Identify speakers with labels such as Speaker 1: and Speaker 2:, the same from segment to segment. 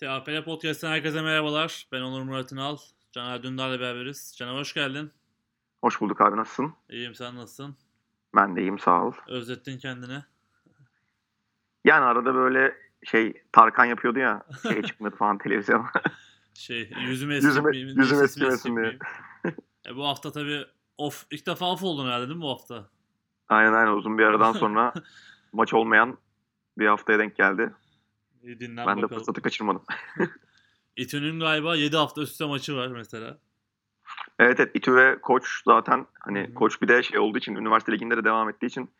Speaker 1: TAPL Podcast'tan herkese merhabalar. Ben Onur Murat İnal. Caner Dündar'la beraberiz. Caner hoş geldin.
Speaker 2: Hoş bulduk abi nasılsın?
Speaker 1: İyiyim sen nasılsın?
Speaker 2: Ben de iyiyim sağ ol.
Speaker 1: Özlettin kendini.
Speaker 2: Yani arada böyle şey Tarkan yapıyordu ya şey çıkmadı falan televizyon.
Speaker 1: Şey yüzüme
Speaker 2: Yüzüme-
Speaker 1: eskitmeyeyim.
Speaker 2: yüzüme
Speaker 1: sesimi
Speaker 2: eskimesin diye.
Speaker 1: e, bu hafta tabii off. ilk defa off oldun herhalde değil mi bu hafta?
Speaker 2: aynen aynen uzun bir aradan sonra maç olmayan bir haftaya denk geldi.
Speaker 1: İyi dinlen
Speaker 2: ben de
Speaker 1: bakalım.
Speaker 2: fırsatı kaçırmadım.
Speaker 1: İTÜ'nün galiba 7 hafta üst üste maçı var mesela.
Speaker 2: Evet evet İTÜ ve Koç zaten hani
Speaker 1: hı.
Speaker 2: Koç bir de şey olduğu için üniversite liginde de devam ettiği için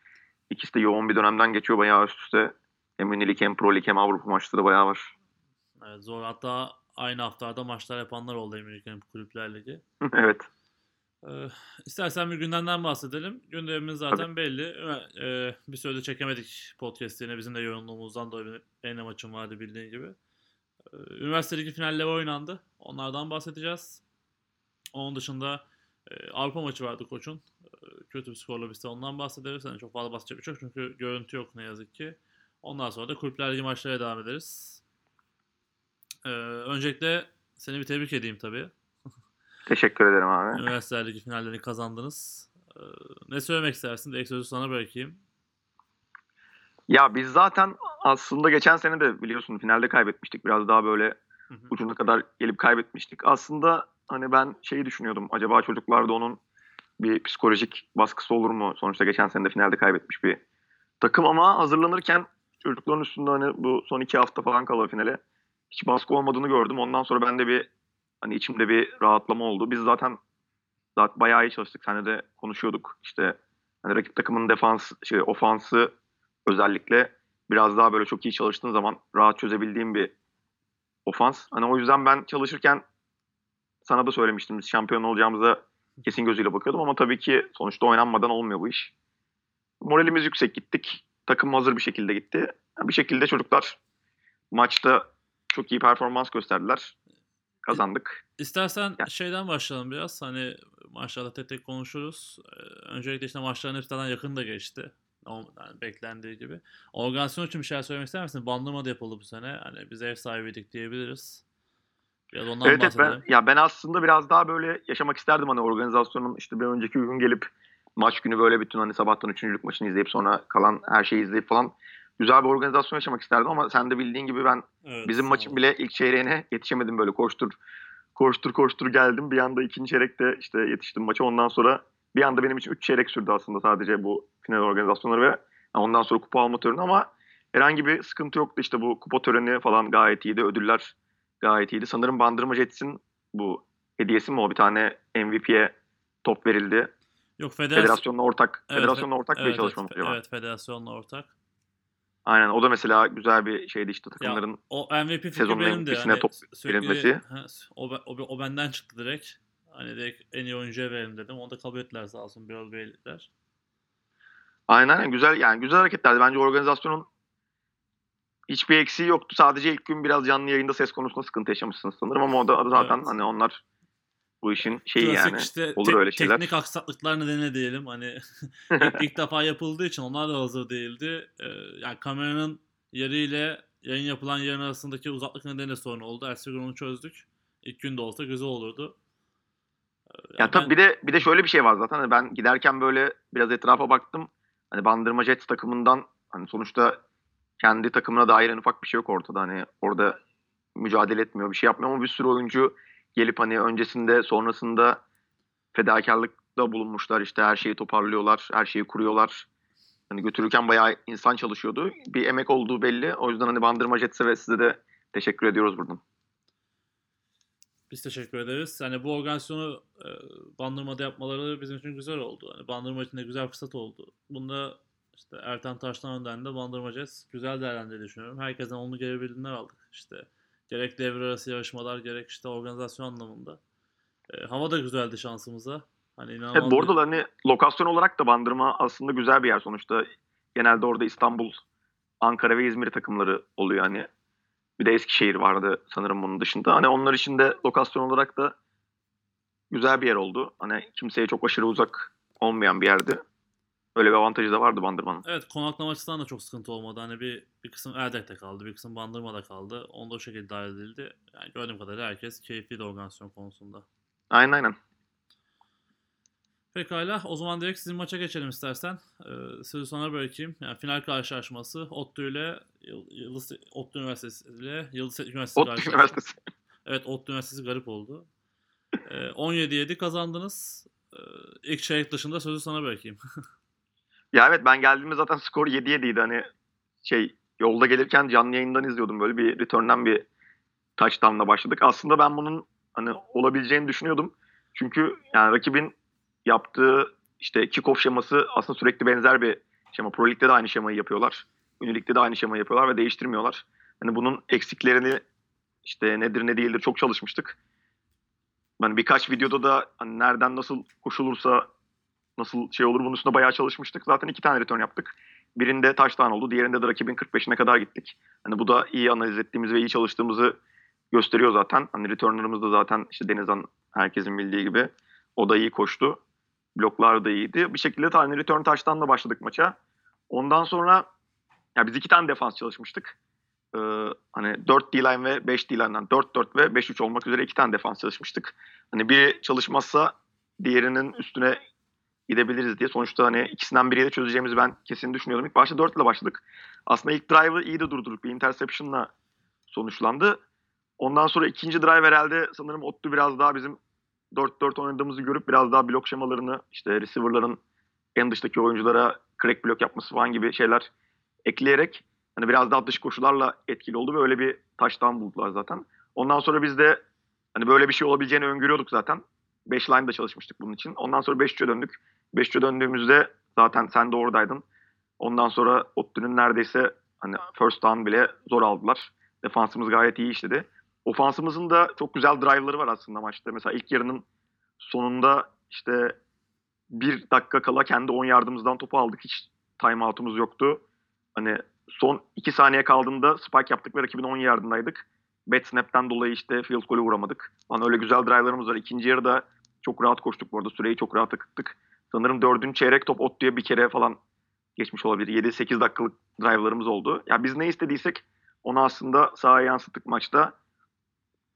Speaker 2: ikisi de yoğun bir dönemden geçiyor bayağı üst üste. Hem Unilik hem Pro Lig hem Avrupa maçları bayağı var.
Speaker 1: Evet, zor. Hatta aynı haftalarda maçlar yapanlar oldu Amerikan Kulüpler Ligi.
Speaker 2: evet.
Speaker 1: Ee, istersen bir gündemden bahsedelim. Gündemimiz zaten belli. Ee, bir süredir çekemedik podcast yine bizim de yoğunluğumuzdan dolayı benim maçım vardı bildiğin gibi. Ee, üniversite ligi finalleri oynandı. Onlardan bahsedeceğiz. Onun dışında e, Avrupa maçı vardı koçun. Ee, kötü bir skorla biz de ondan bahsederiz. Yani çok fazla bahsedecek bir şey yok çünkü görüntü yok ne yazık ki. Ondan sonra da kulüpler ligi maçlarına devam ederiz. Ee, öncelikle seni bir tebrik edeyim tabii.
Speaker 2: Teşekkür ederim abi.
Speaker 1: Üniversite Ligi finallerini kazandınız. Ee, ne söylemek istersin? Direkt sözü sana bırakayım.
Speaker 2: Ya biz zaten aslında geçen sene de biliyorsun finalde kaybetmiştik. Biraz daha böyle
Speaker 1: Hı hı.
Speaker 2: ucuna kadar gelip kaybetmiştik. Aslında hani ben şeyi düşünüyordum. Acaba çocuklarda onun bir psikolojik baskısı olur mu? Sonuçta geçen sene de finalde kaybetmiş bir takım ama hazırlanırken çocukların üstünde hani bu son iki hafta falan kala finale hiç baskı olmadığını gördüm. Ondan sonra ben de bir hani içimde bir rahatlama oldu. Biz zaten zaten bayağı iyi çalıştık. Seninle de konuşuyorduk. İşte hani rakip takımın defans, şey, ofansı özellikle biraz daha böyle çok iyi çalıştığın zaman rahat çözebildiğim bir ofans. Hani o yüzden ben çalışırken sana da söylemiştim biz şampiyon olacağımıza kesin gözüyle bakıyordum ama tabii ki sonuçta oynanmadan olmuyor bu iş. Moralimiz yüksek gittik. Takım hazır bir şekilde gitti. Bir şekilde çocuklar maçta çok iyi performans gösterdiler. Kazandık.
Speaker 1: İstersen
Speaker 2: Ya.
Speaker 1: şeyden başlayalım biraz. Hani maçlarda tek tek konuşuruz. Ee, öncelikle işte maçların hepsi yakın da geçti. Yani beklendiği gibi. Organizasyon için bir şeyler söylemek ister misin? Bandırma'da yapıldı bu sene. Hani biz ev sahibiydik diyebiliriz. Biraz ondan
Speaker 2: Evet, evet
Speaker 1: bahsedelim.
Speaker 2: ben, ya ben aslında biraz daha böyle yaşamak isterdim hani organizasyonun işte bir önceki gün gelip maç günü böyle bütün hani sabahtan üçüncülük maçını izleyip sonra kalan her şeyi izleyip falan güzel bir organizasyon yaşamak isterdim ama sen de bildiğin gibi ben
Speaker 1: Evet,
Speaker 2: Bizim maçın bile ilk çeyreğine yetişemedim böyle koştur koştur koştur geldim. Bir anda ikinci çeyrekte işte yetiştim maça. Ondan sonra bir anda benim için 3 çeyrek sürdü aslında sadece bu final organizasyonları ve ondan sonra kupa alma töreni ama herhangi bir sıkıntı yoktu. İşte bu kupa töreni falan gayet iyiydi. Ödüller gayet iyiydi. Sanırım Bandırma Jets'in bu hediyesi mi o? Bir tane MVP'ye top verildi.
Speaker 1: Yok federasyon,
Speaker 2: Federasyonla ortak,
Speaker 1: Evet,
Speaker 2: federasyonla ortak bir
Speaker 1: evet,
Speaker 2: çalışma
Speaker 1: evet,
Speaker 2: mı acaba?
Speaker 1: evet, federasyonla ortak.
Speaker 2: Aynen o da mesela güzel bir şeydi işte takımların.
Speaker 1: O MVP fikri
Speaker 2: Sezonun
Speaker 1: benim de. Hani
Speaker 2: top verilmesi.
Speaker 1: o, o, o benden çıktı direkt. Hani direkt en iyi oyuncuya verelim dedim. Onu da kabul ettiler sağ olsun Beylikler.
Speaker 2: Aynen aynen. güzel yani güzel hareketlerdi. Bence organizasyonun hiçbir eksiği yoktu. Sadece ilk gün biraz canlı yayında ses konusunda sıkıntı yaşamışsınız sanırım ama o da zaten
Speaker 1: Evet.
Speaker 2: hani onlar bu işin şeyi
Speaker 1: Klasik
Speaker 2: yani.
Speaker 1: işte
Speaker 2: olur
Speaker 1: te-
Speaker 2: öyle şeyler.
Speaker 1: teknik aksaklıklar nedeniyle diyelim. Hani ilk, ilk defa yapıldığı için onlar da hazır değildi. Ee, yani kameranın yeriyle yayın yapılan yerin arasındaki uzaklık nedeniyle sorun oldu. Ertesi gün onu çözdük. İlk gün de olsa güzel olurdu. Ee,
Speaker 2: Ya
Speaker 1: yani
Speaker 2: tabii
Speaker 1: ben-
Speaker 2: bir de bir de şöyle bir şey var zaten. Hani ben giderken böyle biraz etrafa baktım. Hani Bandırma Jets takımından hani sonuçta kendi takımına dair en ufak bir şey yok ortada. Hani orada mücadele etmiyor, bir şey yapmıyor ama bir sürü oyuncu gelip hani öncesinde, sonrasında fedakarlıkta bulunmuşlar. İşte her şeyi toparlıyorlar, her şeyi kuruyorlar. Hani götürürken bayağı insan çalışıyordu. Bir emek olduğu belli. O yüzden hani Bandırma Jets'e ve size de teşekkür ediyoruz buradan.
Speaker 1: Biz teşekkür ederiz. Yani bu organizasyonu e, Bandırma'da yapmaları bizim için güzel oldu. Hani Bandırma için de güzel fırsat oldu. Bunda işte Ertan Taştan önden de Bandırma Jazz güzel değerlendiğini düşünüyorum. Herkesten onu geri bildirimler aldık. İşte gerek devre arası yarışmalar gerek işte organizasyon anlamında. E, hava da güzeldi şansımıza. Hani inanılmaz
Speaker 2: Evet, bu arada da hani lokasyon olarak da Bandırma aslında güzel bir yer sonuçta. Genelde orada İstanbul, Ankara ve İzmir takımları oluyor hani. Bir de Eskişehir vardı sanırım bunun dışında. Hani onlar için de lokasyon olarak da güzel bir yer oldu. Hani kimseye çok aşırı uzak olmayan bir yerdi. Öyle bir avantajı da vardı Bandırma'nın.
Speaker 1: Evet konaklama açısından da çok sıkıntı olmadı. Hani bir, bir kısım Erdek'te kaldı, bir kısım Bandırma'da kaldı. Onda o şekilde dahil edildi. Yani gördüğüm kadarıyla herkes keyifli de organizasyon konusunda.
Speaker 2: Aynen aynen.
Speaker 1: Pekala o zaman direkt sizin maça geçelim istersen. Ee, sözü sana bırakayım. Yani final karşılaşması ODTÜ ile Yıl- Yıldız ODTÜ Üniversitesi ile Yıldız Üniversitesi karşılaşması.
Speaker 2: Üniversitesi.
Speaker 1: Evet ODTÜ Üniversitesi garip oldu. Ee, 17-7 kazandınız. Ee, ilk çeyrek dışında sözü sana bırakayım.
Speaker 2: Ya evet ben geldiğimde zaten skor 7-7'ydi. Hani şey yolda gelirken canlı yayından izliyordum. Böyle bir return'dan bir touchdown'la başladık. Aslında ben bunun hani olabileceğini düşünüyordum. Çünkü yani rakibin yaptığı işte kickoff şeması aslında sürekli benzer bir şema. Pro Lig'de de aynı şemayı yapıyorlar. Ünlü de aynı şemayı yapıyorlar ve değiştirmiyorlar. Hani bunun eksiklerini işte nedir ne değildir çok çalışmıştık. Ben birkaç videoda da hani nereden nasıl koşulursa nasıl şey olur bunun üstüne bayağı çalışmıştık. Zaten iki tane return yaptık. Birinde touchdown oldu. Diğerinde de rakibin 45'ine kadar gittik. Hani bu da iyi analiz ettiğimiz ve iyi çalıştığımızı gösteriyor zaten. Hani returner'ımız da zaten işte Denizhan herkesin bildiği gibi o da iyi koştu. Bloklar da iyiydi. Bir şekilde tane return touchdown'la başladık maça. Ondan sonra ya biz iki tane defans çalışmıştık. Ee, hani 4 D-line ve 5 D-line'dan 4-4 ve 5-3 olmak üzere iki tane defans çalışmıştık. Hani biri çalışmazsa diğerinin üstüne gidebiliriz diye. Sonuçta hani ikisinden biriyle çözeceğimizi ben kesin düşünüyordum. İlk başta 4 ile başladık. Aslında ilk drive'ı iyi de durdurduk. Bir interception'la sonuçlandı. Ondan sonra ikinci drive herhalde sanırım Ottu biraz daha bizim 4-4 oynadığımızı görüp biraz daha blok şemalarını işte receiver'ların en dıştaki oyunculara crack blok yapması falan gibi şeyler ekleyerek hani biraz daha dış koşularla etkili oldu ve öyle bir taştan buldular zaten. Ondan sonra biz de hani böyle bir şey olabileceğini öngörüyorduk zaten. 5 line'da çalışmıştık bunun için. Ondan sonra 5-3'e döndük. 5-3'e döndüğümüzde zaten sen de oradaydın. Ondan sonra Ottu'nun neredeyse hani first down bile zor aldılar. Defansımız gayet iyi işledi. Ofansımızın da çok güzel drive'ları var aslında maçta. Mesela ilk yarının sonunda işte bir dakika kala kendi 10 yardımımızdan topu aldık. Hiç timeout'umuz yoktu. Hani son 2 saniye kaldığında spike yaptık ve rakibin 10 yardındaydık. Bad snap'ten dolayı işte field goal'ü vuramadık. Hani öyle güzel drive'larımız var. İkinci yarıda çok rahat koştuk bu arada. Süreyi çok rahat akıttık. Sanırım dördüncü çeyrek top Ottu'ya bir kere falan geçmiş olabilir. 7-8 dakikalık drive'larımız oldu. Ya yani biz ne istediysek onu aslında sahaya yansıttık maçta.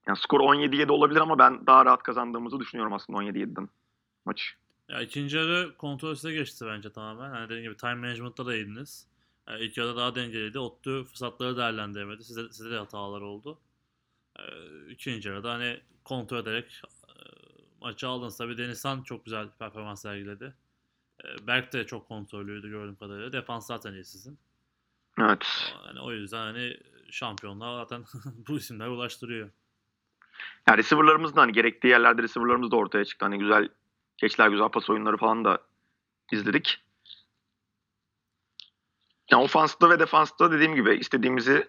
Speaker 2: Yani skor 17-7 olabilir ama ben daha rahat kazandığımızı düşünüyorum aslında 17-7'den maç.
Speaker 1: Ya ikinci yarı kontrol size geçti bence tamamen. Hani dediğim gibi time management'ta da iyiydiniz. Yani ilk yarıda daha dengeliydi. Ottu fırsatları değerlendiremedi. Size, size de hatalar oldu. Ee, ikinci yarıda hani kontrol ederek maçı aldınız. Tabii Denizhan çok güzel performans sergiledi. Ee, Berk de çok kontrollüydü gördüğüm kadarıyla. Defans zaten iyi sizin.
Speaker 2: Evet.
Speaker 1: Yani o yüzden hani şampiyonlar zaten bu isimler ulaştırıyor.
Speaker 2: Yani receiver'larımız da hani gerektiği yerlerde receiver'larımız da ortaya çıktı. Hani güzel keçler, güzel pas oyunları falan da izledik. Yani ofansta ve defansta dediğim gibi istediğimizi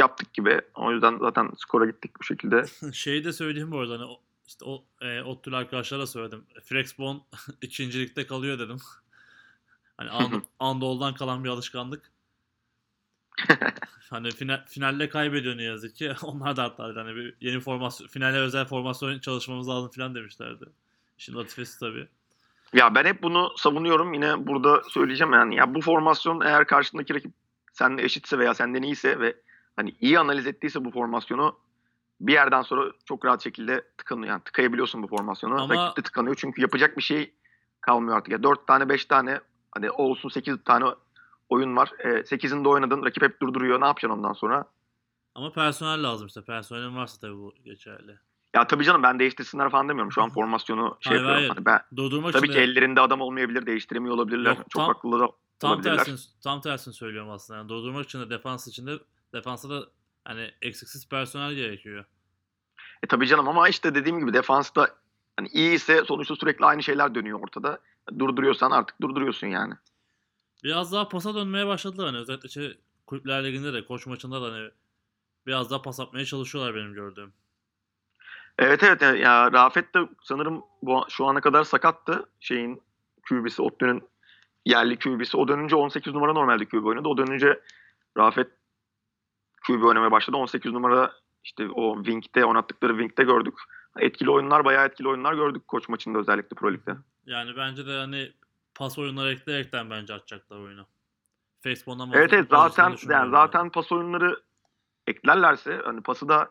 Speaker 2: yaptık gibi. O yüzden zaten skora gittik bu şekilde.
Speaker 1: Şeyi de söyleyeyim bu arada hani işte o e, Ottül arkadaşlara söyledim. Flexbone ikincilikte kalıyor dedim. hani And, Andol'dan kalan bir alışkanlık. hani final, finalle kaybediyor ne yazık ki. Onlar da hatta hani bir yeni formasyon, finale özel formasyon çalışmamız lazım falan demişlerdi. İşin latifesi tabii.
Speaker 2: Ya ben hep bunu savunuyorum. Yine burada söyleyeceğim yani. Ya bu formasyon eğer karşındaki rakip seninle eşitse veya senden iyiyse ve hani iyi analiz ettiyse bu formasyonu bir yerden sonra çok rahat şekilde tıkanıyor. Yani tıkayabiliyorsun bu formasyonu.
Speaker 1: Ama-
Speaker 2: Rakip de tıkanıyor çünkü yapacak bir şey kalmıyor artık. Ya 4 tane 5 tane hani olsun 8 tane oyun var. E, 8'inde oynadın. Rakip hep durduruyor. Ne yapacaksın ondan sonra?
Speaker 1: Ama personel lazım işte. Personelin varsa tabii bu geçerli.
Speaker 2: Ya tabii canım ben değiştirsinler falan demiyorum. Şu an formasyonu şey
Speaker 1: Hayır,
Speaker 2: yapıyorum.
Speaker 1: hayır.
Speaker 2: Hani ben,
Speaker 1: Durdurmak
Speaker 2: tabii ki
Speaker 1: de
Speaker 2: ellerinde adam olmayabilir. Değiştiremiyor olabilirler.
Speaker 1: Yok,
Speaker 2: çok
Speaker 1: tam-
Speaker 2: haklı da
Speaker 1: tam
Speaker 2: olabilirler.
Speaker 1: tersini, tam tersini söylüyorum aslında. Yani durdurmak için de defans için de defansa da hani eksiksiz personel gerekiyor.
Speaker 2: E tabii canım ama işte dediğim gibi defansta hani iyi ise sonuçta sürekli aynı şeyler dönüyor ortada. Durduruyorsan artık durduruyorsun yani.
Speaker 1: Biraz daha pasa dönmeye başladılar hani özellikle şey, kulüpler liginde de koç maçında da hani biraz daha pas atmaya çalışıyorlar benim gördüğüm.
Speaker 2: Evet evet ya- Rafet de sanırım bu şu ana kadar sakattı. Şeyin QB'si Ottu'nun yerli QB'si. O dönünce 18 numara normalde QB oynadı. O dönünce Rafet QB oynamaya başladı. 18 numara işte o Wing'de oynattıkları Wing'de gördük. Etkili oyunlar bayağı etkili oyunlar gördük koç maçında özellikle Pro Lig'de.
Speaker 1: Yani bence de hani pas oyunları ekleyerekten bence açacaklar oyunu. Facebook'dan
Speaker 2: Evet evet zaten yani zaten pas oyunları eklerlerse hani pası da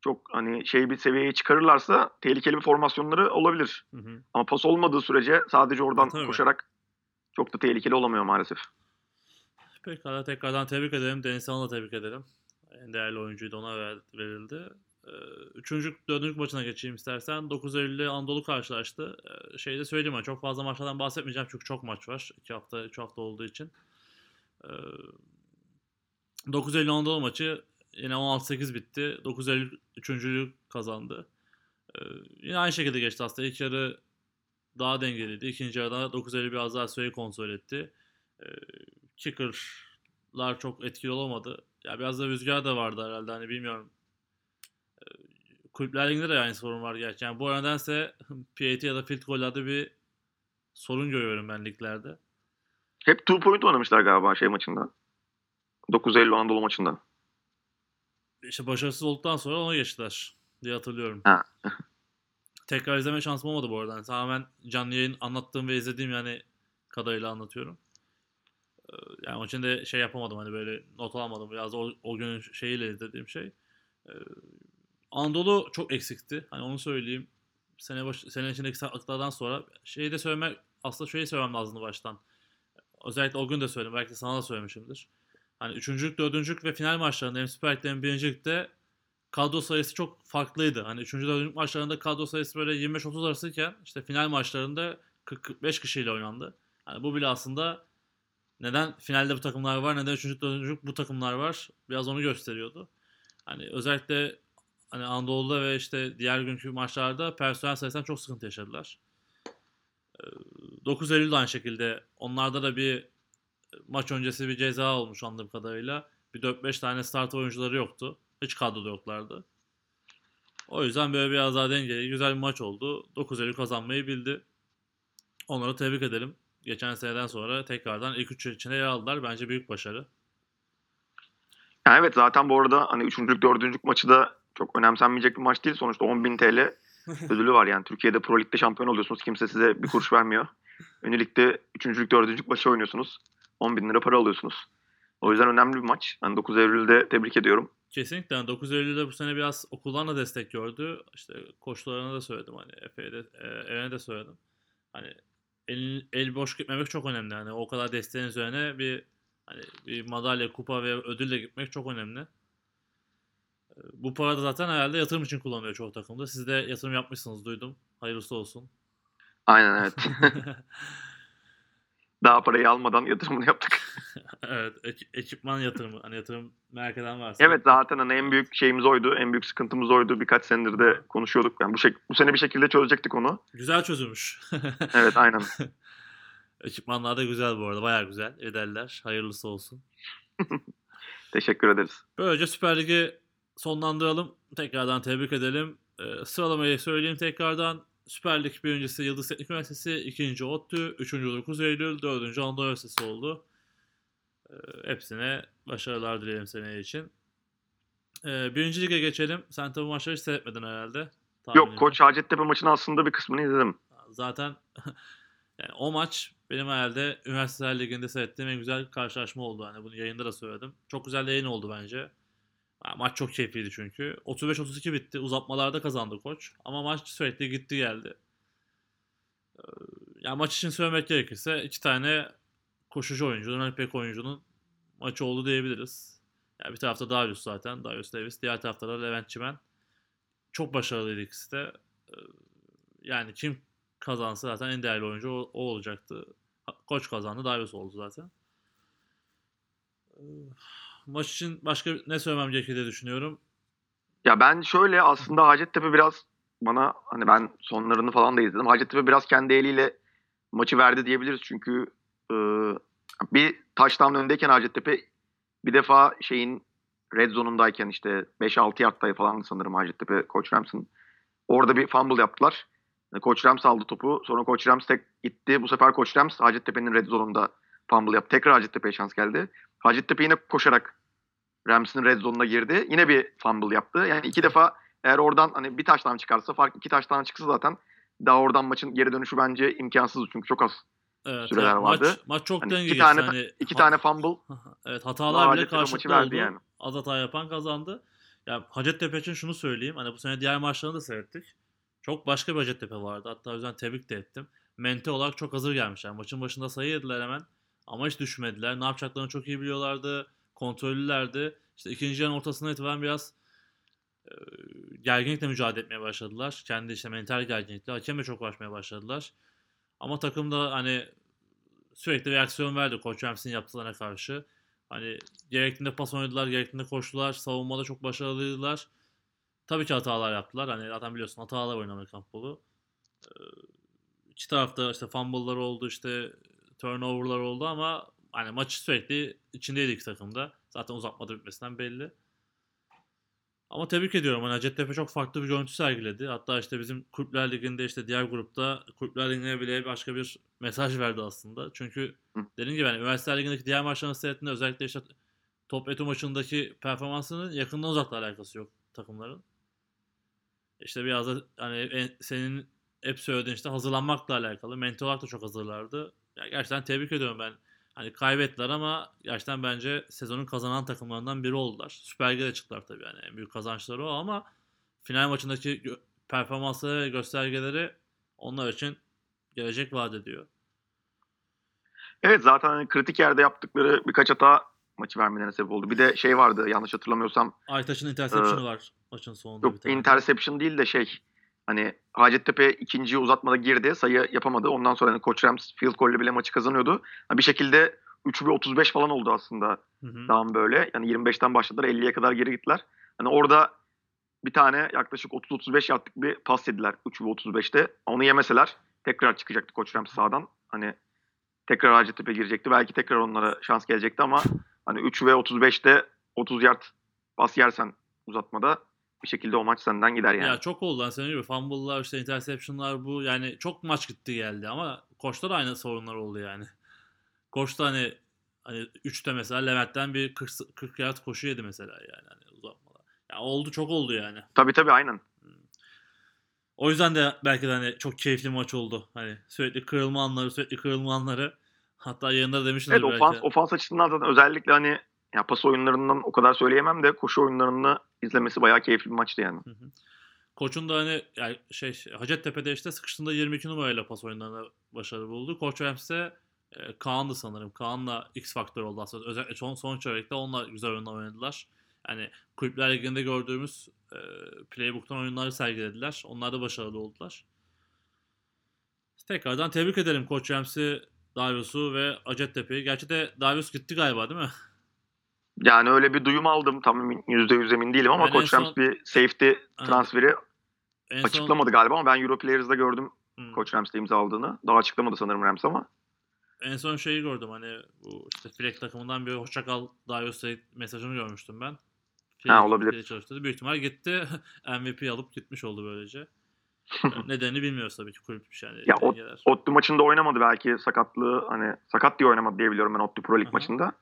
Speaker 2: çok hani şey bir seviyeye çıkarırlarsa tehlikeli bir formasyonları olabilir.
Speaker 1: Hı hı.
Speaker 2: Ama pas olmadığı sürece sadece oradan
Speaker 1: E, tabii.
Speaker 2: koşarak çok da tehlikeli olamıyor maalesef.
Speaker 1: Pekala tekrardan tebrik ederim. Deniz Han'ı da tebrik ederim. En değerli oyuncuydu ona ver- verildi. Ee, Üçüncü, dördüncü maçına geçeyim istersen. 9 Eylül'de Anadolu karşılaştı. Ee, Şeyi de söyleyeyim ben çok fazla maçlardan bahsetmeyeceğim çünkü çok maç var. 2 hafta, 3 hafta olduğu için. Ee, 9 Eylül Anadolu maçı yine 16-8 bitti. 9 Eylül üçüncülüğü kazandı. Ee, Yine aynı şekilde geçti aslında. İlk yarı daha dengeliydi. İkinci yarıda 9 Eylül biraz daha süreyi kontrol etti. Ee, kicker'lar çok etkili olamadı. Ya biraz da rüzgar da vardı herhalde hani bilmiyorum. Ee, Kulüpler Ligi'nde de aynı sorun var gerçi. Yani bu nedense PAT ya da field goal'larda bir sorun görüyorum ben liglerde.
Speaker 2: Hep two point oynamışlar galiba şey maçında. 9 Eylül Anadolu maçında.
Speaker 1: İşte başarısız olduktan sonra ona geçtiler diye hatırlıyorum.
Speaker 2: Ha.
Speaker 1: Tekrar izleme şansım olmadı bu arada. Yani tamamen canlı yayın anlattığım ve izlediğim yani kadarıyla anlatıyorum. Yani onun için de şey yapamadım hani böyle not almadım. Biraz o, o günün şeyiyle izlediğim şey. Ee, Anadolu çok eksikti. Hani onu söyleyeyim. Sene baş, sene içindeki sakatlıklardan sonra şeyi de söylemek aslında şöyle söylemem lazımdı baştan. Özellikle o gün de söyledim. Belki de sana da söylemişimdir. Hani üçüncülük, dördüncülük ve final maçlarında hem Süper Lig'de hem birincilikte kadro sayısı çok farklıydı. Hani üçüncü, dördüncü maçlarında kadro sayısı böyle 25-30 arasıyken işte final maçlarında 40-45 kişiyle oynandı. Hani bu bile aslında neden finalde bu takımlar var, neden üçüncü, dördüncü bu takımlar var biraz onu gösteriyordu. Hani özellikle hani Anadolu'da ve işte diğer günkü maçlarda personel sayısından çok sıkıntı yaşadılar. Ee, 9 Eylül'de aynı şekilde onlarda da bir maç öncesi bir ceza olmuş anladığım kadarıyla. Bir 4-5 tane start oyuncuları yoktu. Hiç kadroda yoklardı. O yüzden böyle biraz daha dengeli, güzel bir maç oldu. 9 Eylül kazanmayı bildi. Onları tebrik edelim. Geçen seneden sonra tekrardan ilk üç içine yer aldılar. Bence büyük başarı.
Speaker 2: Yani evet zaten bu arada hani üçüncülük, dördüncülük maçı da çok önemsenmeyecek bir maç değil. Sonuçta 10.000 TL ödülü var yani. Türkiye'de Pro Lig'de şampiyon oluyorsunuz. Kimse size bir kuruş vermiyor. Lig'de üçüncülük, dördüncülük maçı oynuyorsunuz. 10 bin lira para alıyorsunuz. O yüzden önemli bir maç. Ben 9 Eylül'de tebrik ediyorum.
Speaker 1: Kesinlikle. Yani 9 Eylül'de bu sene biraz okuldan da destek gördü. İşte koçlarına da söyledim hani Efe'ye de, e, Eren'e de söyledim. Hani el, el boş gitmemek çok önemli. Hani o kadar desteğin üzerine bir hani bir madalya, kupa ve ödülle gitmek çok önemli. E, Bu para da zaten herhalde yatırım için kullanıyor çoğu takımda. Siz de yatırım yapmışsınız duydum. Hayırlısı olsun.
Speaker 2: Aynen evet. Daha parayı almadan yatırımını yaptık.
Speaker 1: evet, ek- ekipman yatırımı. Hani yatırım merak eden varsa.
Speaker 2: Evet zaten hani en büyük şeyimiz oydu. En büyük sıkıntımız oydu. Birkaç senedir de konuşuyorduk. Yani bu, şek- bu sene bir şekilde çözecektik onu.
Speaker 1: Güzel çözülmüş.
Speaker 2: Evet aynen.
Speaker 1: Ekipmanlar da güzel bu arada. Bayağı güzel. Ederler. Hayırlısı olsun.
Speaker 2: Teşekkür ederiz.
Speaker 1: Böylece Süper Lig'i sonlandıralım. Tekrardan tebrik edelim. Ee, sıralamayı söyleyeyim tekrardan. Süper Lig birincisi Yıldız Teknik Üniversitesi, ikinci ODTÜ, üçüncü 9 Eylül, dördüncü Anadolu Üniversitesi oldu. Ee, hepsine başarılar dileyelim seneye için. Ee, birinci lige geçelim. Sen tabi maçları hiç seyretmedin herhalde. Tahmin
Speaker 2: Yok Koç Hacettepe maçının aslında bir kısmını izledim.
Speaker 1: Zaten yani o maç benim herhalde Üniversiteler Ligi'nde seyrettiğim en güzel karşılaşma oldu. Hani bunu yayında da söyledim. Çok güzel yayın oldu bence. Maç çok keyifliydi çünkü. 35-32 bitti. Uzatmalarda kazandı koç. Ama maç sürekli gitti geldi. Ee, Ya maç için söylemek gerekirse iki tane koşucu oyuncunun, ön pek oyuncunun maçı oldu diyebiliriz. Yani bir tarafta Darius zaten, Darius Davis. Diğer tarafta da Levent Çimen. Çok başarılıydı ikisi de. Ee, Yani kim kazansa zaten en değerli oyuncu o, o olacaktı. Koç kazandı, Darius oldu zaten. Ee, Maç için başka ne söylemem gerekir düşünüyorum.
Speaker 2: Ya ben şöyle aslında Hacettepe biraz bana hani ben sonlarını falan da izledim. Hacettepe biraz kendi eliyle maçı verdi diyebiliriz. Çünkü e, bir taştan öndeyken Hacettepe bir defa şeyin red zone'undayken işte 5-6 yardtayı falan sanırım Hacettepe Koç Rams'ın. Orada bir fumble yaptılar. Koç Rams aldı topu. Sonra Koç Rams tek gitti. Bu sefer Koç Rams Hacettepe'nin red zone'unda fumble yaptı. Tekrar Hacettepe'ye şans geldi. Hacettepe yine koşarak Rams'ın red zone'una girdi. Yine bir fumble yaptı. Yani iki defa eğer oradan hani bir taştan çıkarsa fark iki taştan çıksa zaten daha oradan maçın geri dönüşü bence imkansız çünkü çok az
Speaker 1: Evet,
Speaker 2: süreler
Speaker 1: yani
Speaker 2: vardı.
Speaker 1: Maç, maç çok
Speaker 2: Hani
Speaker 1: denge
Speaker 2: iki tane
Speaker 1: Hani
Speaker 2: iki tane fumble
Speaker 1: evet hatalar bile karşılıklı oldu.
Speaker 2: yani.
Speaker 1: Az hata yapan kazandı. Ya Hacettepe için şunu söyleyeyim. Hani bu sene diğer maçlarını da seyrettik. Çok başka bir Hacettepe vardı. Hatta o yüzden tebrik de ettim. Mente olarak çok hazır gelmişler. Maçın başında sayı yediler hemen. Ama hiç düşmediler. Ne yapacaklarını çok iyi biliyorlardı. Kontrollülerdi. İşte ikinci yarının ortasına itibaren biraz e, gerginlikle mücadele etmeye başladılar. Kendi işte mental gerginlikle. Hakemle çok uğraşmaya başladılar. Ama takım da hani sürekli reaksiyon verdi Koç Ramsey'in yaptıklarına karşı. Hani gerektiğinde pas oynadılar, gerektiğinde koştular. Savunmada çok başarılıydılar. Tabii ki hatalar yaptılar. Hani zaten biliyorsun hatalar oynamak futbolu. Ee, İki tarafta işte fumble'lar oldu, işte turnover'lar oldu ama hani maçı sürekli içindeydi iki takımda. Zaten uzatmada bitmesinden belli. Ama tebrik ediyorum. Hani Hacettepe çok farklı bir görüntü sergiledi. Hatta işte bizim Kulüpler Ligi'nde işte diğer grupta Kulüpler Ligi'ne bile başka bir mesaj verdi aslında. Çünkü dediğim gibi hani Üniversiteler Ligi'ndeki diğer maçlarını seyrettiğinde özellikle işte Top Etu maçındaki performansının yakından uzakla alakası yok takımların. İşte biraz da hani en- senin hep söylediğin işte hazırlanmakla alakalı. Mental olarak da çok hazırlardı. Ya gerçekten tebrik ediyorum ben. Hani kaybettiler ama gerçekten bence sezonun kazanan takımlarından biri oldular. Süper Lig'e çıktılar tabii yani. En büyük kazançları o ama final maçındaki performansları ve göstergeleri onlar için gelecek vaat ediyor.
Speaker 2: Evet zaten hani kritik yerde yaptıkları birkaç hata maçı vermelerine sebep oldu. Bir de şey vardı yanlış hatırlamıyorsam
Speaker 1: Aytaç'ın interception'ı var maçın sonunda
Speaker 2: yok interception değil de şey hani Hacettepe ikinci uzatmada girdi sayı yapamadı. Ondan sonra hani Koç Rams field goal'le bile maçı kazanıyordu. Bir şekilde 3 ve 35 falan oldu aslında daha böyle. Yani 25'ten başladılar 50'ye kadar geri gittiler. Hani orada bir tane yaklaşık 30-35 yardlık bir pas yediler 3 ve 35'te. Onu yemeseler tekrar çıkacaktı Koç Rams sağdan. Hani tekrar Hacettepe girecekti. Belki tekrar onlara şans gelecekti ama hani 3 ve 35'te 30 yard pas yersen uzatmada bir şekilde o maç senden gider yani.
Speaker 1: Ya çok oldu. Yani senin gibi fumble'lar, işte interception'lar bu. Yani çok maç gitti geldi ama Koç'ta da aynı sorunlar oldu yani. Koç'ta hani hani 3'te mesela Levent'ten bir 40, 40 yard koşu yedi mesela yani hani uzatmalar. Ya oldu çok oldu yani.
Speaker 2: Tabii tabii aynen.
Speaker 1: O yüzden de belki de hani çok keyifli maç oldu. Hani sürekli kırılma anları, sürekli kırılma anları. Hatta yayında da demiştim
Speaker 2: Evet ofans, ofans açısından zaten özellikle hani ya pas oyunlarından o kadar söyleyemem de koşu oyunlarını izlemesi bayağı keyifli bir maçtı yani.
Speaker 1: Hı hı. Koç'un da hani yani şey Hacettepe'de işte sıkıştığında 22 numarayla pas oyunlarında başarı buldu. Koç Rams'e e, Kaan'dı sanırım. Kaan'la X faktör oldu aslında. Özellikle son, son çeyrekte onunla güzel oyunlar oynadılar. Yani Kulüpler Ligi'nde gördüğümüz e, playbook'tan oyunları sergilediler. Onlar da başarılı oldular. Tekrardan tebrik edelim Koç Rams'i, Darius'u ve Hacettepe'yi. Gerçi de Darius gitti galiba değil mi?
Speaker 2: Yani öyle bir duyum aldım. Tam emin- %100 emin değilim ama
Speaker 1: Ben son-
Speaker 2: Rams bir safety transferi
Speaker 1: En son-
Speaker 2: açıklamadı galiba ama ben Europlayer'da gördüm
Speaker 1: Hmm.
Speaker 2: Koç Rams'te imzaladığını. Daha açıklamadı sanırım Rams ama.
Speaker 1: En son şeyi gördüm hani bu işte Fleck takımından bir hoşça kal Darius mesajını görmüştüm ben. Fleck-
Speaker 2: olabilir.
Speaker 1: Fleck'i çalıştırdı. Büyük ihtimal gitti MVP alıp gitmiş oldu böylece. Yani Nedenini bilmiyoruz tabii ki kulüp yani.
Speaker 2: Ya o-
Speaker 1: dengeler.
Speaker 2: Ottu maçında oynamadı belki sakatlığı hani sakat diye oynamadı diye biliyorum ben Ottu Pro Lig maçında.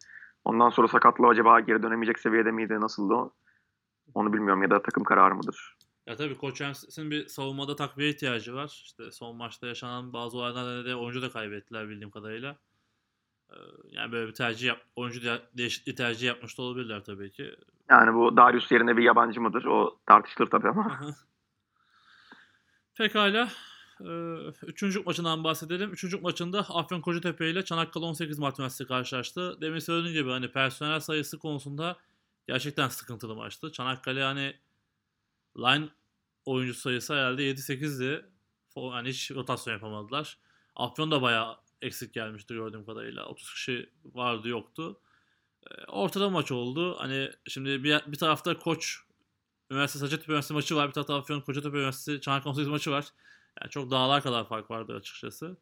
Speaker 2: Ondan sonra sakatlığı acaba geri dönemeyecek seviyede miydi nasıldı? Onu bilmiyorum ya da takım kararı mıdır?
Speaker 1: Ya tabii Koç Rams'in bir savunmada takviye ihtiyacı var. İşte son maçta yaşanan bazı olaylardan nedeniyle oyuncu da kaybettiler bildiğim kadarıyla. Ee, Yani böyle bir tercih yap, oyuncu de- değişikliği tercih yapmış da olabilirler tabii ki.
Speaker 2: Yani bu Darius yerine bir yabancı mıdır? O tartışılır tabii ama.
Speaker 1: Pekala. Ee, Üçüncü maçından bahsedelim. Üçüncü maçında Afyon Kocatepe ile Çanakkale 18 Mart Üniversitesi karşılaştı. Demin söylediğim gibi hani personel sayısı konusunda gerçekten sıkıntılı maçtı. Çanakkale hani line oyuncu sayısı herhalde 7-8'di. Fo- Hani hiç rotasyon yapamadılar. Afyon da bayağı eksik gelmişti gördüğüm kadarıyla. 30 kişi vardı yoktu. Ee, Ortada maç oldu. Hani şimdi bir, bir tarafta koç Üniversitesi Hacettepe Üniversitesi maçı var. Bir tarafta Afyon Kocatepe Üniversitesi Çanakkale 18 maçı var. Yani çok dağlar kadar fark vardı açıkçası.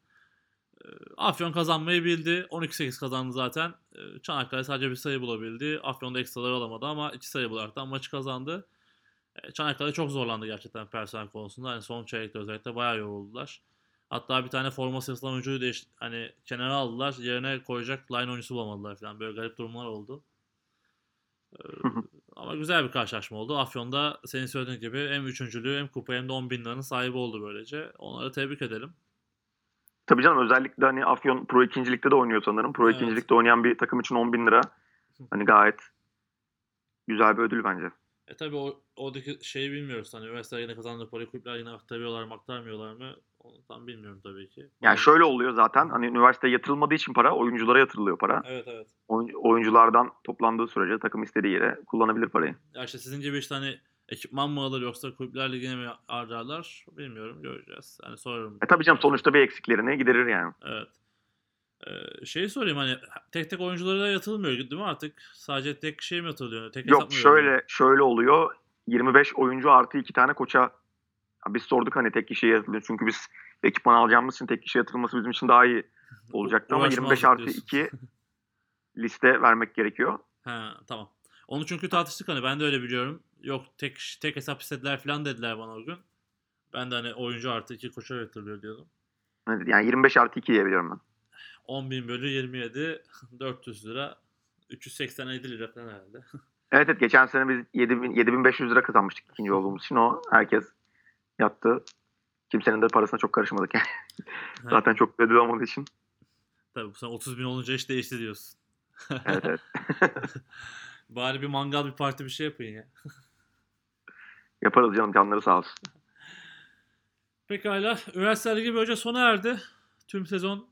Speaker 1: Ee, Afyon kazanmayı bildi. 12-8 kazandı zaten. Ee, Çanakkale sadece bir sayı bulabildi. Afyon da ekstraları alamadı ama iki sayı bularaktan maçı kazandı. Ee, Çanakkale çok zorlandı gerçekten personel konusunda. Hani son çeyrekte özellikle bayağı yoruldular. Hatta bir tane forma sırtılan oyuncuyu değiş hani kenara aldılar. Yerine koyacak line oyuncusu bulamadılar falan. Böyle garip durumlar oldu. Ama güzel bir karşılaşma oldu. Afyon'da senin söylediğin gibi hem üçüncülüğü hem kupa hem de 10 bin liranın sahibi oldu böylece. Onları tebrik edelim.
Speaker 2: Tabii canım özellikle hani Afyon Pro 2. Lig'de de oynuyor sanırım. Pro
Speaker 1: Evet.
Speaker 2: 2. Lig'de oynayan bir takım için 10 bin lira. Hani gayet güzel bir ödül bence.
Speaker 1: E tabi o, oradaki şeyi bilmiyoruz. Hani üniversiteler yine kazandığı parayı kulüpler yine aktarıyorlar mı aktarmıyorlar mı? Onu tam bilmiyorum tabii ki.
Speaker 2: Yani şöyle oluyor zaten. Hani üniversiteye yatırılmadığı için para oyunculara yatırılıyor para.
Speaker 1: Evet evet.
Speaker 2: Oyun- oyunculardan toplandığı sürece takım istediği yere kullanabilir parayı.
Speaker 1: Ya işte sizin gibi işte hani ekipman mı alır yoksa kulüpler ligine mi harcarlar bilmiyorum göreceğiz. Hani sorarım.
Speaker 2: E tabii canım sonuçta bir eksiklerini giderir yani.
Speaker 1: Evet. Ee, şeyi sorayım hani tek tek oyunculara da yatılmıyor değil mi artık? Sadece tek kişiye mi yatılıyor? Tek
Speaker 2: Yok
Speaker 1: mı veriliyor?
Speaker 2: şöyle şöyle oluyor. 25 oyuncu artı 2 tane koça biz sorduk hani tek kişiye yatırılıyor. Çünkü biz ekipman alacağımız için tek kişiye yatırılması bizim için daha iyi olacaktı ama 25
Speaker 1: Uğraşmazdık
Speaker 2: artı
Speaker 1: diyorsun.
Speaker 2: 2 liste vermek gerekiyor.
Speaker 1: Ha tamam. Onu çünkü tartıştık hani ben de öyle biliyorum. Yok tek tek hesap istediler falan dediler bana o gün. Ben de hani oyuncu artı iki koça yatırılıyor diyordum.
Speaker 2: Yani 25 artı 2 diye biliyorum ben.
Speaker 1: 10.000 bölü 27 400 lira 387 lira falan herhalde.
Speaker 2: Evet evet geçen sene biz 7000 7500 lira kazanmıştık ikinci olduğumuz için o herkes yattı. Kimsenin de parasına çok karışmadık yani. Zaten çok ödül olmadığı için.
Speaker 1: Tabii bu sene 30 bin olunca iş değişti diyorsun.
Speaker 2: Evet evet.
Speaker 1: Bari bir mangal bir parti bir şey yapın ya.
Speaker 2: Yaparız canım canları sağ olsun.
Speaker 1: Pekala. Üniversite Ligi böylece sona erdi. Tüm sezon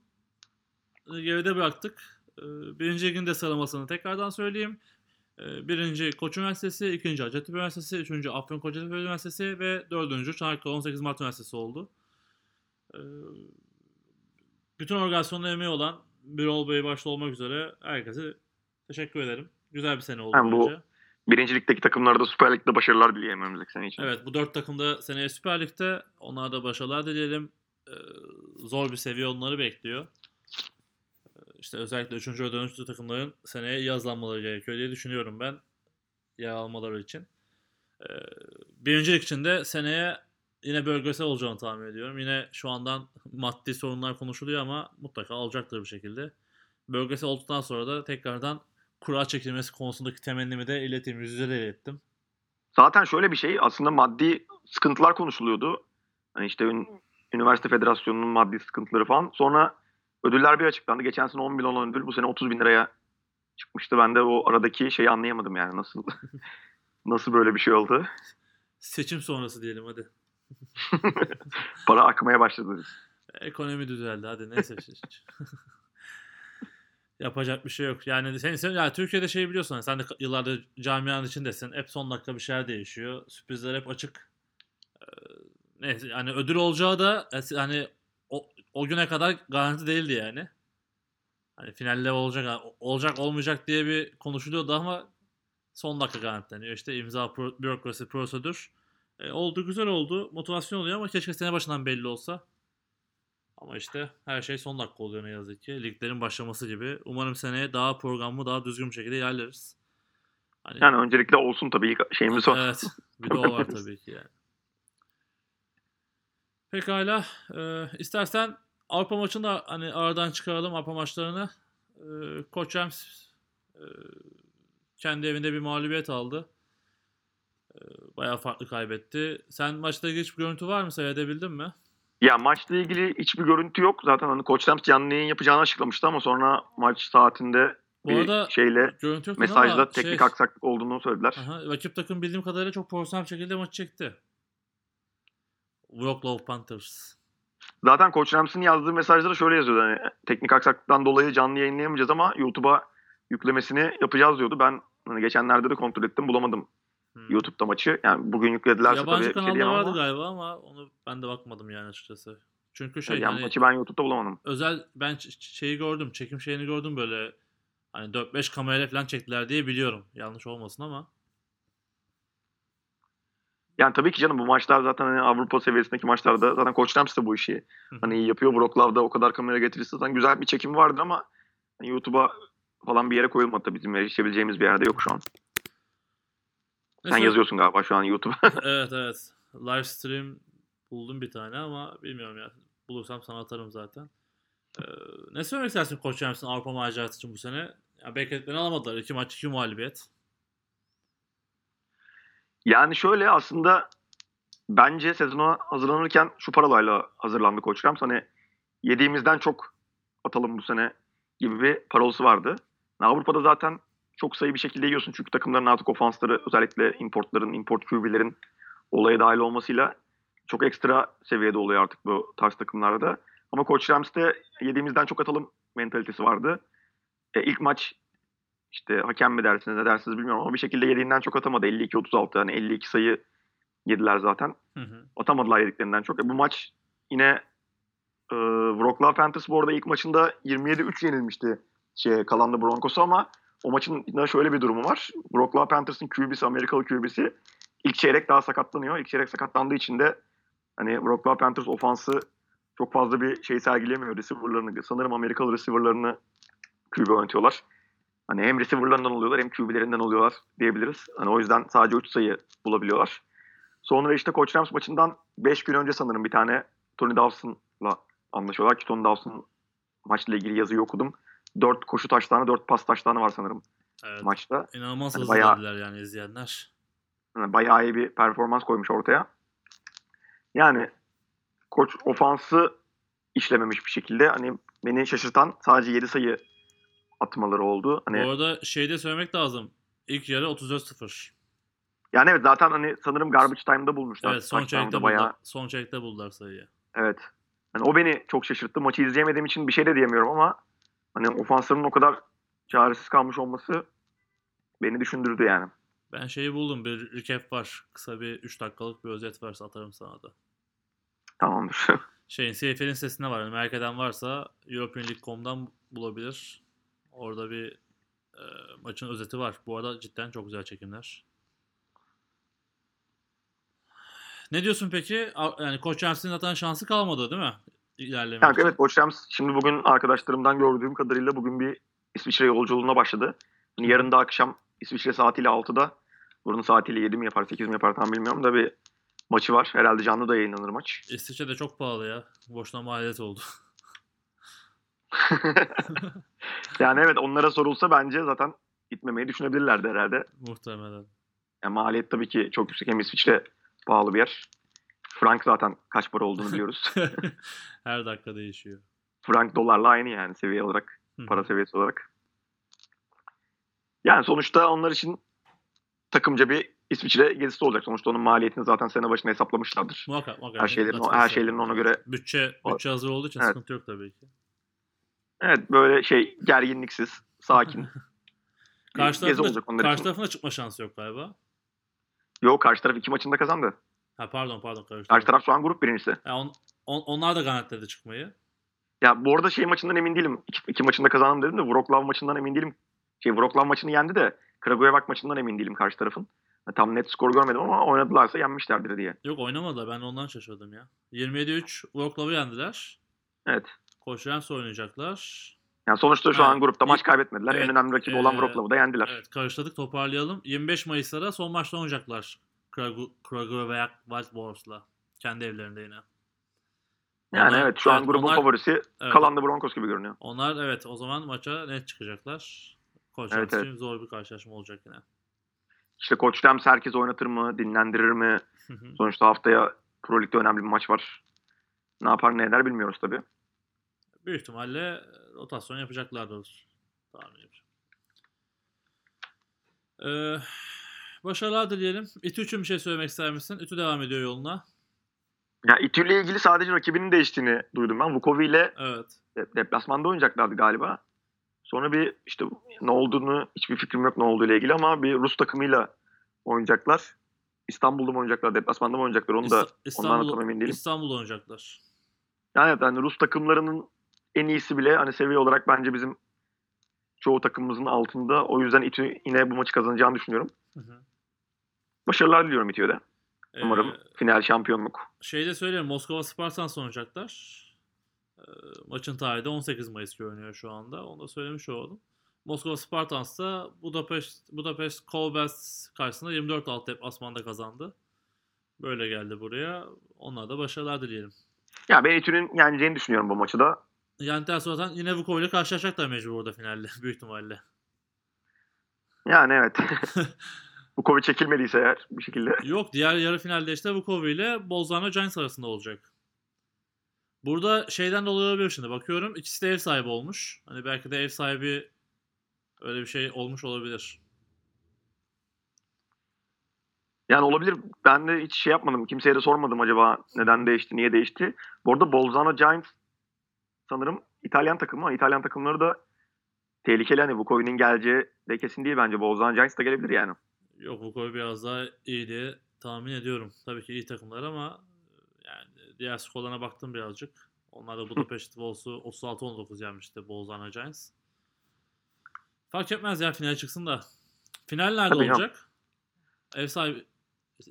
Speaker 1: geride bıraktık. Ee, Birinci ligin de sıralamasını tekrardan söyleyeyim. Ee, Birinci Koç Üniversitesi, ikinci Hacettepe Üniversitesi, üçüncü Afyon Kocatepe Üniversitesi ve dördüncü Çanakkale 18 Mart Üniversitesi oldu. Ee, Bütün organizasyonda emeği olan Birol Bey başta olmak üzere herkese teşekkür ederim. Güzel bir sene oldu
Speaker 2: Yani bu-
Speaker 1: bence.
Speaker 2: Birincilikteki takımlara da Süper Lig'de başarılar dileyelim önümüzdeki sene için.
Speaker 1: Evet bu dört takım da seneye Süper Lig'de. Onlara da başarılar dileyelim. Ee, zor bir seviye onları bekliyor. İşte özellikle 3. ve 4. takımların seneye iyi hazırlanmaları gerekiyor diye düşünüyorum ben. Yer almaları için. Ee, birincilik için de seneye yine bölgesel olacağını tahmin ediyorum. Yine şu andan maddi sorunlar konuşuluyor ama mutlaka olacaktır bir şekilde. Bölgesel olduktan sonra da tekrardan kura çekilmesi konusundaki temennimi de ileteyim. Yüz yüze de ilettim.
Speaker 2: Zaten şöyle bir şey aslında maddi sıkıntılar konuşuluyordu. Hani işte ün- üniversite federasyonunun maddi sıkıntıları falan. Sonra ödüller bir açıklandı. Geçen sene 10 bin olan ödül bu sene 30 bin liraya çıkmıştı. Ben de o aradaki şeyi anlayamadım yani nasıl nasıl böyle bir şey oldu.
Speaker 1: Seçim sonrası diyelim hadi.
Speaker 2: Para akmaya başladı.
Speaker 1: Ekonomi düzeldi hadi neyse. Yapacak bir şey yok. Yani sen, sen yani Türkiye'de şey biliyorsun hani sen de yıllardır camianın içindesin. Hep son dakika bir şeyler değişiyor. Sürprizler hep açık. Ee, neyse yani ödül olacağı da e, hani o, güne kadar garanti değildi yani. Hani finalle olacak olacak olmayacak diye bir konuşuluyordu ama son dakika garantileniyor. İşte imza pro- bürokrasi prosedür. E, oldu güzel oldu. Motivasyon oluyor ama keşke sene başından belli olsa. Ama işte her şey son dakika oluyor ne yazık ki. Liglerin başlaması gibi. Umarım seneye daha programlı, daha düzgün bir şekilde ilerleriz. Hani,
Speaker 2: Yani öncelikle olsun tabii şeyimiz o.
Speaker 1: Evet. Bir de o var tabii ki yani. Pekala. E, istersen Avrupa maçını da hani aradan çıkaralım Avrupa maçlarını. E, Koç Rams e, kendi evinde bir mağlubiyet aldı. E, bayağı farklı kaybetti. Sen maçta ilgili hiçbir görüntü var mı? Seyredebildin mi?
Speaker 2: Ya maçla ilgili hiçbir görüntü yok. Zaten hani Koç Rams canlı yayın yapacağını açıklamıştı ama sonra maç saatinde
Speaker 1: Bu
Speaker 2: bir
Speaker 1: arada
Speaker 2: şeyle
Speaker 1: ama
Speaker 2: teknik
Speaker 1: şey,
Speaker 2: aksaklık olduğunu söylediler.
Speaker 1: Aha, rakip takım bildiğim kadarıyla çok profesyonel şekilde maçı çekti. Wroclaw Panthers.
Speaker 2: Zaten Koç Rams'in yazdığı mesajları şöyle yazıyordu. Hani, teknik aksaklıktan dolayı canlı yayınlayamayacağız ama YouTube'a yüklemesini yapacağız diyordu. Ben hani geçenlerde de kontrol ettim bulamadım
Speaker 1: Hmm.
Speaker 2: YouTube'da maçı. Yani bugün yükledilerse
Speaker 1: Yabancı
Speaker 2: tabii şey
Speaker 1: kanalda
Speaker 2: diyemem
Speaker 1: vardı
Speaker 2: ama
Speaker 1: galiba ama onu ben de bakmadım yani açıkçası. Çünkü şey
Speaker 2: yani
Speaker 1: hani
Speaker 2: maçı ben YouTube'da bulamadım.
Speaker 1: özel ben şeyi gördüm, çekim şeyini gördüm böyle hani 4-5 kamerayla falan çektiler diye biliyorum. Yanlış olmasın ama.
Speaker 2: Yani tabii ki canım bu maçlar zaten hani Avrupa seviyesindeki maçlarda zaten Koç Rams de bu işi hani iyi yapıyor. Wrocław'da o kadar kamera getirirse zaten güzel bir çekim vardır ama hani YouTube'a falan bir yere koyulmadı tabii bizim erişebileceğimiz bir yerde yok şu an. Sen
Speaker 1: Neyse,
Speaker 2: yazıyorsun galiba şu an YouTube'a.
Speaker 1: evet evet. Live stream buldum bir tane ama bilmiyorum ya. Bulursam sana atarım zaten. Ee, ne söylemek istersin Koç Rams'ın Avrupa macerası için bu sene? Ya beklentilerini alamadılar. İki maç iki mağlubiyet.
Speaker 2: Yani şöyle aslında bence sezona hazırlanırken şu parolayla hazırlandı Koç Rams. Hani yediğimizden çok atalım bu sene gibi bir parolası vardı. Avrupa'da zaten çok sayı bir şekilde yiyorsun çünkü takımların artık ofansları özellikle importların, import QB'lerin olaya dahil olmasıyla çok ekstra seviyede oluyor artık bu tarz takımlarda. Ama Coach Rams'te yediğimizden çok atalım mentalitesi vardı. E, ilk maç işte hakem mi dersiniz ne dersiniz bilmiyorum ama bir şekilde yediğinden çok atamadı. 52-36 yani 52 sayı yediler zaten.
Speaker 1: Hı hı.
Speaker 2: Atamadılar yediklerinden çok. E, bu maç yine e, Wroclaw Panthers bu arada ilk maçında 27-3 yenilmişti şey, kalandı Broncos'a ama o maçın da şöyle bir durumu var. Wroclaw Panthers'ın QB'si, Amerikalı QB'si ilk çeyrek daha sakatlanıyor. İlk çeyrek sakatlandığı için de hani Wroclaw Panthers ofansı çok fazla bir şey sergilemiyor. Receiver'larını, sanırım Amerikalı receiver'larını QB oynatıyorlar. Hani hem receiver'larından oluyorlar hem QB'lerinden oluyorlar diyebiliriz. Hani o yüzden sadece 3 sayı bulabiliyorlar. Sonra işte Coach Rams maçından 5 gün önce sanırım bir tane Tony Dawson'la anlaşıyorlar ki Tony Dawson maçla ilgili yazıyı okudum. 4 koşu taşlarına 4 pas taşlarına var sanırım
Speaker 1: Evet.
Speaker 2: maçta.
Speaker 1: İnanılmaz
Speaker 2: Hani bayağı-
Speaker 1: yani izleyenler.
Speaker 2: Yani bayağı iyi bir performans koymuş ortaya. Yani koç ofansı işlememiş bir şekilde hani beni şaşırtan sadece 7 sayı atmaları oldu. Hani
Speaker 1: Bu arada şeyde söylemek lazım. İlk yarı 34-0.
Speaker 2: yani evet zaten hani sanırım garbage time'da bulmuşlar.
Speaker 1: Evet son çeyrekte
Speaker 2: bayağı.
Speaker 1: buldular. Son çeyrekte buldular sayıyı.
Speaker 2: Evet. Hani o beni çok şaşırttı. Maçı izleyemediğim için bir şey de diyemiyorum ama hani ofansların o kadar çaresiz kalmış olması beni düşündürdü yani.
Speaker 1: Ben şeyi buldum. Bir recap var. Kısa bir 3 dakikalık bir özet varsa atarım sana da.
Speaker 2: Tamamdır.
Speaker 1: Şeyin CFL'in sitesinde var. Yani merak eden varsa EuropeanLeague.com'dan bulabilir. Orada bir e, maçın özeti var. Bu arada cidden çok güzel çekimler. Ne diyorsun peki? Yani Koç Ramsey'in zaten şansı kalmadı değil mi? İlerlemek
Speaker 2: Yani evet Coach Rams şimdi bugün arkadaşlarımdan gördüğüm kadarıyla bugün bir İsviçre yolculuğuna başladı. Hani yarın da akşam İsviçre saatiyle 6'da buranın saatiyle 7 mi yapar 8 mi yapar tam bilmiyorum da bir maçı var. Herhalde canlı da yayınlanır maç.
Speaker 1: İsviçre de çok pahalı ya. Boşuna maliyet oldu.
Speaker 2: yani evet onlara sorulsa bence zaten gitmemeyi düşünebilirlerdi herhalde.
Speaker 1: Muhtemelen.
Speaker 2: Yani maliyet tabii ki çok yüksek. Hem İsviçre pahalı bir yer. Frank zaten kaç para olduğunu biliyoruz.
Speaker 1: Her dakika değişiyor.
Speaker 2: Frank dolarla aynı yani seviye olarak.
Speaker 1: Hı
Speaker 2: para seviyesi olarak. Yani sonuçta onlar için takımca bir İsviçre gezisi olacak. Sonuçta onun maliyetini zaten sene başına hesaplamışlardır.
Speaker 1: Muhakkak muhakkak.
Speaker 2: Her şeylerin, her şeylerin ona göre.
Speaker 1: Bütçe, bütçe hazır olduğu için
Speaker 2: Evet.
Speaker 1: sıkıntı yok tabii ki.
Speaker 2: Evet böyle şey gerginliksiz, sakin.
Speaker 1: Karşı
Speaker 2: onlar
Speaker 1: karşı
Speaker 2: için.
Speaker 1: tarafında çıkma şansı yok galiba.
Speaker 2: Yok karşı taraf iki maçında kazandı.
Speaker 1: Ha pardon pardon karıştırdım.
Speaker 2: Karşı taraf şu an grup birincisi.
Speaker 1: Ya on- on- onlar da garantiledi çıkmayı.
Speaker 2: Ya bu arada şey maçından emin değilim. İki, iki maçında kazandım dedim de Wroclaw maçından emin değilim. Şey Wroclaw maçını yendi de Kragujevac maçından emin değilim karşı tarafın. Tam net skor görmedim ama oynadılarsa yenmişlerdir diye.
Speaker 1: Yok oynamadılar ben ondan şaşırdım ya. 27-3 Wroclaw'ı yendiler.
Speaker 2: Evet.
Speaker 1: Koç Rams oynayacaklar.
Speaker 2: Yani sonuçta şu
Speaker 1: Ha,
Speaker 2: an grupta maç kaybetmediler.
Speaker 1: evet,
Speaker 2: en önemli rakibi olan
Speaker 1: ee,
Speaker 2: Wroclaw'ı da yendiler.
Speaker 1: Evet karıştırdık toparlayalım. 25 Mayıs'ta son maçta oynayacaklar. Kragu- Kragujevac Wildboars'la. Kendi evlerinde yine.
Speaker 2: Yani
Speaker 1: Onlar-
Speaker 2: evet şu an
Speaker 1: evet,
Speaker 2: grubun
Speaker 1: onlar-
Speaker 2: favorisi
Speaker 1: Evet.
Speaker 2: kalan da Broncos gibi görünüyor.
Speaker 1: Onlar evet o zaman maça net çıkacaklar. Koç
Speaker 2: Evet,
Speaker 1: için zor bir karşılaşma olacak yine.
Speaker 2: İşte Koç Rams herkes oynatır mı, dinlendirir mi? Sonuçta haftaya Pro Lig'de önemli bir maç var. Ne yapar ne eder bilmiyoruz tabii.
Speaker 1: Büyük ihtimalle rotasyon yapacaklardır. Tahmin yapacağım. Ee, başarılar dileyelim. İTÜ için bir şey söylemek ister misin? İTÜ devam ediyor yoluna.
Speaker 2: Ya İTÜ ile ilgili sadece rakibinin değiştiğini duydum ben. Vukovi ile
Speaker 1: Evet.
Speaker 2: de- deplasmanda oynayacaklardı galiba. Sonra bir işte ne olduğunu hiçbir fikrim yok ne olduğu ile ilgili ama bir Rus takımıyla oynayacaklar. İstanbul'da mı oynayacaklar, deplasmanda mı oynayacaklar onu da
Speaker 1: İsta-
Speaker 2: ondan da tam
Speaker 1: İstanbul,
Speaker 2: emin değilim.
Speaker 1: İstanbul'da oynayacaklar.
Speaker 2: Yani evet hani Rus takımlarının en iyisi bile hani seviye olarak bence bizim çoğu takımımızın altında. O yüzden İTÜ yine bu maçı kazanacağını düşünüyorum.
Speaker 1: Hı hı.
Speaker 2: Başarılar diliyorum İTÜ'ye de.
Speaker 1: Ee,
Speaker 2: Umarım final şampiyonluk.
Speaker 1: Şeyde söyleyeyim Moskova Spartans oynayacaklar. Ee, maçın tarihi de 18 Mayıs görünüyor şu anda. Onu da söylemiş oldum. Moskova Spartans da Budapest, Budapest Kovbest karşısında 24-6 deplasmanda kazandı. Böyle geldi buraya. Onlara da başarılar dileyelim.
Speaker 2: Ya ben İTÜ'nün yeneceğini düşünüyorum bu maçı da.
Speaker 1: Yeniden sonra yine Vukov ile karşılaşacaklar mecbur orada finalde. Büyük ihtimalle.
Speaker 2: Yani evet. bu Covid çekilmediyse eğer bir şekilde.
Speaker 1: Yok diğer yarı finalde işte Vukov ile Bolzano Giants arasında olacak. Burada şeyden dolayı olabilir şimdi. Bakıyorum ikisi de ev sahibi olmuş. Hani belki de ev sahibi öyle bir şey olmuş olabilir.
Speaker 2: Yani olabilir. Ben de hiç şey yapmadım. Kimseye de sormadım acaba neden değişti, niye değişti. Bu arada Bolzano Giants sanırım İtalyan takımı ama İtalyan takımları da tehlikeli. Hani Vukovi'nin geleceği de kesin değil bence. Bolzano Giants da gelebilir yani.
Speaker 1: Yok bu koy biraz daha iyi diye tahmin ediyorum. Tabii ki iyi takımlar ama yani diğer skorlarına baktım birazcık. Onlar da Budapest Wolves'u 36-19 yenmişti Bolzano Giants. Fark etmez ya final çıksın da. Final nerede
Speaker 2: Tabii
Speaker 1: olacak? Ev sahibi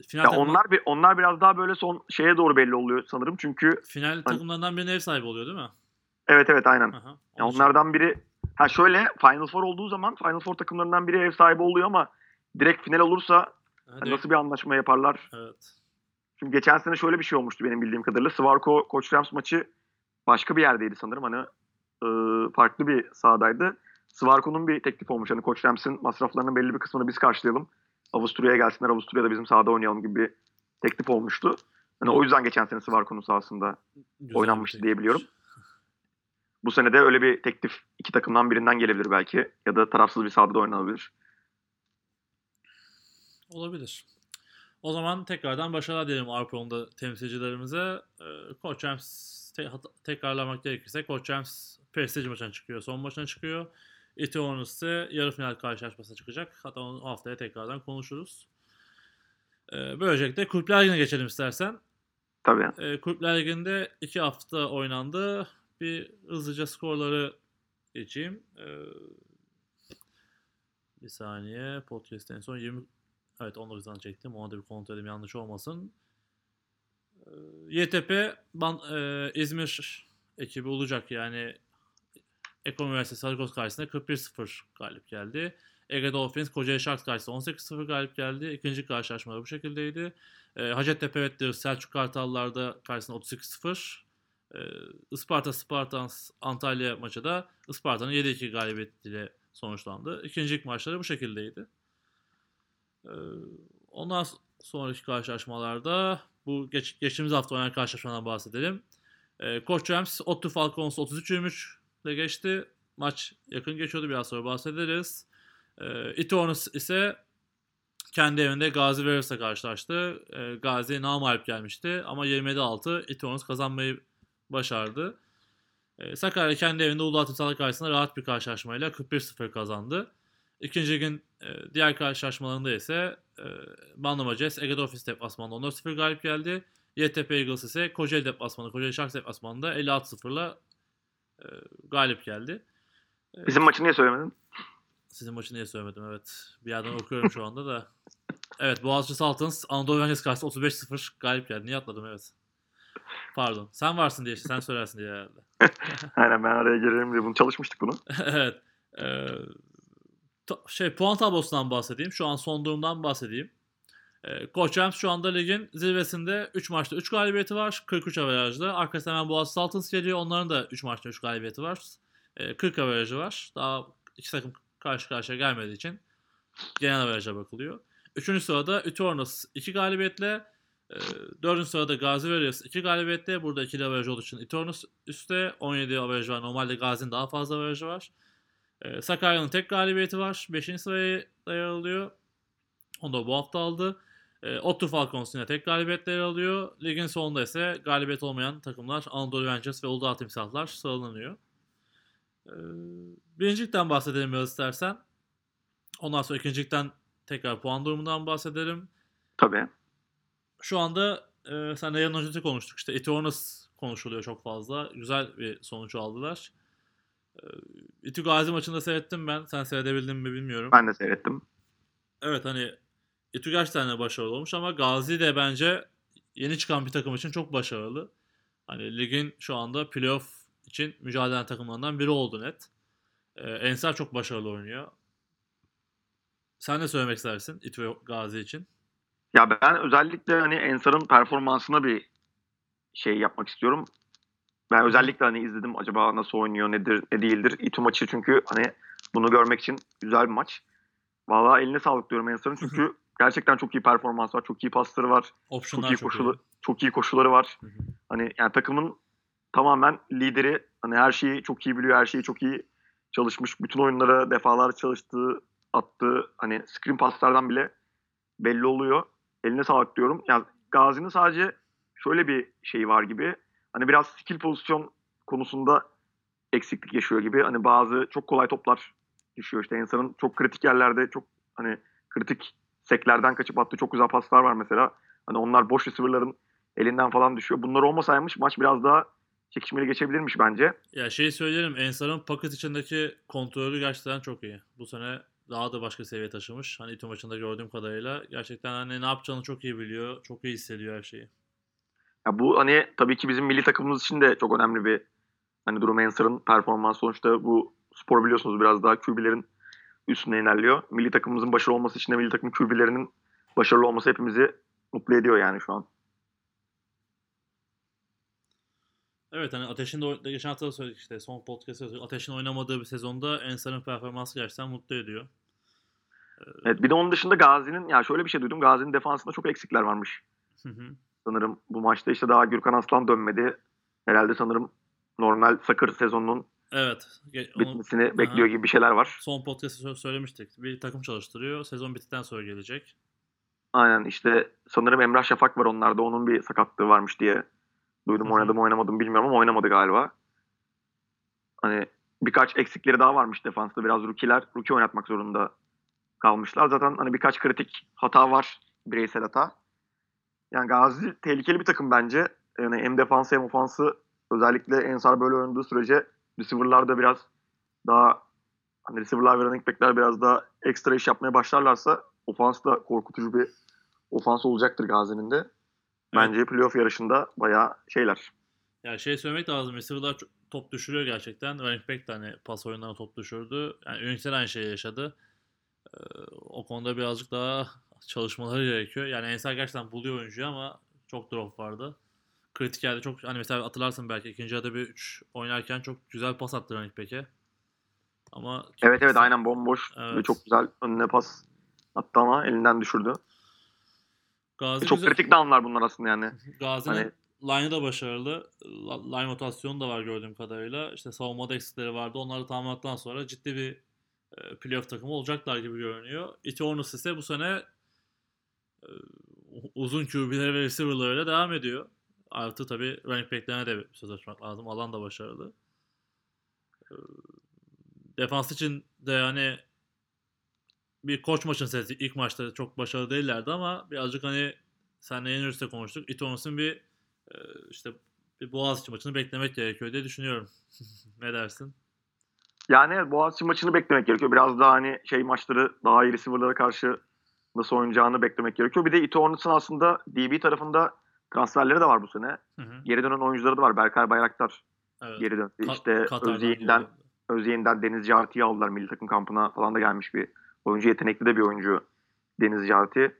Speaker 1: final,
Speaker 2: Ya onlar bir onlar biraz daha böyle son şeye doğru belli oluyor sanırım. Çünkü
Speaker 1: final takımlarından birinin ev sahibi oluyor değil mi?
Speaker 2: Evet evet aynen.
Speaker 1: Aha,
Speaker 2: Ya
Speaker 1: onun için-
Speaker 2: onlardan biri ha şöyle Final Four olduğu zaman Final Four takımlarından biri ev sahibi oluyor ama direkt final olursa hani nasıl bir anlaşma yaparlar?
Speaker 1: Evet.
Speaker 2: Çünkü geçen sene şöyle bir şey olmuştu benim bildiğim kadarıyla. Svarko Koç Rams maçı başka bir yerdeydi sanırım. Hani e, farklı bir sahadaydı. Svarko'nun bir teklif olmuş. Hani Koç Rams'in masraflarının belli bir kısmını biz karşılayalım. Avusturya'ya gelsinler. Avusturya'da bizim sahada oynayalım gibi bir teklif olmuştu. Hani o yüzden geçen sene Svarko'nun sahasında
Speaker 1: Güzel
Speaker 2: Oynanmıştı diye biliyorum. Bu sene de öyle bir teklif iki takımdan birinden gelebilir belki. Ya da tarafsız bir sahada da oynanabilir.
Speaker 1: Olabilir. O zaman tekrardan başarılar diyelim Arpon'da temsilcilerimize. Ee, Koç Rams te- tekrarlamak gerekirse Koç Rams prestij maçına çıkıyor. Son maçına çıkıyor. Itiornus ise yarı final karşılaşmasına çıkacak. Hatta onu haftaya tekrardan konuşuruz. Ee, böylelikle Kulüpler Ligi'ne geçelim istersen.
Speaker 2: Tabii.
Speaker 1: E, Kulüpler Ligi'nde iki hafta oynandı. Bir hızlıca skorları geçeyim. E, bir saniye. Podcast'ten en son 20 Evet 19'dan çektim. Ona da bir kontrol edeyim yanlış olmasın. E, YTP Ban, e, İzmir ekibi olacak yani Ekonomi Üniversitesi Sarıkoz karşısında 41-0 galip geldi. Ege Dolphins Kocaeli Sharks karşısında 18-0 galip geldi. İkinci karşılaşma da bu şekildeydi. E, Hacettepe Vetleri Selçuk Kartallar'da karşısında 38-0. E, Isparta Spartans Antalya maçı da Isparta'nın 7-2 galibiyetiyle sonuçlandı. İkinci maçları bu şekildeydi. E, ondan sonraki karşılaşmalarda bu geç, geçtiğimiz hafta oynanan karşılaşmadan bahsedelim. E, Koç Rams Ottu Falcons 33-23 ile geçti. Maç yakın geçiyordu biraz sonra bahsederiz. Itonos ise kendi evinde Gazi Veris'le karşılaştı. Gazi namalip gelmişti ama 27-6 Itonos kazanmayı başardı. E, Sakarya kendi evinde Ulu Timsahlar karşısında rahat bir karşılaşmayla 41-0 kazandı. İkinci ligin e, diğer karşılaşmalarında ise e, Bandırma Jazz Ege Dolphins deplasmanında 14-0 galip geldi. YTP Eagles ise Kocaeli deplasmanında, Kocaeli Sharks deplasmanında 56-0'la e, galip geldi. E,
Speaker 2: Bizim maçı niye söylemedin?
Speaker 1: sizin maçı niye söylemedim evet. Bir yerden okuyorum şu anda da. Evet Boğaziçi Saltans Anadolu Efendisi karşısında 35-0 galip geldi. Niye atladım evet. Pardon. Sen varsın diye sen söylersin diye herhalde.
Speaker 2: Aynen ben araya girerim diye bunu çalışmıştık bunu.
Speaker 1: evet. Ee, şey puan tablosundan bahsedeyim. Şu an son durumdan bahsedeyim. Ee, Koç Rams şu anda ligin zirvesinde 3 maçta 3 galibiyeti var. 43 averajlı. Arkasından hemen Boğaziçi Saltans geliyor. Onların da 3 maçta 3 galibiyeti var. Ee, 40 averajı var. Daha iki takım karşı karşıya gelmediği için genel averaja bakılıyor. Üçüncü sırada Utornus 2 galibiyetle. E, dördüncü sırada Gazi Warriors 2 galibiyetle. Burada ikili averaj olduğu için Utornus üstte 17 averaj var. Normalde Gazi'nin daha fazla averajı var. E, Sakarya'nın tek galibiyeti var. 5. sıraya yer alıyor. Onu da bu hafta aldı. E, Ottu Falcons yine tek galibiyetle yer alıyor. Ligin sonunda ise galibiyet olmayan takımlar Anadolu Rangers ve Uludağ Timsahlar sıralanıyor. E, birincilikten bahsedelim biraz istersen. Ondan sonra ikincilikten tekrar puan durumundan bahsedelim.
Speaker 2: Tabii.
Speaker 1: Şu anda e, sen de yarın önce konuştuk. İşte Etornus konuşuluyor çok fazla. Güzel bir sonuç aldılar. E, İTÜ Gazi maçında seyrettim ben. Sen seyredebildin mi bilmiyorum.
Speaker 2: Ben de seyrettim.
Speaker 1: Evet hani İTÜ gerçekten de başarılı olmuş ama Gazi de bence yeni çıkan bir takım için çok başarılı. Hani ligin şu anda playoff için mücadele eden takımlarından biri oldu net. E, Ensar çok başarılı oynuyor. Sen ne söylemek istersin İTÜ Gazi için?
Speaker 2: Ya ben özellikle hani Ensar'ın performansına bir şey yapmak istiyorum. Ben özellikle hani izledim acaba nasıl oynuyor, nedir, ne değildir. İTÜ maçı çünkü hani bunu görmek için güzel bir maç. Vallahi eline sağlık diyorum Ensar'ın çünkü gerçekten çok iyi performans var, çok iyi pasları var, çok iyi
Speaker 1: çok
Speaker 2: koşulu,
Speaker 1: iyi.
Speaker 2: çok iyi koşuları var.
Speaker 1: Hı.
Speaker 2: Hani yani takımın tamamen lideri. Hani her şeyi çok iyi biliyor, her şeyi çok iyi çalışmış. Bütün oyunlara defalar çalıştığı, attığı hani screen paslardan bile belli oluyor. Eline sağlık diyorum. Yani Gazi'nin sadece şöyle bir şey var gibi. Hani biraz skill pozisyon konusunda eksiklik yaşıyor gibi. Hani bazı çok kolay toplar düşüyor işte insanın çok kritik yerlerde çok hani kritik seklerden kaçıp attığı çok güzel paslar var mesela. Hani onlar boş receiver'ların elinden falan düşüyor. Bunlar olmasaymış maç biraz daha çekişmeli geçebilirmiş bence.
Speaker 1: Ya şey söyleyelim Ensar'ın pocket içindeki kontrolü gerçekten çok iyi. Bu sene daha da başka seviye taşımış. Hani İTÜ maçında gördüğüm kadarıyla gerçekten hani ne yapacağını çok iyi biliyor. Çok iyi hissediyor her şeyi.
Speaker 2: Ya bu hani tabii ki bizim milli takımımız için de çok önemli bir hani durum Ensar'ın performansı sonuçta bu spor biliyorsunuz biraz daha QB'lerin üstüne inerliyor. Milli takımımızın başarılı olması için de milli takım QB'lerinin başarılı olması hepimizi mutlu ediyor yani şu an.
Speaker 1: Evet hani Ateş'in de geçen hafta da söyledik işte son podcast'ta söyledik. Ateş'in oynamadığı bir sezonda Ensar'ın performansı gerçekten mutlu ediyor.
Speaker 2: Evet bir de onun dışında Gazi'nin ya şöyle bir şey duydum. Gazi'nin defansında çok eksikler varmış.
Speaker 1: Hı hı.
Speaker 2: Sanırım bu maçta işte daha Gürkan Aslan dönmedi. Herhalde sanırım normal Sakır sezonunun
Speaker 1: Evet. onu-
Speaker 2: bitmesini bekliyor gibi bir şeyler var.
Speaker 1: son podcast'ta sö- söylemiştik. Bir takım çalıştırıyor. Sezon bittikten sonra gelecek.
Speaker 2: Aynen işte sanırım Emrah Şafak var onlarda. Onun bir sakatlığı varmış diye duydum.
Speaker 1: Hı hı.
Speaker 2: Oynadı mı oynamadı mı bilmiyorum ama oynamadı galiba. Hani birkaç eksikleri daha varmış defansta. Biraz rookie'ler, rookie oynatmak zorunda kalmışlar. Zaten hani birkaç kritik hata var. Bireysel hata. Yani Gazi tehlikeli bir takım bence. Yani hem defansı hem ofansı özellikle Ensar böyle oynadığı sürece receiver'lar da biraz daha hani receiver'lar ve running back'ler biraz daha ekstra iş yapmaya başlarlarsa ofans da korkutucu bir ofans olacaktır Gazi'nin de. Bence playoff yarışında bayağı şeyler.
Speaker 1: Ya şey söylemek lazım. Receiver'lar çok- top düşürüyor gerçekten. Running back de hani pas oyunlarına top düşürdü. Yani Unit'ler aynı şeyi yaşadı. Ee, o konuda birazcık daha çalışmaları gerekiyor. Yani Ensar gerçekten buluyor oyuncuyu ama çok drop vardı. Kritik yerde çok hani mesela hatırlarsın belki ikinci yarıda bir 3 oynarken çok güzel pas attı running back'e. Ama
Speaker 2: Evet evet aynen bomboş ve
Speaker 1: Evet.
Speaker 2: çok güzel önüne pas attı ama elinden düşürdü.
Speaker 1: Gazi
Speaker 2: Çok
Speaker 1: güzel-
Speaker 2: kritik downlar bunlar aslında yani.
Speaker 1: Gazi'nin
Speaker 2: Hani-
Speaker 1: line'ı da başarılı. Line rotasyonu da var gördüğüm kadarıyla. İşte savunmada eksikleri vardı. Onları tamamladıktan sonra ciddi bir playoff takımı olacaklar gibi görünüyor. Eternals ise bu sene e, uzun QB'leri ve receiver'larıyla devam ediyor. Artı tabii running back'lerine de söz açmak lazım. Alan da başarılı. E, defans için de yani bir koç maçın sesi ilk maçta çok başarılı değillerdi ama birazcık hani senle yeni üstte konuştuk. Eternals'ın bir e, işte bir Boğaziçi maçını beklemek gerekiyor diye düşünüyorum. ne dersin?
Speaker 2: Yani Boğaziçi maçını beklemek gerekiyor. Biraz daha hani şey maçları daha iyi receiver'lara karşı nasıl oynayacağını beklemek gerekiyor. Bir de Ito Hornets'ın aslında DB tarafında transferleri de var bu sene.
Speaker 1: Hı hı.
Speaker 2: Geri dönen oyuncuları da var. Berkay Bayraktar
Speaker 1: Evet.
Speaker 2: geri döndü.
Speaker 1: Ka-
Speaker 2: işte Özyeğin'den. Özyeğin'den Deniz Carti'yi aldılar milli takım kampına falan da gelmiş bir oyuncu. Yetenekli de bir oyuncu Deniz Carti.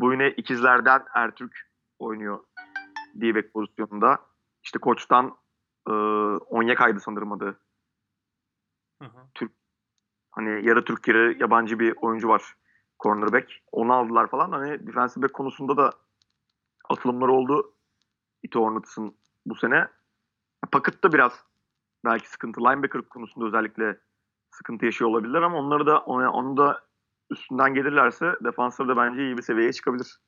Speaker 2: Bu yine ikizlerden Ertürk oynuyor D-back pozisyonunda. İşte koçtan e, Onyekay'dı sanırım adı.
Speaker 1: Hı hı.
Speaker 2: Hani yarı Türk yarı yabancı bir oyuncu var cornerback. Onu aldılar falan. Hani defensive back konusunda da atılımlar oldu. Ito Hornets'ın bu sene. Puckett da biraz belki sıkıntı. Linebacker konusunda özellikle sıkıntı yaşıyor olabilirler ama onları da onu, onu da üstünden gelirlerse defansları da bence iyi bir seviyeye çıkabilir.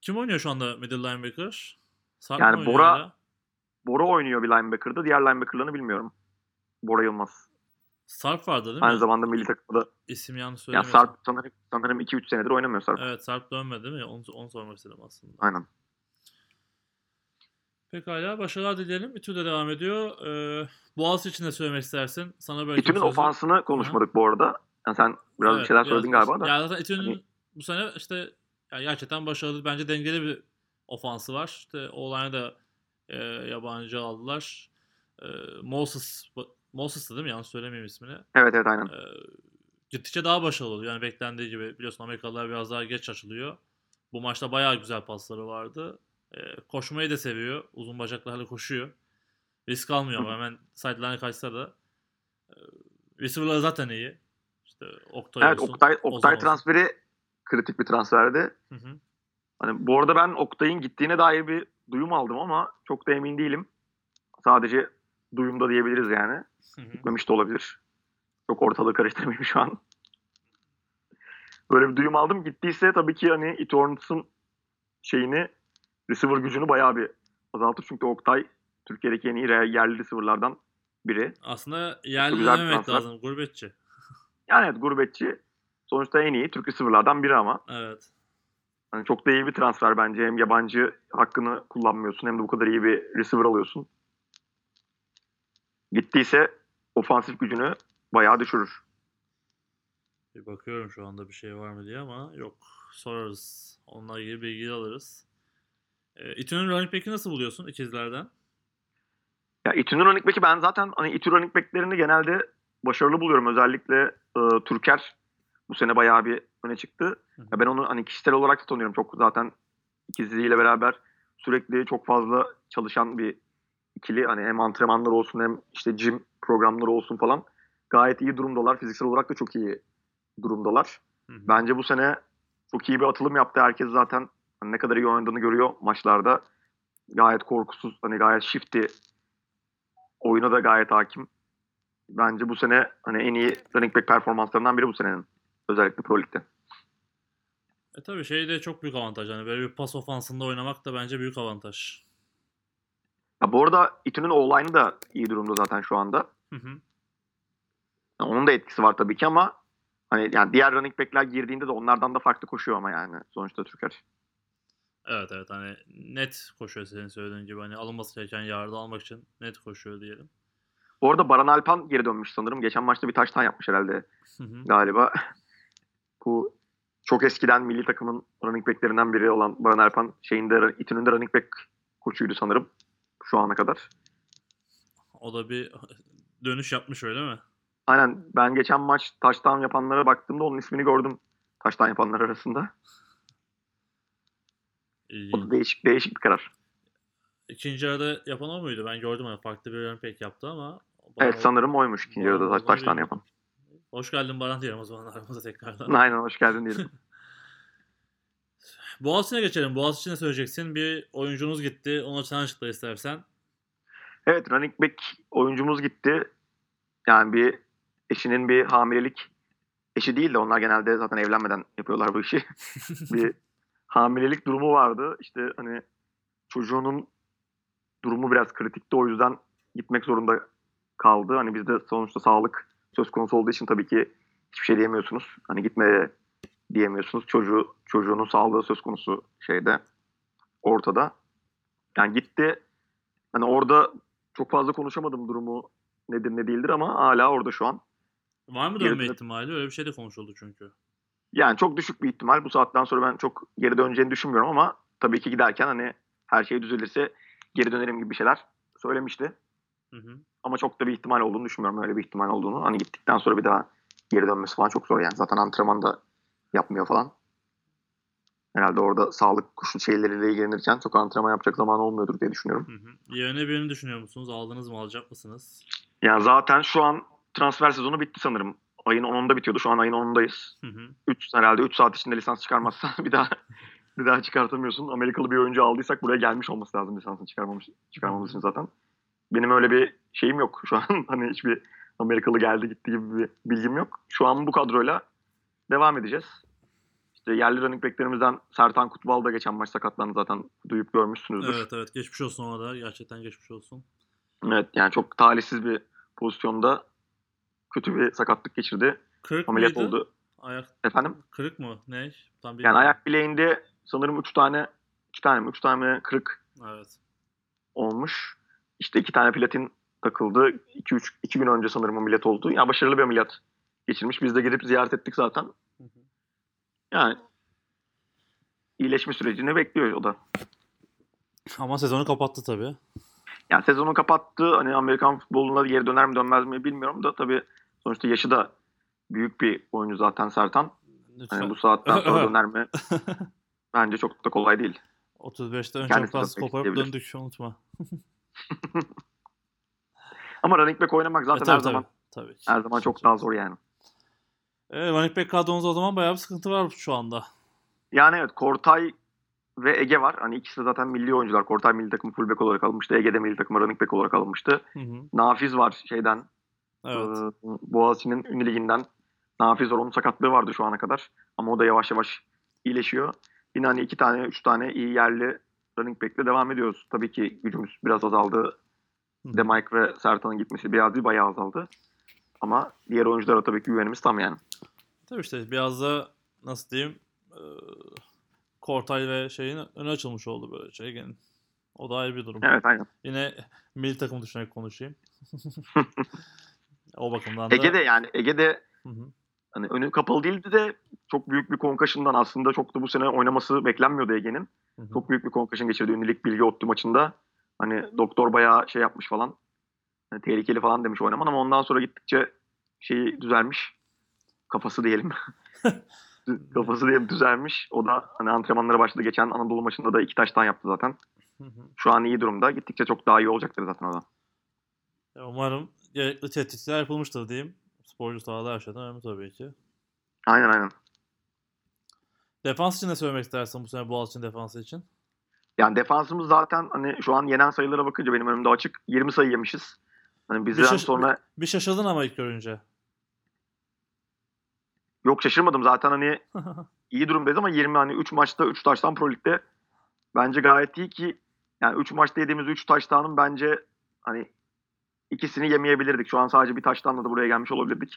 Speaker 1: Kim oynuyor şu anda middle linebacker? Sarp
Speaker 2: Yani Bora-
Speaker 1: hala?
Speaker 2: Bora oynuyor bir linebacker'da. Diğer linebacker'larını bilmiyorum. Bora Yılmaz.
Speaker 1: Sarp vardı değil
Speaker 2: Aynı
Speaker 1: mi?
Speaker 2: zamanda milli takımda.
Speaker 1: İsim yanlış
Speaker 2: Ya
Speaker 1: söylemiyorsam.
Speaker 2: Sarp sanırım, sanırım 2-3 senedir oynamıyor Sarp.
Speaker 1: Evet Sarp dönmedi değil mi? Onu, onu sormak istedim aslında.
Speaker 2: Aynen.
Speaker 1: Pekala başarılar dileyelim. İTÜ de devam ediyor. Ee, Boğaziçi için de söylemek istersin. Sana belki
Speaker 2: İTÜ'nün ofansını konuşmadık bu arada. Yani sen biraz bir
Speaker 1: Evet,
Speaker 2: şeyler
Speaker 1: biraz
Speaker 2: söyledin galiba da.
Speaker 1: Ya zaten İTÜ'nün
Speaker 2: Hani-
Speaker 1: bu sene işte ya gerçekten başarılı bence dengeli bir ofansı var. İşte Oğlan'a da e, yabancı aldılar. E, Moses Moses'tı değil mi? Yanlış söylemeyeyim ismini.
Speaker 2: Evet evet aynen.
Speaker 1: E, gittikçe daha başarılı oluyor. Yani beklendiği gibi biliyorsun Amerikalılar biraz daha geç açılıyor. Bu maçta bayağı güzel pasları vardı. E, koşmayı da seviyor. Uzun bacaklarla koşuyor. Risk almıyor ama hemen sideline'e kaçsa da. E, receiver'ları zaten iyi. İşte Oktay
Speaker 2: Evet
Speaker 1: olsun,
Speaker 2: Oktay, Oktay
Speaker 1: olsun.
Speaker 2: transferi kritik bir transferdi.
Speaker 1: Hı hı.
Speaker 2: Hani bu arada ben Oktay'ın gittiğine dair bir duyum aldım ama çok da emin değilim. sadece duyumda diyebiliriz yani. Gitmemiş de olabilir. Çok ortalığı karıştırmayayım şu an. Böyle bir duyum aldım. Gittiyse tabii ki hani Eternals'ın şeyini receiver gücünü bayağı bir azaltır. Çünkü Oktay Türkiye'deki en iyi yerli receiver'lardan biri.
Speaker 1: Aslında yerli dememek
Speaker 2: transfer.
Speaker 1: lazım. Gurbetçi.
Speaker 2: Yani evet gurbetçi. Sonuçta en iyi Türk receiver'lardan biri ama.
Speaker 1: Evet.
Speaker 2: Hani çok da iyi bir transfer bence. Hem yabancı hakkını kullanmıyorsun hem de bu kadar iyi bir receiver alıyorsun. Gittiyse ofansif gücünü bayağı düşürür.
Speaker 1: Bir bakıyorum şu anda bir şey var mı diye ama yok. Sorarız. Onunla ilgili bilgi alırız. E, İTÜ'nün running back'i nasıl buluyorsun ikizlerden?
Speaker 2: Ya İTÜ'nün running back'i ben zaten hani İTÜ running back'lerini genelde başarılı buluyorum. Özellikle e, Türker bu sene bayağı bir öne çıktı.
Speaker 1: Hı hı.
Speaker 2: Ya ben onu hani kişisel olarak da tanıyorum. Çok zaten ikiziyle beraber sürekli çok fazla çalışan bir ikili. Hani hem antrenmanlar olsun hem işte gym programları olsun falan. Gayet iyi durumdalar. Fiziksel olarak da çok iyi durumdalar.
Speaker 1: Hı hı.
Speaker 2: Bence bu sene çok iyi bir atılım yaptı. Herkes zaten hani ne kadar iyi oynadığını görüyor maçlarda. Gayet korkusuz, hani gayet shifty. Oyuna da gayet hakim. Bence bu sene hani en iyi running back performanslarından biri bu senenin. Özellikle Pro Lig'de.
Speaker 1: E tabii şey de çok büyük avantaj. Hani böyle bir pas ofansında oynamak da bence büyük avantaj.
Speaker 2: Ya bu arada İTÜ'nün o-line'ı da iyi durumda zaten şu anda.
Speaker 1: Hı hı.
Speaker 2: Yani onun da etkisi var tabii ki ama hani yani diğer running back'ler girdiğinde de onlardan da farklı koşuyor ama yani sonuçta Türker.
Speaker 1: Evet evet hani net koşuyor senin söylediğin gibi. Hani alınması gereken yardı almak için net koşuyor diyelim.
Speaker 2: Bu arada Baran Alpan geri dönmüş sanırım. Geçen maçta bir taştan yapmış herhalde
Speaker 1: Hı hı.
Speaker 2: galiba. Bu çok eskiden milli takımın running backlerinden biri olan Baran Alpan şeyinde İTÜ'nün de running back koçuydu sanırım şu ana kadar.
Speaker 1: O da bir dönüş yapmış öyle mi?
Speaker 2: Aynen ben geçen maç taştan yapanlara baktığımda onun ismini gördüm taştan yapanlar arasında. O
Speaker 1: İlginç.
Speaker 2: da değişik değişik bir karar.
Speaker 1: İkinci yarıda yapan o muydu? Ben gördüm hani farklı bir back yaptı ama.
Speaker 2: Evet sanırım oymuş ikinci yarıda taş, taştan yapan.
Speaker 1: Hoş geldin Baran diyelim o zaman aramıza tekrardan.
Speaker 2: Aynen hoş geldin diyelim.
Speaker 1: Boğaziçi'ne geçelim. Boğaziçi'ne söyleyeceksin. Bir oyuncunuz gitti. Onu sen açıkla istersen.
Speaker 2: Evet running back oyuncumuz gitti. Yani bir eşinin bir hamilelik eşi değil de onlar genelde zaten evlenmeden yapıyorlar bu işi. bir hamilelik durumu vardı. İşte hani çocuğunun durumu biraz kritikti o yüzden gitmek zorunda kaldı. Hani bizde sonuçta sağlık söz konusu olduğu için tabii ki hiçbir şey diyemiyorsunuz. Hani gitme diyemiyorsunuz. Çocuğu çocuğunun sağlığı söz konusu şeyde ortada. Yani gitti. Hani orada çok fazla konuşamadım durumu nedir ne değildir ama hala orada şu an.
Speaker 1: Var mı dönme
Speaker 2: dönüp-
Speaker 1: ihtimali? Öyle bir şey de konuşuldu çünkü.
Speaker 2: Yani çok düşük bir ihtimal. Bu saatten sonra ben çok geri döneceğini düşünmüyorum ama tabii ki giderken hani her şey düzelirse geri dönerim gibi bir şeyler söylemişti.
Speaker 1: Hı hı.
Speaker 2: Ama çok da bir ihtimal olduğunu düşünmüyorum öyle bir ihtimal olduğunu. Hani gittikten sonra bir daha geri dönmesi falan çok zor yani. Zaten antrenman da yapmıyor falan. Herhalde orada sağlık kuşu şeyleriyle ilgilenirken çok antrenman yapacak zaman olmuyordur diye düşünüyorum.
Speaker 1: Hı hı. Yerine birini düşünüyor musunuz? Aldınız mı? Alacak mısınız?
Speaker 2: Yani zaten şu an transfer sezonu bitti sanırım. Ayın 10'unda bitiyordu. Şu an ayın 10'undayız.
Speaker 1: Hı hı.
Speaker 2: 3 herhalde 3 saat içinde lisans çıkarmazsan bir daha bir daha çıkartamıyorsun. Amerikalı bir oyuncu aldıysak buraya gelmiş olması lazım lisansını çıkarmamış çıkarmamız için zaten. Benim öyle bir şeyim yok şu an. Hani hiçbir Amerikalı geldi gitti gibi bir bilgim yok. Şu an bu kadroyla devam edeceğiz. İşte yerli running backlerimizden Sertan Kutbal da geçen maç sakatlandı zaten duyup görmüşsünüzdür.
Speaker 1: Evet evet. Geçmiş olsun ona da. Gerçekten geçmiş olsun.
Speaker 2: Evet, yani çok talihsiz bir pozisyonda kötü bir sakatlık geçirdi.
Speaker 1: Kırık
Speaker 2: Ameliyat
Speaker 1: mıydı?
Speaker 2: oldu.
Speaker 1: Ayak
Speaker 2: Efendim?
Speaker 1: kırık mı? Ne? Tam
Speaker 2: Yani
Speaker 1: bilmiyorum.
Speaker 2: ayak bileğinde sanırım 3 tane 2 tane mi 3 tane kırık
Speaker 1: Evet.
Speaker 2: olmuş. İşte 2 tane platin takıldı. 2 3 2 gün önce sanırım ameliyat oldu. Ya başarılı bir ameliyat geçirmiş. Biz de gidip ziyaret ettik zaten.
Speaker 1: Hı hı.
Speaker 2: Yani iyileşme sürecini bekliyor o da.
Speaker 1: Ama sezonu kapattı tabii.
Speaker 2: Yani sezonu kapattı. Hani Amerikan futboluna geri döner mi dönmez mi bilmiyorum da tabii sonuçta yaşı da büyük bir oyuncu zaten Sertan.
Speaker 1: Lütfen.
Speaker 2: Hani bu saatten sonra döner mi? Bence çok da kolay değil.
Speaker 1: 35'ten önce
Speaker 2: Kendisi
Speaker 1: pas koparıp döndük unutma.
Speaker 2: Ama running back oynamak zaten
Speaker 1: E, tabii,
Speaker 2: her zaman
Speaker 1: tabii. tabii ki.
Speaker 2: her zaman çok daha zor yani.
Speaker 1: Evet, running back kadronuzda o zaman bayağı bir sıkıntı var şu anda.
Speaker 2: Yani evet Kortay ve Ege var. Hani ikisi de zaten milli oyuncular. Kortay milli takımı fullback olarak alınmıştı. Ege'de milli takımı running back olarak alınmıştı.
Speaker 1: Hı hı.
Speaker 2: Nafiz var şeyden.
Speaker 1: Evet.
Speaker 2: e, Boğaziçi'nin ünlü liginden. Nafiz var. Onun sakatlığı vardı şu ana kadar. Ama o da yavaş yavaş iyileşiyor. Yine hani iki tane, üç tane iyi yerli running back'le devam ediyoruz. Tabii ki gücümüz biraz azaldı.
Speaker 1: Hı.
Speaker 2: Demike ve Sertan'ın gitmesi biraz değil bayağı azaldı. Ama diğer oyunculara tabii ki güvenimiz tam yani.
Speaker 1: Tabii işte biraz da nasıl diyeyim e, Kortay ve şeyin öne açılmış oldu böyle şey. Ege'nin. O da ayrı bir durum.
Speaker 2: Evet aynen.
Speaker 1: Yine milli takım düşünerek konuşayım. o bakımdan da.
Speaker 2: Ege'de yani Ege'de
Speaker 1: Hı hı.
Speaker 2: hani önü kapalı değildi de çok büyük bir concussion'dan aslında çok da bu sene oynaması beklenmiyordu Ege'nin. Çok büyük bir concussion geçirdi ünlülük bilgi Ottu maçında. Hani doktor bayağı şey yapmış falan. Hani tehlikeli falan demiş oynaman ama ondan sonra gittikçe şeyi düzelmiş. Kafası diyelim. Kafası diyelim düzelmiş. O da hani antrenmanlara başladı. Geçen Anadolu maçında da iki taştan yaptı zaten. Şu an iyi durumda. Gittikçe çok daha iyi olacaktır zaten o da.
Speaker 1: Umarım gerekli tetkikler yapılmıştır diyeyim. Sporcu sahada her şeyden önemli tabii ki.
Speaker 2: Aynen aynen.
Speaker 1: Defans için ne söylemek istersin bu sene Boğaziçi'nin defansı için?
Speaker 2: Yani defansımız zaten hani şu an yenen sayılara bakınca benim önümde açık 20 sayı yemişiz. Hani bizden
Speaker 1: şaş-
Speaker 2: sonra
Speaker 1: Bir şaşırdın ama ilk görünce.
Speaker 2: yok şaşırmadım zaten hani iyi durumdayız ama 20 hani 3 maçta 3 taştan Pro Lig'de bence gayet iyi ki yani 3 maçta yediğimiz 3 taştanın bence hani ikisini yemeyebilirdik. Şu an sadece bir taştanla da buraya gelmiş olabilirdik.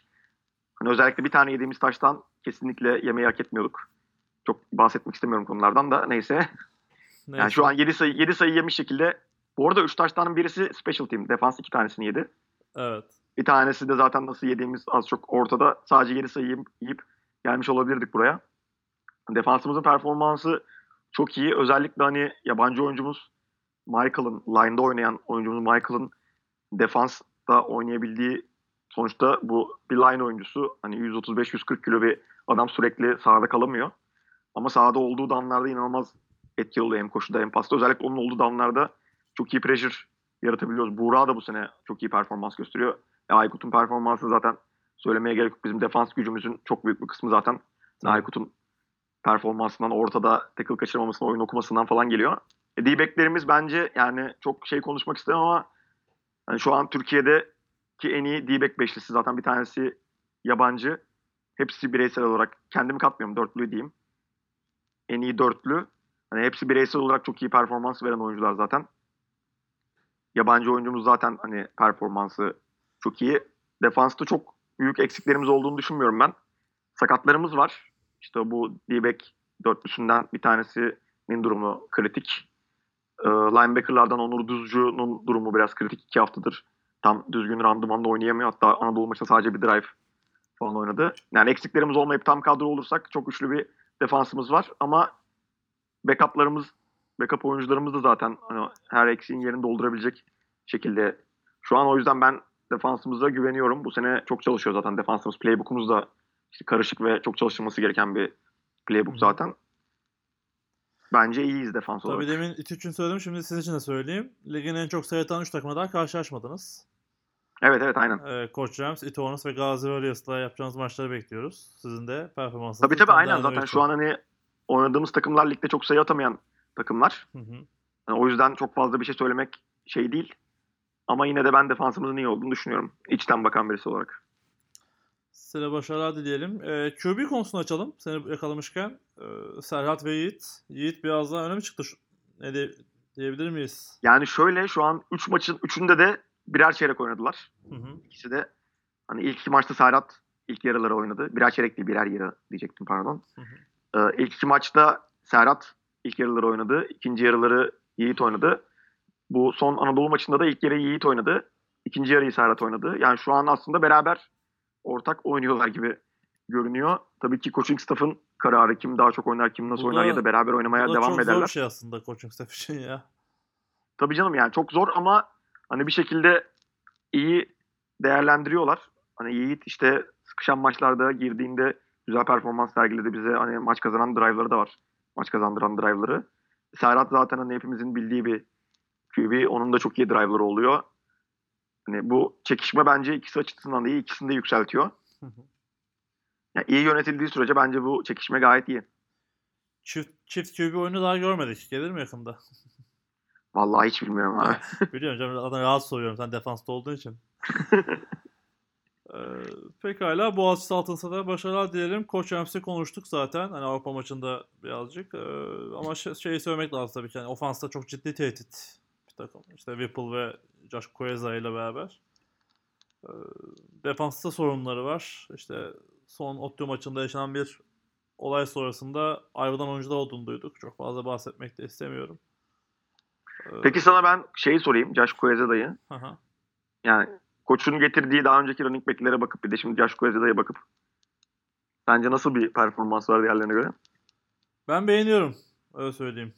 Speaker 2: Hani özellikle bir tane yediğimiz taştan kesinlikle yemeyi hak etmiyorduk. Çok bahsetmek istemiyorum konulardan da neyse. Yani
Speaker 1: Neyse.
Speaker 2: şu an 7 sayı 7 sayı yemiş şekilde bu arada 3 taştanın birisi special team. Defans 2 tanesini yedi.
Speaker 1: Evet.
Speaker 2: Bir tanesi de zaten nasıl yediğimiz az çok ortada. Sadece 7 sayı yiyip, yiyip gelmiş olabilirdik buraya. Defansımızın performansı çok iyi. Özellikle hani yabancı oyuncumuz Michael'ın, line'da oynayan oyuncumuz Michael'ın defansta oynayabildiği sonuçta bu bir line oyuncusu. Hani 135-140 kilo bir adam sürekli sahada kalamıyor. Ama sahada olduğu downlarda inanılmaz etkili oluyor hem koşuda hem pasta. Özellikle onun olduğu downlarda çok iyi pressure yaratabiliyoruz. Buğra da bu sene çok iyi performans gösteriyor. Ya Aykut'un performansı zaten söylemeye gerek yok. Bizim defans gücümüzün çok büyük bir kısmı zaten. Aykut'un performansından, ortada tackle kaçırmamasından, oyun okumasından falan geliyor. E, D-back'lerimiz bence yani çok şey konuşmak istemem ama yani şu an Türkiye'deki en iyi D-back beşlisi zaten bir tanesi yabancı. Hepsi bireysel olarak kendimi katmıyorum dörtlü diyeyim. En iyi dörtlü. Hani hepsi bireysel olarak çok iyi performans veren oyuncular zaten. Yabancı oyuncumuz zaten hani performansı çok iyi. Defansta çok büyük eksiklerimiz olduğunu düşünmüyorum ben. Sakatlarımız var. İşte bu D-back dörtlüsünden bir tanesinin durumu kritik. Ee, linebackerlardan Onur Düzcu'nun durumu biraz kritik. iki haftadır tam düzgün randımanda oynayamıyor. Hatta Anadolu maçında sadece bir drive falan oynadı. Yani eksiklerimiz olmayıp tam kadro olursak çok güçlü bir defansımız var. Ama backup'larımız, backup oyuncularımız da zaten hani her eksiğin yerini doldurabilecek şekilde. Şu an o yüzden ben defansımıza güveniyorum. Bu sene çok çalışıyor zaten defansımız. Playbook'umuz da işte karışık ve çok çalışılması gereken bir playbook zaten. Bence iyiyiz defans olarak.
Speaker 1: Tabii demin İTÜ için söyledim. Şimdi sizin için de söyleyeyim. Ligin en çok sayı atan 3 takımla daha karşılaşmadınız.
Speaker 2: Evet evet aynen.
Speaker 1: Ee, Koç Rams, İTÜ Hornets ve Gazi Warriors'la yapacağınız maçları bekliyoruz. Sizin de performansınızı
Speaker 2: Tabii tabii aynen zaten şu an hani oynadığımız takımlar ligde çok sayı atamayan takımlar.
Speaker 1: Hı hı.
Speaker 2: Yani o yüzden çok fazla bir şey söylemek şey değil. Ama yine de ben defansımızın iyi olduğunu düşünüyorum. İçten bakan birisi olarak.
Speaker 1: Size başarılar dileyelim. Ee, QB konusunu açalım. Seni yakalamışken. Ee, Serhat ve Yiğit. Yiğit biraz daha öne mi çıktı? Şu- Ne de, diyebilir miyiz?
Speaker 2: Yani şöyle şu an 3 maçın 3'ünde de birer çeyrek oynadılar.
Speaker 1: Hı hı.
Speaker 2: İkisi de hani ilk iki maçta Serhat ilk yarıları oynadı. Birer çeyrek değil birer yarı diyecektim pardon.
Speaker 1: Hı hı.
Speaker 2: Ee, ilk iki maçta Serhat ilk yarıları oynadı. İkinci yarıları Yiğit oynadı. Bu son Anadolu maçında da ilk yarı Yiğit oynadı. İkinci yarıyı Serhat oynadı. Yani şu an aslında beraber ortak oynuyorlar gibi görünüyor. Tabii ki coaching staff'ın kararı kim daha çok oynar, kim nasıl
Speaker 1: Bu
Speaker 2: oynar
Speaker 1: da-
Speaker 2: ya da beraber oynamaya
Speaker 1: Bu da
Speaker 2: devam
Speaker 1: çok zor
Speaker 2: ederler.
Speaker 1: bir şey aslında coaching staff için ya.
Speaker 2: Tabii canım yani çok zor ama hani bir şekilde iyi değerlendiriyorlar. Hani Yiğit işte sıkışan maçlarda girdiğinde güzel performans sergiledi bize. Hani maç kazanan drive'ları da var. Maç kazandıran drive'ları. Serhat zaten hani hepimizin bildiği bir QB. Onun da çok iyi drive'ları oluyor. Hani bu çekişme bence ikisi açısından da iyi. ikisini de yükseltiyor.
Speaker 1: Hı hı.
Speaker 2: Yani iyi yönetildiği sürece bence bu çekişme gayet iyi.
Speaker 1: çift çift QB oyunu daha görmedik. Gelir mi yakında?
Speaker 2: Vallahi hiç bilmiyorum abi.
Speaker 1: Biliyorum canım zaten rahat soruyorum sen defansta olduğun için. ee, pekala Boğaziçi Altınsa da başarılar dilerim. Koç Ramsey konuştuk zaten. Hani Avrupa maçında birazcık. Ee, ama şey, şeyi söylemek lazım tabii ki. Yani ofansta çok ciddi tehdit bir takım. İşte Whipple ve Josh Queza ile beraber. Ee, defansta sorunları var. İşte son Ottu maçında yaşanan bir olay sonrasında ayrılan oyuncular olduğunu duyduk. Çok fazla bahsetmek de istemiyorum. Ee,
Speaker 2: Peki sana ben şeyi sorayım. Josh Kuezeda'yı.
Speaker 1: aha.
Speaker 2: Yani koçun getirdiği daha önceki running back'lere bakıp bir de şimdi Josh Kuezeda'ya bakıp sence nasıl bir performans var diğerlerine göre?
Speaker 1: Ben beğeniyorum. Öyle söyleyeyim.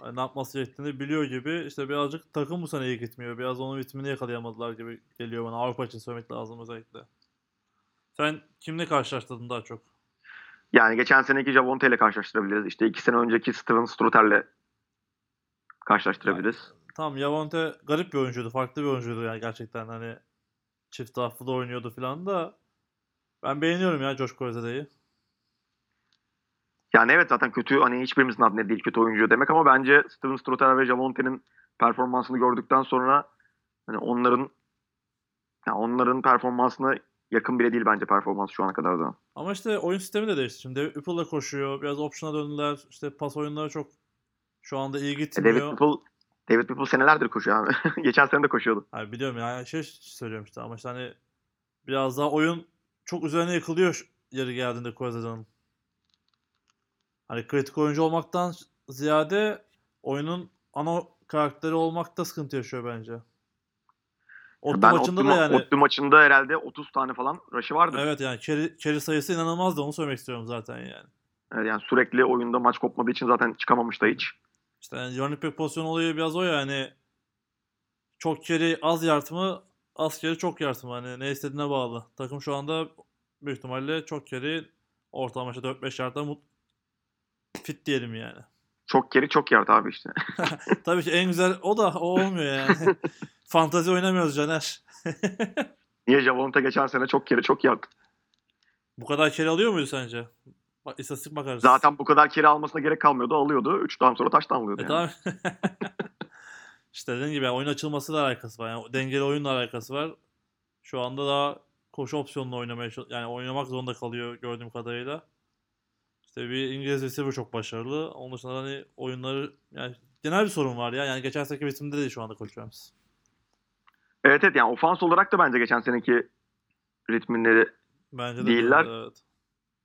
Speaker 1: Yani ne yapması gerektiğini biliyor gibi. İşte birazcık takım bu sene iyi gitmiyor. Biraz onun ritmini yakalayamadılar gibi geliyor bana. Avrupa için söylemek lazım özellikle. Sen kimle karşılaştırdın daha çok?
Speaker 2: Yani geçen seneki Javonte ile karşılaştırabiliriz. İşte iki sene önceki Steven Struther'le karşılaştırabiliriz.
Speaker 1: Tamam Yavonte garip bir oyuncuydu. Farklı bir oyuncuydu yani gerçekten. Hani çift taraflı da oynuyordu falan da. Ben beğeniyorum ya Josh Kozede'yi.
Speaker 2: Yani evet zaten kötü hani hiçbirimizin adı değil kötü oyuncu demek ama bence Steven Struther ve Javonte'nin performansını gördükten sonra hani onların yani onların performansına yakın bile değil bence performans şu ana kadar da.
Speaker 1: Ama işte oyun sistemi de değişti. Şimdi David Whipple'la koşuyor. Biraz option'a döndüler. İşte pas oyunları çok şu anda iyi
Speaker 2: E,
Speaker 1: gitmiyor.
Speaker 2: David Whipple David Whipple senelerdir koşuyor abi. Geçen sene de koşuyordu.
Speaker 1: Hani biliyorum ya şey söylüyorum işte ama işte hani biraz daha oyun çok üzerine yıkılıyor yeri geldiğinde Kozede'nin. Hani kritik oyuncu olmaktan ziyade oyunun ana karakteri olmakta sıkıntı yaşıyor bence. Ottu
Speaker 2: ben
Speaker 1: maçında
Speaker 2: Ottu,
Speaker 1: da yani
Speaker 2: Ottu maçında herhalde 30 tane falan rush'ı vardı.
Speaker 1: evet yani carry, carry sayısı inanılmazdı onu söylemek istiyorum zaten yani.
Speaker 2: Evet, yani sürekli oyunda maç kopmadığı için zaten çıkamamış da hiç.
Speaker 1: İşte yani running back pozisyon olayı biraz o yani. Çok carry az yard mı, az carry çok yard mı? Hani ne istediğine bağlı. Takım şu anda büyük ihtimalle çok carry ortalama işte 4-5 yardta mut fit diyelim yani.
Speaker 2: Çok geri çok yard abi işte.
Speaker 1: Tabii ki en güzel o da o olmuyor yani. Fantazi oynamıyoruz Caner.
Speaker 2: Niye Javonte geçen sene çok geri çok yard.
Speaker 1: Bu kadar carry alıyor muydu sence? Bak, istatistik bakarız.
Speaker 2: Zaten bu kadar kere almasına gerek kalmıyordu. Alıyordu. 3 tane sonra taştan alıyordu.
Speaker 1: E
Speaker 2: yani.
Speaker 1: tamam. işte dediğim gibi yani oyun açılmasıyla alakası var. Yani dengeli oyunla alakası var. Şu anda daha koşu opsiyonla oynamaya yani oynamak zorunda kalıyor gördüğüm kadarıyla. İşte bir İngiliz receiver çok başarılı. Onun dışında hani oyunları yani genel bir sorun var ya. Yani geçen seneki bitimde değil şu anda Rams.
Speaker 2: Evet evet yani ofans olarak da bence geçen seneki ritminde
Speaker 1: Bence de
Speaker 2: Değiller.
Speaker 1: değil, Evet.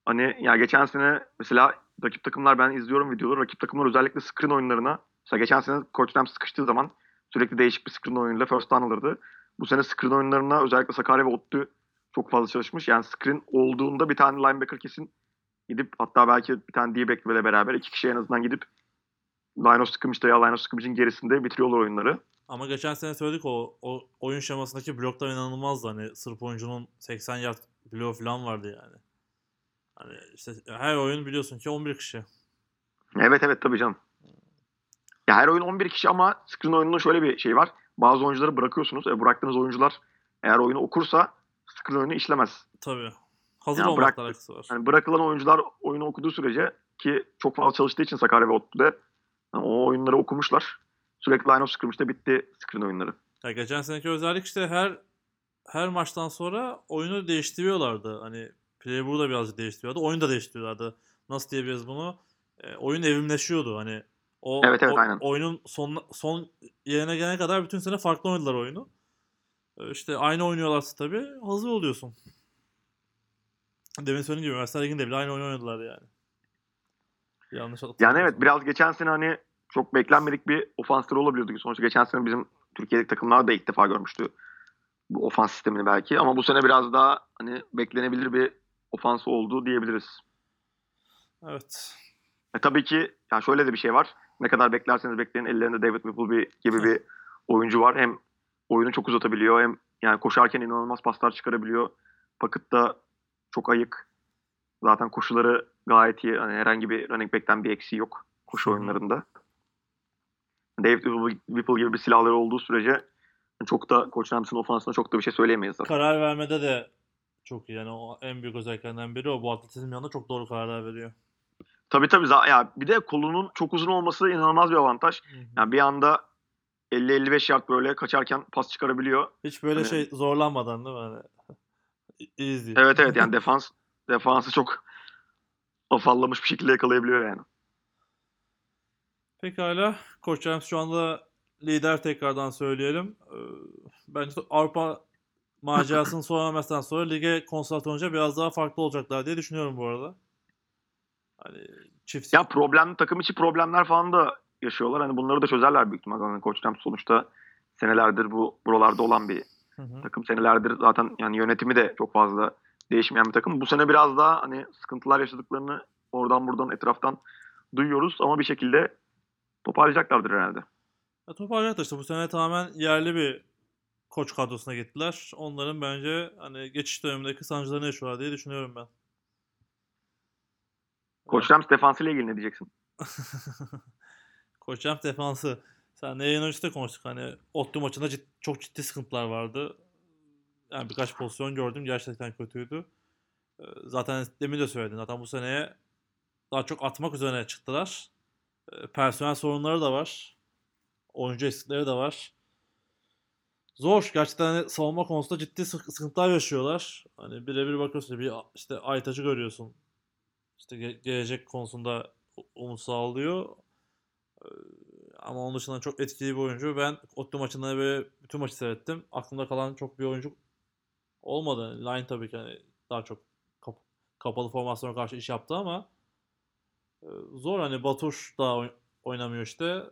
Speaker 2: Hani ya geçen sene mesela rakip takımlar ben izliyorum videoları. Rakip takımlar özellikle screen oyunlarına mesela geçen sene Coach Rams sıkıştığı zaman sürekli değişik bir screen oyunuyla first down alırdı. Bu sene screen oyunlarına özellikle Sakarya ve Ottu çok fazla çalışmış. Yani screen olduğunda bir tane linebacker kesin gidip hatta belki bir tane D-back ile beraber iki kişi en azından gidip line of scrimmage'da ya line of scrimmage'in gerisinde bitiriyorlar oyunları.
Speaker 1: Ama geçen sene söyledik o, o oyun şemasındaki bloklar inanılmazdı. Hani Sırp oyuncunun 80 yard bloğu falan vardı yani. Hani işte her oyun biliyorsun ki 11 kişi.
Speaker 2: Evet evet tabii canım. Ya her oyun 11 kişi ama screen oyununun şöyle bir şey var. Bazı oyuncuları bırakıyorsunuz. E, bıraktığınız oyuncular eğer oyunu okursa screen oyunu işlemez.
Speaker 1: Tabii. Hazır
Speaker 2: Ya
Speaker 1: olmakla
Speaker 2: bırak-
Speaker 1: alakası var.
Speaker 2: Yani bırakılan oyuncular oyunu okuduğu sürece ki çok fazla çalıştığı için Sakarya ve Ottu'da yani o oyunları okumuşlar. Sürekli line of scrimmage'de bitti screen oyunları.
Speaker 1: Ya geçen seneki özellik işte her her maçtan sonra oyunu değiştiriyorlardı. Hani playbook'u da birazcık değiştiriyorlardı. Oyunu da değiştiriyorlardı. Nasıl diyebiliriz bunu? E, oyun evrimleşiyordu. Hani o,
Speaker 2: Evet, evet,
Speaker 1: o-
Speaker 2: aynen.
Speaker 1: oyunun son son yerine gelene kadar bütün sene farklı oynadılar oyunu. E, İşte aynı oynuyorlarsa tabii hazır oluyorsun. Demin söylediğim gibi Üniversite Ligi'nde bile aynı oyunu oynadılar yani. Yanlış
Speaker 2: Yani evet biraz geçen sene hani çok beklenmedik bir ofansları olabiliyordu. Sonuçta geçen sene bizim Türkiye'deki takımlar da ilk defa görmüştü bu ofans sistemini belki. Ama bu sene biraz daha hani beklenebilir bir ofansı oldu diyebiliriz.
Speaker 1: Evet.
Speaker 2: E tabii ki yani şöyle de bir şey var. Ne kadar beklerseniz bekleyin ellerinde David Whipple bir, gibi bir oyuncu var. Hem oyunu çok uzatabiliyor hem yani koşarken inanılmaz paslar çıkarabiliyor. Pocket'ta çok ayık. Zaten koşuları gayet iyi. Hani herhangi bir running back'ten bir eksiği yok koşu oyunlarında. David Whipple- gibi bir silahları olduğu sürece çok da Koç Rams'in ofansına çok da bir şey söyleyemeyiz zaten.
Speaker 1: Karar vermede de çok iyi. Yani o en büyük özelliklerinden biri o. Bu atletizm yanında çok doğru kararlar veriyor.
Speaker 2: Tabii tabii. Ya bir de kolunun çok uzun olması inanılmaz bir avantaj. Yani bir anda 50-55 yard böyle kaçarken pas çıkarabiliyor.
Speaker 1: Hiç böyle
Speaker 2: Hani-
Speaker 1: şey zorlanmadan değil mi? Hani, easy.
Speaker 2: Evet evet yani defans defansı çok afallamış bir şekilde yakalayabiliyor yani.
Speaker 1: Pekala. Koç James şu anda lider tekrardan söyleyelim. Ee, Bence Avrupa macerasını sonramazdan sonra lige konsantre olunca biraz daha farklı olacaklar diye düşünüyorum bu arada. Hani çift
Speaker 2: Ya problem takım içi problemler falan da yaşıyorlar. Hani bunları da çözerler büyük ihtimalle. Yani Koç sonuçta senelerdir bu buralarda olan bir
Speaker 1: Hı hı.
Speaker 2: takım. Senelerdir zaten yani yönetimi de çok fazla değişmeyen bir takım. Bu sene biraz daha hani sıkıntılar yaşadıklarını oradan buradan etraftan duyuyoruz ama bir şekilde toparlayacaklardır herhalde.
Speaker 1: Ya toparlayacaklar işte bu sene tamamen yerli bir koç kadrosuna gittiler. Onların bence hani geçiş dönemindeki sancılarını yaşıyorlar diye düşünüyorum ben.
Speaker 2: Koç Rams defansıyla ilgili ne diyeceksin?
Speaker 1: Koç James defansı. Sen yayın öncesi de konuştuk. Hani Ottu maçında cid- çok ciddi sıkıntılar vardı. Yani birkaç pozisyon gördüm. Gerçekten kötüydü. Ee, Zaten demin de söyledim. Zaten bu seneye daha çok atmak üzerine çıktılar. Ee, Personel sorunları da var. Oyuncu eksikleri de var. Zor. Gerçekten hani savunma konusunda ciddi sık- sıkıntılar yaşıyorlar. Hani birebir bakıyorsun bir işte Aytaç'ı görüyorsun. İşte ge- gelecek konusunda umut sağlıyor. Ee, Ama onun dışında çok etkili bir oyuncu. Ben Ottu maçında böyle bütün maçı seyrettim. Aklımda kalan çok bir oyuncu olmadı. Line tabii ki hani daha çok kap- kapalı formasyona karşı iş yaptı ama e, zor hani Batur da oy- oynamıyor işte.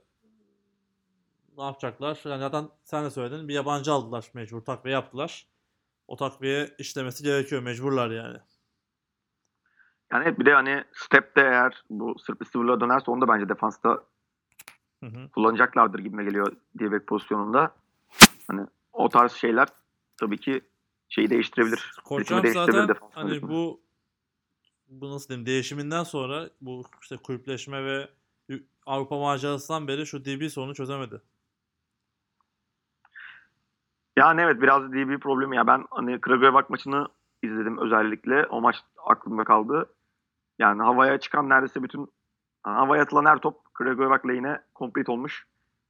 Speaker 1: Ne yapacaklar? Yani zaten sen de söyledin. Bir yabancı aldılar mecbur. Takviye yaptılar. O takviye işlemesi gerekiyor. Mecburlar yani.
Speaker 2: Yani bir de hani step'te eğer bu Sırp receiver'lara dönerse onu da bence defansta
Speaker 1: Hı hı.
Speaker 2: kullanacaklardır gibime geliyor diye pozisyonunda. Hani o tarz şeyler tabii ki şeyi değiştirebilir.
Speaker 1: Koç
Speaker 2: Ritmi
Speaker 1: Rams
Speaker 2: değiştirebilir
Speaker 1: zaten
Speaker 2: defans
Speaker 1: hani
Speaker 2: ritmi.
Speaker 1: bu bu nasıl diyeyim değişiminden sonra bu işte kulüpleşme ve Avrupa macerasından beri şu DB sorunu çözemedi.
Speaker 2: Yani evet biraz DB problemi ya. Ben hani Kragujevac maçını izledim özellikle. O maç aklımda kaldı. Yani havaya çıkan neredeyse bütün yani havaya atılan her top Kragujevac lane'e complete olmuş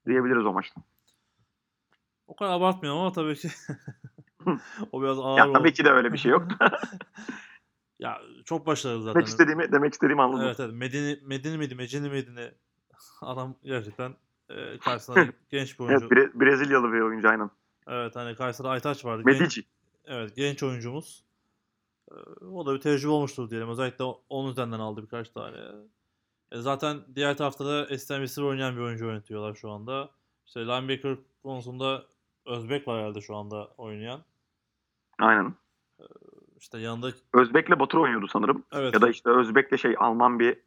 Speaker 2: diyebiliriz o maçta.
Speaker 1: O kadar abartmıyorum ama tabii ki o biraz ağır
Speaker 2: Ya
Speaker 1: oldu.
Speaker 2: tabii ki de öyle bir şey yok.
Speaker 1: Ya çok başarılı zaten.
Speaker 2: demek istediğimi demek istediğimi anladım.
Speaker 1: Evet evet. Medini, Medini miydi? Mecini miydi ne? Adam gerçekten e, karşısında genç bir oyuncu.
Speaker 2: Evet, Bre- Brezilyalı bir oyuncu aynen.
Speaker 1: Evet hani karşısında Aytaç vardı. Genç-
Speaker 2: Medici.
Speaker 1: Evet genç oyuncumuz. Ee, O da bir tecrübe olmuştur diyelim. Özellikle onun üzerinden aldı birkaç tane. E zaten diğer tarafta da Villa oynayan bir oyuncu yönetiyorlar şu anda. İşte linebacker konusunda Özbek var herhalde şu anda oynayan.
Speaker 2: Aynen.
Speaker 1: İşte yanında
Speaker 2: Özbek'le Batur oynuyordu sanırım.
Speaker 1: evet.
Speaker 2: Ya da işte Özbek'le şey Alman bir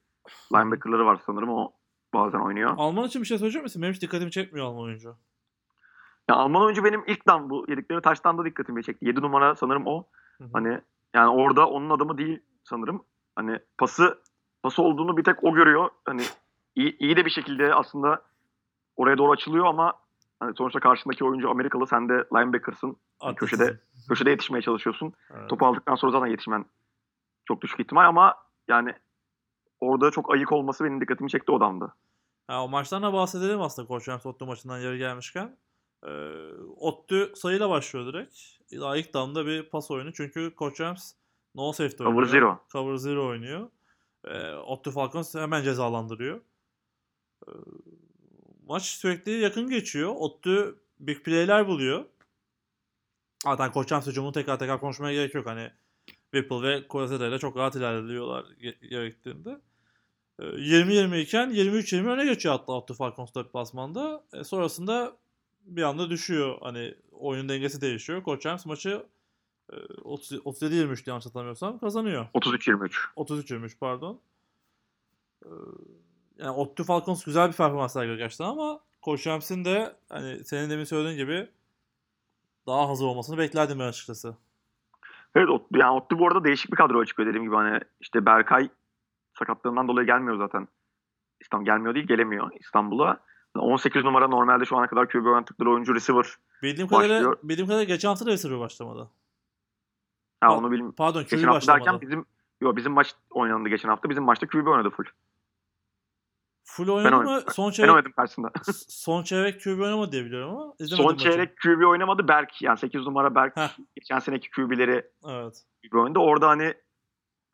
Speaker 2: linebacker'ları var sanırım. O bazen oynuyor.
Speaker 1: Alman için bir şey söyleyecek misin? Benim hiç dikkatimi çekmiyor Alman oyuncu.
Speaker 2: Ya Alman oyuncu benim ilk dan bu yedikleri taştan da dikkatimi çekti. 7 numara sanırım o.
Speaker 1: Hı hı.
Speaker 2: Hani yani orada onun adamı değil sanırım. Hani pası pası olduğunu bir tek o görüyor. Hani iyi, iyi de bir şekilde aslında oraya doğru açılıyor ama hani sonuçta karşındaki oyuncu Amerikalı sen de linebacker'sın.
Speaker 1: Atletizm.
Speaker 2: köşede- Köşede yetişmeye çalışıyorsun.
Speaker 1: Evet.
Speaker 2: Topu aldıktan sonra zaten yetişmen çok düşük ihtimal ama yani orada çok ayık olması benim dikkatimi çekti o damda.
Speaker 1: Ha, o maçtan da bahsedelim aslında Koç Ottu maçından yarı gelmişken. Ee, Ottu sayıyla başlıyor direkt. Daha ilk damda bir pas oyunu. Çünkü Koç Rams no safety
Speaker 2: Cover
Speaker 1: oynuyor.
Speaker 2: zero.
Speaker 1: Cover zero oynuyor. Ee, Ottu Falcons hemen cezalandırıyor. Ee, maç sürekli yakın geçiyor. Ottu big play'ler buluyor. Zaten Koç Rams hücumunu tekrar tekrar konuşmaya gerek yok. Hani Whipple ve Corazeda ile çok rahat ilerliyorlar ge- gerektiğinde. Ee, 20-20 iken 23-20 öne geçiyor hatta Otto Falcons deplasmanda. E, sonrasında bir anda düşüyor. Hani oyun dengesi değişiyor. Koç maçı e, 30 37-23 yanlış hatırlamıyorsam kazanıyor.
Speaker 2: 33-23.
Speaker 1: 33-23 pardon. Ee, yani Otto Falcons güzel bir performans sergiliyor gerçekten ama Koç Rams'in de hani senin demin söylediğin gibi daha hazır olmasını beklerdim ben açıkçası.
Speaker 2: Evet Ot- yani Ottu bu arada değişik bir kadroya çıkıyor dediğim gibi hani işte Berkay sakatlığından dolayı gelmiyor zaten. İstanbul gelmiyor değil gelemiyor İstanbul'a. 18 numara normalde şu ana kadar QB oynadıkları oyuncu receiver.
Speaker 1: Bildiğim kadarıyla,
Speaker 2: Başlıyor.
Speaker 1: bildiğim kadarıyla geçen hafta da receiver başlamadı.
Speaker 2: Ha
Speaker 1: Pa-
Speaker 2: onu bilmiyorum.
Speaker 1: Pardon
Speaker 2: Geçen
Speaker 1: QB
Speaker 2: hafta
Speaker 1: başlamadı.
Speaker 2: derken bizim yo bizim maç oynandı geçen hafta. Bizim maçta QB oynadı full.
Speaker 1: Full oynadı mı?
Speaker 2: oynadım.
Speaker 1: Son
Speaker 2: Ben
Speaker 1: çeyrek,
Speaker 2: oynadım karşısında.
Speaker 1: son çeyrek QB oynamadı diye biliyorum ama izlemedim
Speaker 2: Son
Speaker 1: maçı.
Speaker 2: çeyrek QB oynamadı Berk. Yani 8 numara Berk.
Speaker 1: Heh.
Speaker 2: Geçen seneki QB'leri
Speaker 1: Evet.
Speaker 2: gibi oynadı. Orada hani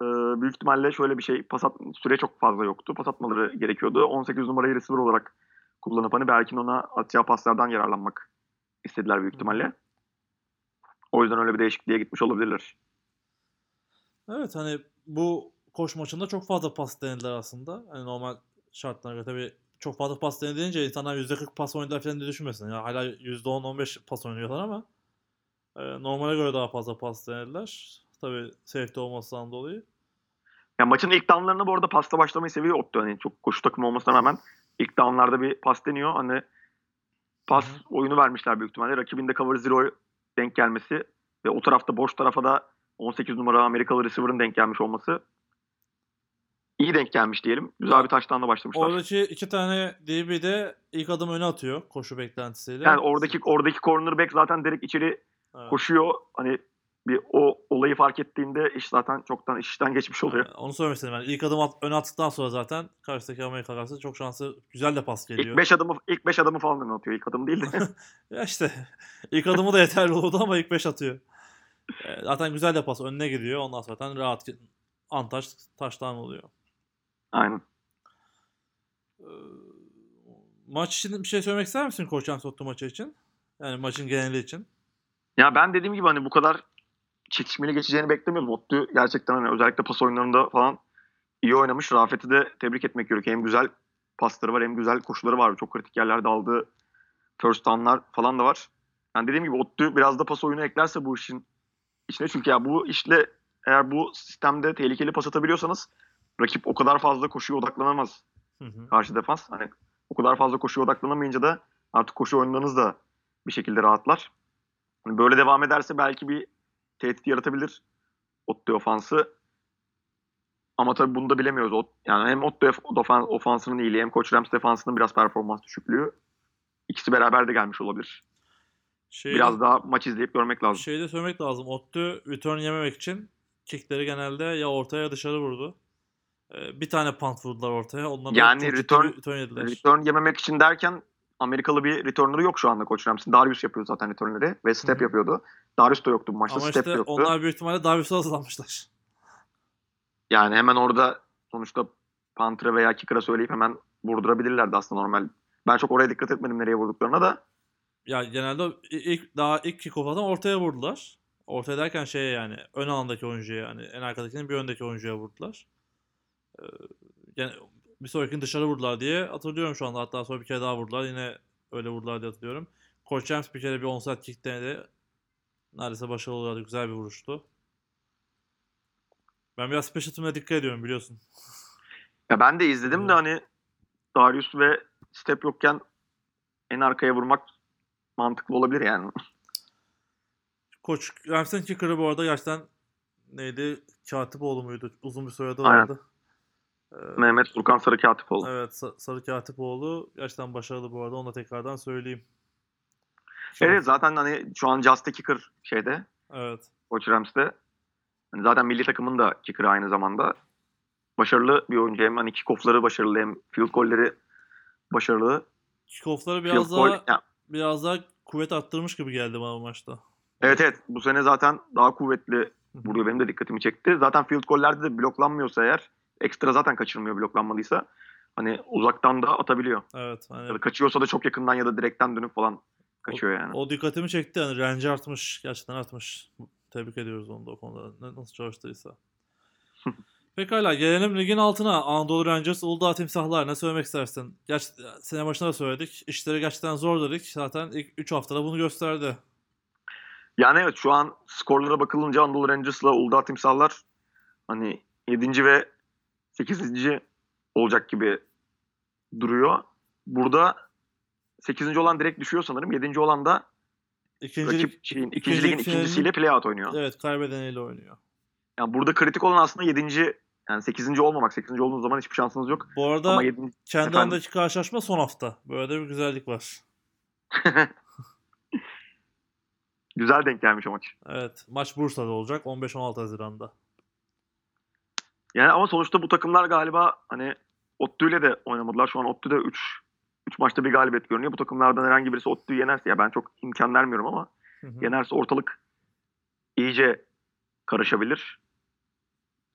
Speaker 2: e, büyük ihtimalle şöyle bir şey pas at, süre çok fazla yoktu. Pas atmaları gerekiyordu. 18 numarayı receiver olarak kullanıp hani Berk'in ona atacağı paslardan yararlanmak istediler büyük ihtimalle. O yüzden öyle bir değişikliğe gitmiş olabilirler.
Speaker 1: Evet hani bu koş maçında çok fazla pas denediler aslında. Hani normal şartlara göre tabii çok fazla pas denediğince insanlar %40 pas oynadılar falan diye düşünmesin. Ya hala %10-15 pas oynuyorlar ama e, normale göre daha fazla pas denediler. Tabii safety olmasından dolayı.
Speaker 2: Yani maçın ilk downlarını bu arada pasta başlamayı seviyor Otto. Hani çok koşu takımı olmasına rağmen ilk downlarda bir pas deniyor. Hani pas oyunu vermişler büyük ihtimalle. Rakibinde cover zero denk gelmesi ve o tarafta boş tarafa da 18 numara Amerikalı receiver'ın denk gelmiş olması iyi denk gelmiş diyelim. Güzel bir taştanla başlamışlar.
Speaker 1: Oradaki iki tane DB de ilk adım öne atıyor koşu beklentisiyle.
Speaker 2: Yani oradaki oradaki cornerback zaten direkt içeri
Speaker 1: Evet.
Speaker 2: koşuyor. Hani bir o olayı fark ettiğinde iş zaten çoktan işten geçmiş oluyor.
Speaker 1: Onu söylemek istedim. Yani ilk adım at, öne attıktan sonra zaten karşıdaki Amerika karşısında çok şanslı güzel de pas geliyor.
Speaker 2: İlk 5 adımı ilk 5 adımı falan atıyor. İlk adım değil de.
Speaker 1: Ya işte ilk adımı da yeterli oldu ama ilk 5 atıyor. E, Zaten güzel de pas önüne gidiyor. Ondan sonra zaten rahat antaş taştan oluyor.
Speaker 2: Aynen.
Speaker 1: Ee, Maç için bir şey söylemek ister misin Koç Ansottu maçı için? Yani maçın geneli için.
Speaker 2: Ya ben dediğim gibi hani bu kadar çekişmeli geçeceğini beklemiyordum. Ottu gerçekten hani özellikle pas oyunlarında falan iyi oynamış. Rafet'i de tebrik etmek gerekiyor. Hem güzel pasları var hem güzel koşuları var. Çok kritik yerlerde aldığı first down'lar falan da var. Yani dediğim gibi Ottu biraz da pas oyunu eklerse bu işin içine. Çünkü ya bu işle eğer bu sistemde tehlikeli pas atabiliyorsanız rakip o kadar fazla koşuya odaklanamaz
Speaker 1: Hı hı.
Speaker 2: karşı defans. Hani o kadar fazla koşuya odaklanamayınca da artık koşu oyunlarınız da bir şekilde rahatlar. Hani böyle devam ederse belki bir tehdit yaratabilir Otto ofansı. Ama tabii bunu da bilemiyoruz. Ot- Yani hem Otto ofan- ofansının iyiliği hem Koç Rams defansının biraz performans düşüklüğü. İkisi beraber de gelmiş olabilir.
Speaker 1: Şeyi,
Speaker 2: Biraz daha maç izleyip görmek lazım.
Speaker 1: şeyi de söylemek lazım. Ottu return yememek için kickleri genelde ya ortaya ya dışarı vurdu. Ee, bir tane punt vurdular ortaya. Ondan da
Speaker 2: Yani return-
Speaker 1: return yediler.
Speaker 2: Return yememek için derken Amerikalı bir returner'ı yok şu anda Koç Rams'in. Darius yapıyor zaten returnleri ve step
Speaker 1: Hı
Speaker 2: yapıyordu. Darius da yoktu bu maçta.
Speaker 1: Ama
Speaker 2: step
Speaker 1: işte
Speaker 2: yoktu.
Speaker 1: onlar büyük ihtimalle Davis'e hazırlanmışlar.
Speaker 2: Yani hemen orada sonuçta Panther'a veya Kicker'a söyleyip hemen vurdurabilirlerdi aslında normal. Ben çok oraya dikkat etmedim nereye vurduklarına da.
Speaker 1: Ya genelde ilk daha ilk kickoff'tan ortaya vurdular. Ortaya derken şeye yani ön alandaki oyuncuya yani en arkadakinin bir öndeki oyuncuya vurdular. Ee, yani bir sonrakini dışarı vurdular diye hatırlıyorum şu anda. Hatta sonra bir kere daha vurdular. Yine öyle vurdular diye hatırlıyorum. Coach James bir kere bir onside kick denedi. Neredeyse başarılı oldu. Güzel bir vuruştu. Ben biraz special team'e dikkat ediyorum biliyorsun.
Speaker 2: Ya ben de izledim de hani Darius ve step yokken en arkaya vurmak mantıklı olabilir yani.
Speaker 1: Koç Rams'in kicker'ı bu arada gerçekten neydi? Katipoğlu muydu? Uzun bir soyadı
Speaker 2: Aynen.
Speaker 1: vardı. Ee,
Speaker 2: Mehmet Furkan Sarı Katipoğlu.
Speaker 1: Evet Sa- Sarı Katipoğlu gerçekten başarılı bu arada onu da tekrardan söyleyeyim.
Speaker 2: Evet zaten hani şu an Just Kicker şeyde
Speaker 1: Evet.
Speaker 2: Koç Rams'te. Hani zaten milli takımın da kicker'ı aynı zamanda. Başarılı bir oyuncu. Hem hani kickoff'ları başarılı hem field goal'leri başarılı.
Speaker 1: Kickoff'ları
Speaker 2: Field
Speaker 1: biraz
Speaker 2: goal,
Speaker 1: daha
Speaker 2: ya,
Speaker 1: biraz daha kuvvet arttırmış gibi geldi bana bu maçta.
Speaker 2: evet evet bu sene zaten daha kuvvetli vuruyor. Benim de dikkatimi çekti. Zaten field goal'lerde de bloklanmıyorsa eğer ekstra zaten kaçırmıyor bloklanmadıysa. Hani uzaktan da atabiliyor.
Speaker 1: Evet. Hani
Speaker 2: Ya da kaçıyorsa da çok yakından ya da direkten dönüp falan kaçıyor yani.
Speaker 1: o dikkatimi çekti. Yani range artmış. Gerçekten artmış. Tebrik ediyoruz onu da o konuda. Nasıl çalıştıysa. Pekala gelelim ligin altına. Anadolu Rangers, Uludağ Timsahlar. Ne söylemek istersin? Geç, sene başında da söyledik. İşleri gerçekten zor dedik. Zaten ilk 3 haftada bunu gösterdi.
Speaker 2: Yani evet şu an skorlara bakılınca Anadolu Rangers'la Uludağ Timsahlar hani 7. ve 8. olacak gibi duruyor. Burada 8. olan direkt düşüyor sanırım. 7. olan da
Speaker 1: İkincilik,
Speaker 2: rakip şeyin, ikinci ligin ikincisiyle playout oynuyor.
Speaker 1: evet kaybedeniyle oynuyor.
Speaker 2: Yani burada kritik olan aslında 7. yani 8. olmamak. 8. olduğunuz zaman hiçbir şansınız yok.
Speaker 1: Bu arada
Speaker 2: Ama 7.
Speaker 1: kendi
Speaker 2: efendim?
Speaker 1: aradaki karşılaşma son hafta. Böyle de bir güzellik var.
Speaker 2: Güzel denk gelmiş o maç.
Speaker 1: Evet maç Bursa'da olacak 15-16 Haziran'da.
Speaker 2: Yani ama sonuçta bu takımlar galiba hani ODTÜ ile de oynamadılar. Şu an ODTÜ'de 3 3 maçta bir galibiyet görünüyor. Bu takımlardan herhangi birisi ODTÜ'yü yenerse ya ben çok imkan vermiyorum ama
Speaker 1: Hı hı.
Speaker 2: yenerse ortalık iyice karışabilir.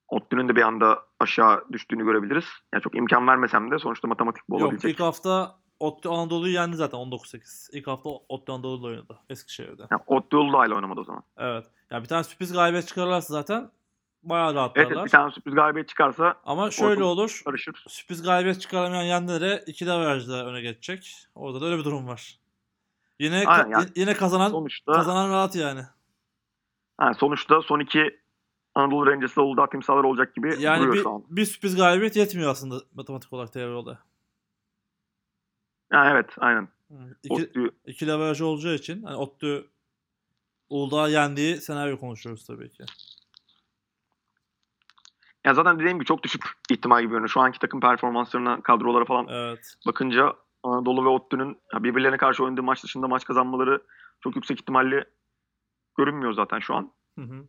Speaker 2: ODTÜ'nün de bir anda aşağı düştüğünü görebiliriz. Yani çok imkan vermesem de sonuçta matematik bu
Speaker 1: Yok
Speaker 2: olabilecek.
Speaker 1: ilk hafta ODTÜ Anadolu'yu yendi zaten 19-8. İlk hafta ODTÜ Anadolu'yla oynadı Eskişehir'de.
Speaker 2: Yani ODTÜ Uludağ'la oynamadı o zaman.
Speaker 1: Evet. Ya bir tane sürpriz galibiyet çıkarırlarsa zaten bayağı rahatlarlar.
Speaker 2: evet bir tane sürpriz galibiyet çıkarsa
Speaker 1: Ama şöyle olur.
Speaker 2: karışır.
Speaker 1: Sürpriz galibiyet çıkaramayan yenilere iki averajla öne geçecek. Orada da öyle bir durum var. Yine
Speaker 2: Aynen
Speaker 1: ka-
Speaker 2: yani
Speaker 1: yine kazanan
Speaker 2: Sonuçta
Speaker 1: kazanan rahat yani.
Speaker 2: ha, sonuçta son iki Anadolu Rangers'la Uludağ timsahlar olacak gibi
Speaker 1: Yani bir, bir sürpriz galibiyet yetmiyor aslında matematik olarak teori olarak.
Speaker 2: Yani evet aynen.
Speaker 1: İki,
Speaker 2: ODTÜ
Speaker 1: ikili averaj olacağı için hani ODTÜ Uludağ yendiği senaryo konuşuyoruz tabii ki.
Speaker 2: Ya zaten dediğim gibi çok düşük ihtimal gibi görünüyor. Şu anki takım performanslarına, kadrolara falan
Speaker 1: Evet.
Speaker 2: bakınca Anadolu ve ODTÜ'nün birbirlerine karşı oynadığı maç dışında maç kazanmaları çok yüksek ihtimalli görünmüyor zaten şu an.
Speaker 1: Hı hı.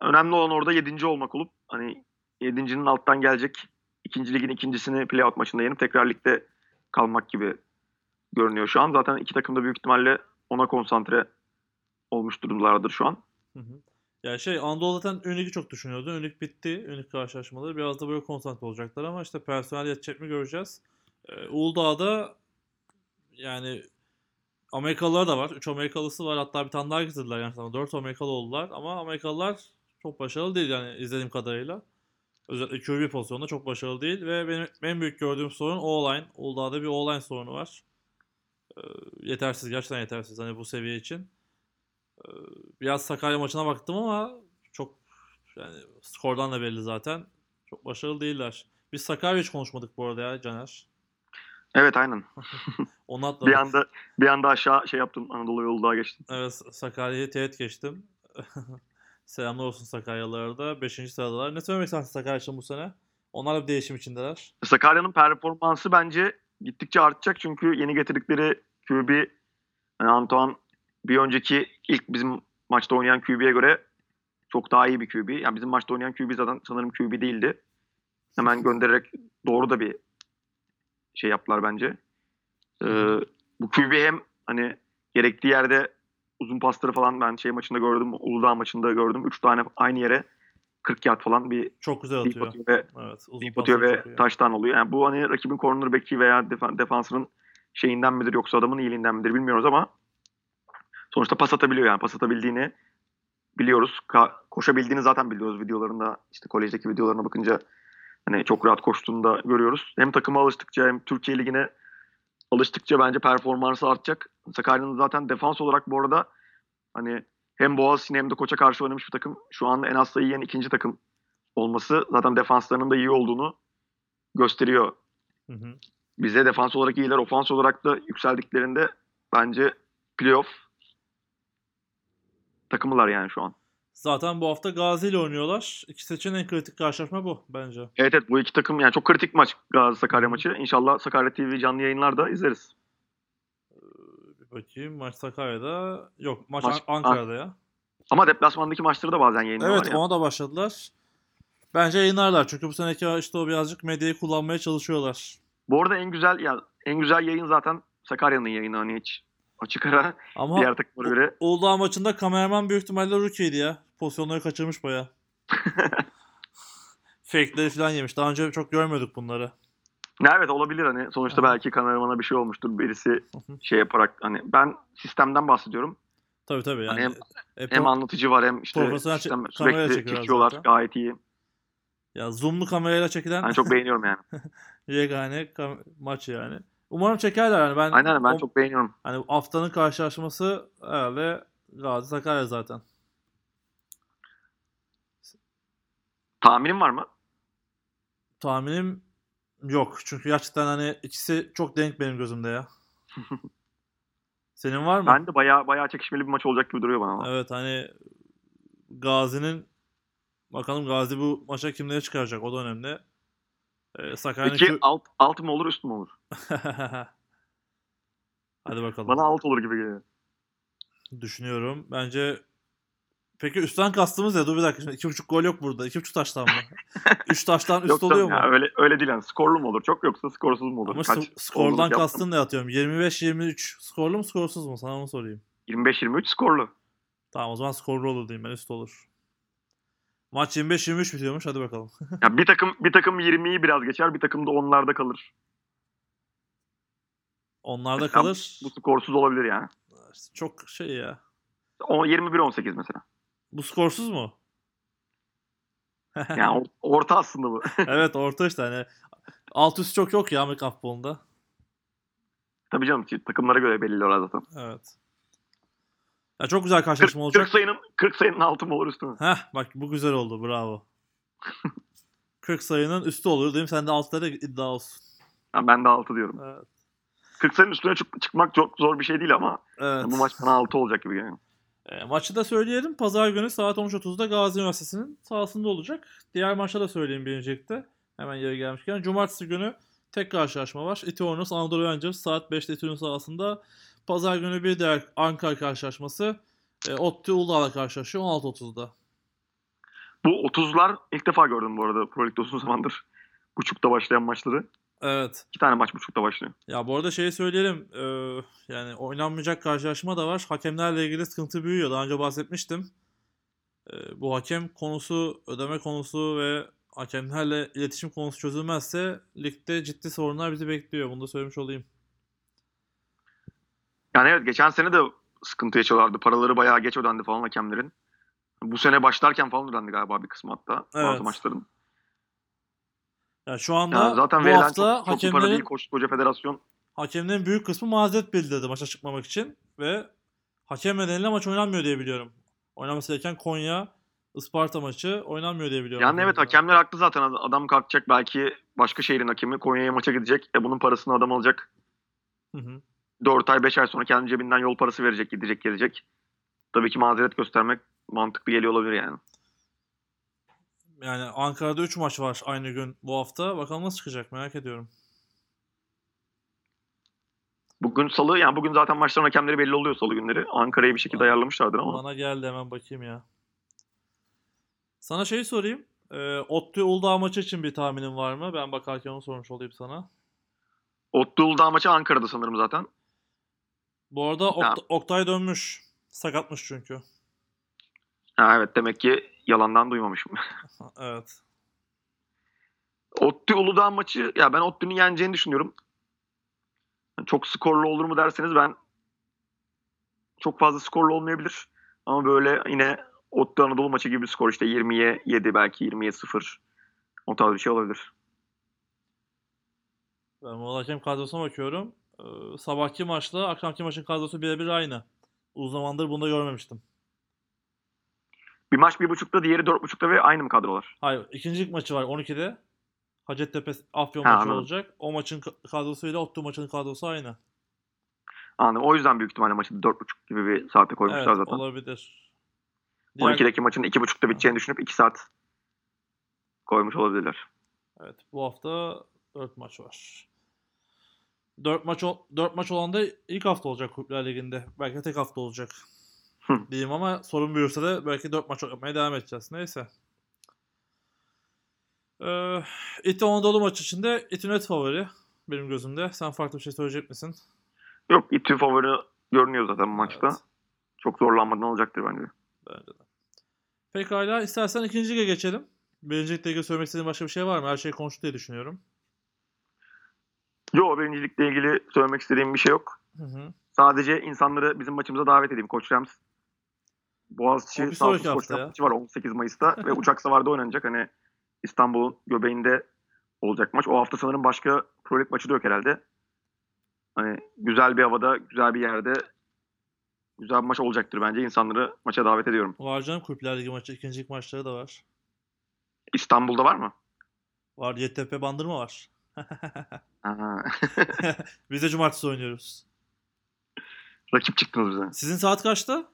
Speaker 2: Önemli olan orada 7. olmak olup hani 7.'nin alttan gelecek ikinci ligin ikincisini playout maçında yenip tekrar ligde kalmak gibi görünüyor şu an. Zaten iki takım da büyük ihtimalle ona konsantre olmuş durumlardır şu an.
Speaker 1: Hı hı. Ya şey Anadolu zaten Ünlük'ü çok düşünüyordu. Ünlük bitti. Ünlük karşılaşmaları. Biraz da böyle konsantre olacaklar ama işte personel yetecek mi göreceğiz. Ee, Uludağ'da yani Amerikalılar da var. 3 Amerikalısı var. Hatta bir tane daha getirdiler yani sana. 4 Amerikalı oldular. Ama Amerikalılar çok başarılı değil yani izlediğim kadarıyla. Özellikle QB pozisyonunda çok başarılı değil. Ve benim en büyük gördüğüm sorun O-line. Uludağ'da bir O-line sorunu var. Ee, yetersiz. Gerçekten yetersiz. Hani bu seviye için. Ee, Biraz Sakarya maçına baktım ama çok yani skordan da belli zaten. Çok başarılı değiller. Biz Sakarya hiç konuşmadık bu arada ya Caner.
Speaker 2: Evet aynen.
Speaker 1: Onu atladık.
Speaker 2: Bir anda bir anda aşağı şey yaptım Anadolu yolu daha geçtim.
Speaker 1: Evet Sakarya'yı teğet geçtim. Selamlar olsun Sakaryalılara da. 5. sıradalar. Ne söylemek istersin Sakarya için bu sene? Onlar da bir değişim içindeler.
Speaker 2: Sakarya'nın performansı bence gittikçe artacak çünkü yeni getirdikleri QB yani Antoine bir önceki ilk bizim maçta oynayan QB'ye göre çok daha iyi bir QB. Yani bizim maçta oynayan QB zaten sanırım QB değildi. Hemen göndererek doğru da bir şey yaptılar bence. Ee, bu QB hem hani gerektiği yerde uzun pasları falan ben şey maçında gördüm. Uludağ maçında gördüm. 3 tane aynı yere 40 yard falan bir
Speaker 1: Çok güzel atıyor.
Speaker 2: atıyor ve
Speaker 1: Evet. Uzun
Speaker 2: atıyor ve taştan oluyor. Yani bu hani rakibin cornerback'i veya defa- defansının şeyinden midir yoksa adamın iyiliğinden midir bilmiyoruz ama sonuçta pas atabiliyor yani pas atabildiğini biliyoruz. Ka- koşabildiğini zaten biliyoruz videolarında işte kolejdeki videolarına bakınca hani çok rahat koştuğunu da görüyoruz. Hem takıma alıştıkça hem Türkiye Ligi'ne alıştıkça bence performansı artacak. Sakarya'nın zaten defans olarak bu arada hani hem Boğaziçi'ne hem de Koç'a karşı oynamış bir takım. Şu anda en az sayı yiyen ikinci takım olması zaten defanslarının da iyi olduğunu gösteriyor
Speaker 1: Hı hı.
Speaker 2: bize defans olarak iyiler, ofans olarak da yükseldiklerinde bence playoff takımılar yani şu an.
Speaker 1: Zaten bu hafta Gazi ile oynuyorlar. İkisi için en kritik karşılaşma bu bence.
Speaker 2: Evet evet bu iki takım yani çok kritik maç Gazi Sakarya maçı. İnşallah Sakarya TV canlı yayınlarda izleriz.
Speaker 1: Bir bakayım maç Sakarya'da. Yok maç,
Speaker 2: Maç-
Speaker 1: An- Ankara'da ya.
Speaker 2: Ama deplasmandaki maçları da bazen yayınlıyorlar
Speaker 1: Evet
Speaker 2: ya.
Speaker 1: ona da başladılar. Bence yayınlarlar çünkü bu seneki işte o birazcık medyayı kullanmaya çalışıyorlar.
Speaker 2: Bu arada en güzel ya en güzel yayın zaten Sakarya'nın yayını hani hiç açık ara
Speaker 1: Ama
Speaker 2: diğer takımlara göre.
Speaker 1: Uludağ maçında kameraman büyük ihtimalle rookie'ydi ya. Pozisyonları kaçırmış baya. Fake'leri falan yemiş. Daha önce çok görmüyorduk bunları.
Speaker 2: Evet olabilir hani sonuçta belki kameramana bir şey olmuştur birisi şey yaparak hani ben sistemden bahsediyorum.
Speaker 1: Tabii tabii yani.
Speaker 2: hem-
Speaker 1: e,
Speaker 2: Hem anlatıcı var hem işte sistem sürekli
Speaker 1: çekiyorlar
Speaker 2: çekiyorlar
Speaker 1: zaten.
Speaker 2: gayet iyi.
Speaker 1: ya zoomlu kamerayla çekilen
Speaker 2: Ben çok beğeniyorum yani.
Speaker 1: yegane kam- maç yani. Umarım çekerler yani. Ben,
Speaker 2: Aynen ben
Speaker 1: o-
Speaker 2: çok beğeniyorum.
Speaker 1: Hani haftanın karşılaşması herhalde Gazi Sakarya zaten.
Speaker 2: Tahminin var mı?
Speaker 1: Tahminim yok. Çünkü gerçekten hani ikisi çok denk benim gözümde ya. Senin var mı?
Speaker 2: Ben de bayağı bayağı çekişmeli bir maç olacak gibi duruyor bana.
Speaker 1: Evet hani Gazi'nin bakalım Gazi bu maça kimleri çıkaracak o da önemli. Ee, Sakarya'nın
Speaker 2: Peki
Speaker 1: kö-
Speaker 2: alt, alt mı olur üst mü olur?
Speaker 1: Hadi bakalım.
Speaker 2: Bana alt olur gibi geliyor.
Speaker 1: Düşünüyorum. Bence Peki üstten kastımız ya dur bir dakika. Şimdi iki buçuk gol yok burada. İki buçuk taştan mı? Üç taştan üst
Speaker 2: Yok
Speaker 1: oluyor mu?
Speaker 2: ya, öyle öyle değil yani. Skorlu mu olur çok yoksa skorsuz mu olur?
Speaker 1: Ama
Speaker 2: Kaç
Speaker 1: sk- skordan kastın ne atıyorum? 25-23 skorlu mu skorsuz mu? Sana onu sorayım.
Speaker 2: 25-23 skorlu.
Speaker 1: Tamam o zaman skorlu olur diyeyim ben üst olur. Maç 25-23 bitiyormuş hadi bakalım.
Speaker 2: Ya bir takım bir takım 20'yi biraz geçer, bir takım da onlarda kalır.
Speaker 1: Onlarda
Speaker 2: Ya,
Speaker 1: kalır.
Speaker 2: Bu skorsuz olabilir yani.
Speaker 1: Çok şey ya.
Speaker 2: O 21-18 mesela.
Speaker 1: Bu skorsuz mu?
Speaker 2: Yani or- orta aslında bu.
Speaker 1: evet orta işte hani. Alt üst çok yok ya Amerikan futbolunda.
Speaker 2: Tabii canım takımlara göre belirliyorlar zaten.
Speaker 1: Evet. Ya çok güzel
Speaker 2: 40,
Speaker 1: karşılaşma
Speaker 2: 40
Speaker 1: olacak.
Speaker 2: sayının 40 sayının altı mı olur üstü mü?
Speaker 1: Heh bak bu güzel oldu bravo. 40 sayının üstü olur diyeyim sen de altlara iddia olsun.
Speaker 2: Ya ben de 6 diyorum.
Speaker 1: Evet.
Speaker 2: 40 sayının üstüne çık- çıkmak çok zor bir şey değil ama
Speaker 1: evet.
Speaker 2: bu maç bana 6 olacak gibi geliyor.
Speaker 1: E, maçı da söyleyelim. Pazar günü saat 13.30'da Gazi Üniversitesi'nin sahasında olacak. Diğer maçta da söyleyeyim birinci Hemen yeri gelmişken. Cumartesi günü tek karşılaşma var. Itiornos Anadolu Rangers saat 5'te Itiornos sahasında. Pazar günü bir diğer Ankara karşılaşması. E, Otti Uludağ'la karşılaşıyor 16.30'da.
Speaker 2: Bu 30'lar ilk defa gördüm bu arada Pro Lig'de uzun zamandır. Buçukta başlayan maçları.
Speaker 1: Evet.
Speaker 2: İki tane maç buçukta başlıyor.
Speaker 1: Ya bu arada şeyi söyleyelim. e, yani oynanmayacak karşılaşma da var. Hakemlerle ilgili sıkıntı büyüyor. Daha önce bahsetmiştim. E, bu hakem konusu, ödeme konusu ve hakemlerle iletişim konusu çözülmezse ligde ciddi sorunlar bizi bekliyor. Bunu da söylemiş olayım.
Speaker 2: Yani evet geçen sene de sıkıntı yaşıyorlardı. Paraları bayağı geç ödendi falan hakemlerin. Bu sene başlarken falan ödendi galiba bir kısmı hatta
Speaker 1: Evet.
Speaker 2: bazı maçların.
Speaker 1: Yani şu anda
Speaker 2: Yani zaten
Speaker 1: bu hafta
Speaker 2: çok, çok bir para değil
Speaker 1: hakemlerin,
Speaker 2: koskoca federasyon.
Speaker 1: hakemlerin büyük kısmı mazeret bildirdi maça çıkmamak için ve hakem nedeniyle maç oynanmıyor diye biliyorum. Oynaması gereken Konya Isparta maçı oynanmıyor diye biliyorum.
Speaker 2: Yani evet hakemler haklı zaten. Adam kalkacak belki başka şehrin hakemi Konya'ya maça gidecek. E bunun parasını adam alacak.
Speaker 1: Hı hı.
Speaker 2: 4 ay 5 ay sonra kendi cebinden yol parası verecek gidecek gelecek. Tabii ki mazeret göstermek mantıklı geliyor olabilir yani.
Speaker 1: Yani Ankara'da 3 maç var aynı gün bu hafta. Bakalım nasıl çıkacak merak ediyorum.
Speaker 2: Bugün salı yani bugün zaten maçların hakemleri belli oluyor salı günleri. Ankara'yı bir şekilde ayarlamışlardır ama.
Speaker 1: Bana geldi hemen bakayım ya. Sana şey sorayım. Ee, Ottu Uludağ maçı için bir tahminin var mı? Ben bakarken onu sormuş olayım sana.
Speaker 2: Ottu Uludağ maçı Ankara'da sanırım zaten.
Speaker 1: Bu arada Okt- Oktay dönmüş. Sakatmış çünkü.
Speaker 2: Ha, evet demek ki yalandan duymamışım.
Speaker 1: evet.
Speaker 2: Ottu Uludağ maçı ya ben Ottu'nun yeneceğini düşünüyorum. Çok skorlu olur mu derseniz ben çok fazla skorlu olmayabilir. Ama böyle yine Ottu Anadolu maçı gibi bir skor işte 20'ye 7 belki 20'ye 0 o tarz bir şey olabilir.
Speaker 1: Ben bu hakem kadrosuna bakıyorum. Ee, sabahki maçla akşamki maçın kadrosu birebir aynı. Uzun zamandır bunu da görmemiştim.
Speaker 2: Bir maç 1.5'ta diğeri 4.5'ta ve aynı mı kadrolar?
Speaker 1: Hayır, ikinci lig maçı var 12'de. Hacettepe Afyon
Speaker 2: Ha,
Speaker 1: maçı
Speaker 2: anladım.
Speaker 1: olacak. O maçın ka- kadrosuyla Ottu maçının kadrosu aynı.
Speaker 2: Anladım. O yüzden büyük ihtimalle maçı 4.5 gibi bir saate koymuşlar
Speaker 1: Evet,
Speaker 2: zaten.
Speaker 1: olabilir. Diğer-
Speaker 2: 12'deki maçın 2.5'ta biteceğini düşünüp 2 saat koymuş olabilirler.
Speaker 1: Evet, bu hafta 4 maç var. 4 maç ol- 4 maç olan da ilk hafta olacak Kulüpler Ligi'nde. Belki de tek hafta olacak.
Speaker 2: Hı.
Speaker 1: Diyeyim ama sorun büyürse de belki 4 maç yapmaya devam edeceğiz. Neyse. Ee, İti Anadolu maçı için de İti net favori benim gözümde. Sen farklı bir şey söyleyecek misin?
Speaker 2: Yok İTÜ favori görünüyor zaten maçta.
Speaker 1: Evet,
Speaker 2: Çok zorlanmadan olacaktır bence.
Speaker 1: bence de. Pekala istersen ikinci lige geçelim. Birinci ilgili söylemek istediğin başka bir şey var mı? Her şey konuştu diye düşünüyorum.
Speaker 2: Yo birincilikle ilgili söylemek istediğim bir şey yok.
Speaker 1: Hı hı.
Speaker 2: Sadece insanları bizim maçımıza davet edeyim. Koç Rams. Boğaziçi
Speaker 1: sonraki
Speaker 2: Koç maçı var 18 Mayıs'ta ve uçak savarda oynanacak. Hani İstanbul'un göbeğinde olacak maç. O hafta sanırım başka Pro maçı da yok herhalde. Hani güzel bir havada, güzel bir yerde güzel bir maç olacaktır bence. İnsanları maça davet ediyorum.
Speaker 1: Var canım Kulüpler Ligi maçı. ikinci lig maçları da var.
Speaker 2: İstanbul'da var mı?
Speaker 1: Var YTP Bandırma var. Biz de cumartesi oynuyoruz.
Speaker 2: Rakip çıktınız bize.
Speaker 1: Sizin saat kaçta?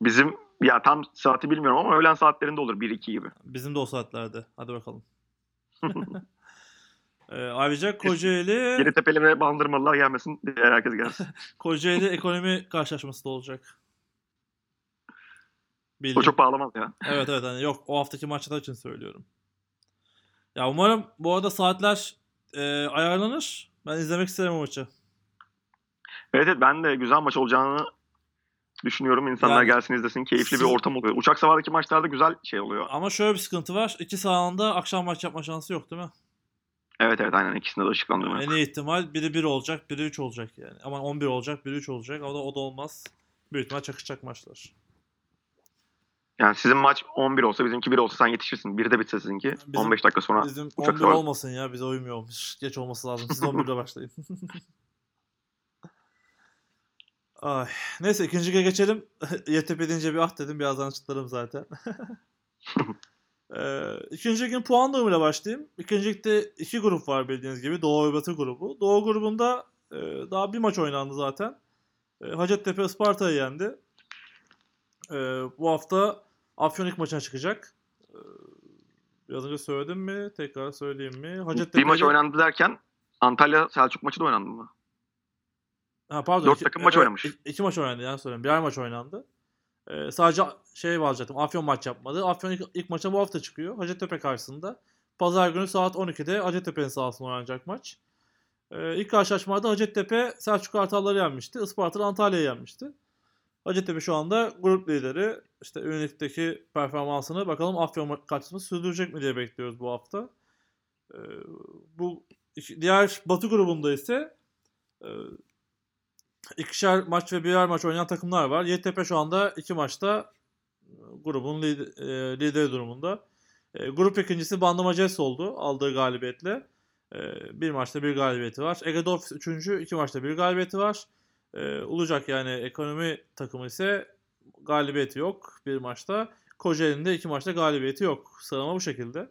Speaker 2: Bizim ya tam saati bilmiyorum ama öğlen saatlerinde olur 1-2 gibi.
Speaker 1: Bizim de o saatlerde. Hadi bakalım. ee, ayrıca Kocaeli,
Speaker 2: Yeditepe'li ve Bandırmalılar gelmesin diğer herkes gelsin.
Speaker 1: Kocaeli ekonomi karşılaşması da olacak. Bildim.
Speaker 2: O çok bağlamaz ya.
Speaker 1: Evet evet hani yok o haftaki maçlar için söylüyorum. Ya umarım bu arada saatler e, ayarlanır. Ben izlemek isterim o maçı.
Speaker 2: Evet evet ben de güzel maç olacağını düşünüyorum. İnsanlar
Speaker 1: Yani-
Speaker 2: gelsin izlesin. Keyifli bir ortam oluyor. Uçak savardaki maçlarda güzel şey oluyor.
Speaker 1: Ama şöyle bir sıkıntı var. İki sahanda akşam maç yapma şansı yok değil mi?
Speaker 2: Evet evet aynen ikisinde de ışıklandırma.
Speaker 1: En iyi ihtimal biri 1 olacak, biri 3 olacak yani. Ama 11 olacak, biri 3 olacak. O da o da olmaz. Büyük ihtimal çakışacak maçlar.
Speaker 2: Yani sizin maç 11 olsa bizimki 1 olsa sen yetişirsin. 1'de bitse sizinki.
Speaker 1: Bizim-
Speaker 2: 15 dakika sonra.
Speaker 1: Bizim
Speaker 2: uçak
Speaker 1: 11
Speaker 2: savar.
Speaker 1: olmasın ya. Bize uymuyormuş. Geç olması lazım. Siz 11'de başlayın. Ay. Neyse ikinci lige geçelim. YTP deyince bir ah dedim. Birazdan açıklarım zaten. ee, ikinci ligin puan durumuyla başlayayım. İkinci ligde iki grup var bildiğiniz gibi. Doğu ve Batı grubu. Doğu grubunda e, daha bir maç oynandı zaten. E, Hacettepe Isparta'yı yendi. E, bu hafta Afyon ilk maçına çıkacak. E, biraz önce söyledim mi? Tekrar söyleyeyim mi? Hacettepe
Speaker 2: bir maç oynandı derken Antalya Selçuk maçı da oynandı mı?
Speaker 1: Ha, pardon.
Speaker 2: Dört
Speaker 1: iki-
Speaker 2: takım maç
Speaker 1: evet,
Speaker 2: oynamış.
Speaker 1: iki- iki maç oynandı yani söyleyeyim. Birer maç oynandı. Ee, sadece şey bağlayacaktım. Afyon maç yapmadı. Afyon ilk, ilk maça bu hafta çıkıyor. Hacettepe karşısında. Pazar günü saat 12'de Hacettepe'nin sahasında oynanacak maç. Ee, ilk karşılaşmada Hacettepe Selçuk Kartalları yenmişti. Isparta Antalya'yı yenmişti. Hacettepe şu anda grup lideri. İşte Ünlük'teki performansını bakalım Afyon karşısında sürdürecek mi diye bekliyoruz bu hafta. Ee, bu diğer Batı grubunda ise e, ikişer maç ve birer maç oynayan takımlar var. YTP şu anda iki maçta e, grubun lider, e, lideri durumunda. E, grup ikincisi Bandama Jets oldu aldığı galibiyetle. E, bir maçta bir galibiyeti var. Ege Dolphins üçüncü, iki maçta bir galibiyeti var. E, Olacak yani ekonomi takımı ise galibiyeti yok bir maçta. Kocaeli'nin de iki maçta galibiyeti yok. Sıralama bu şekilde.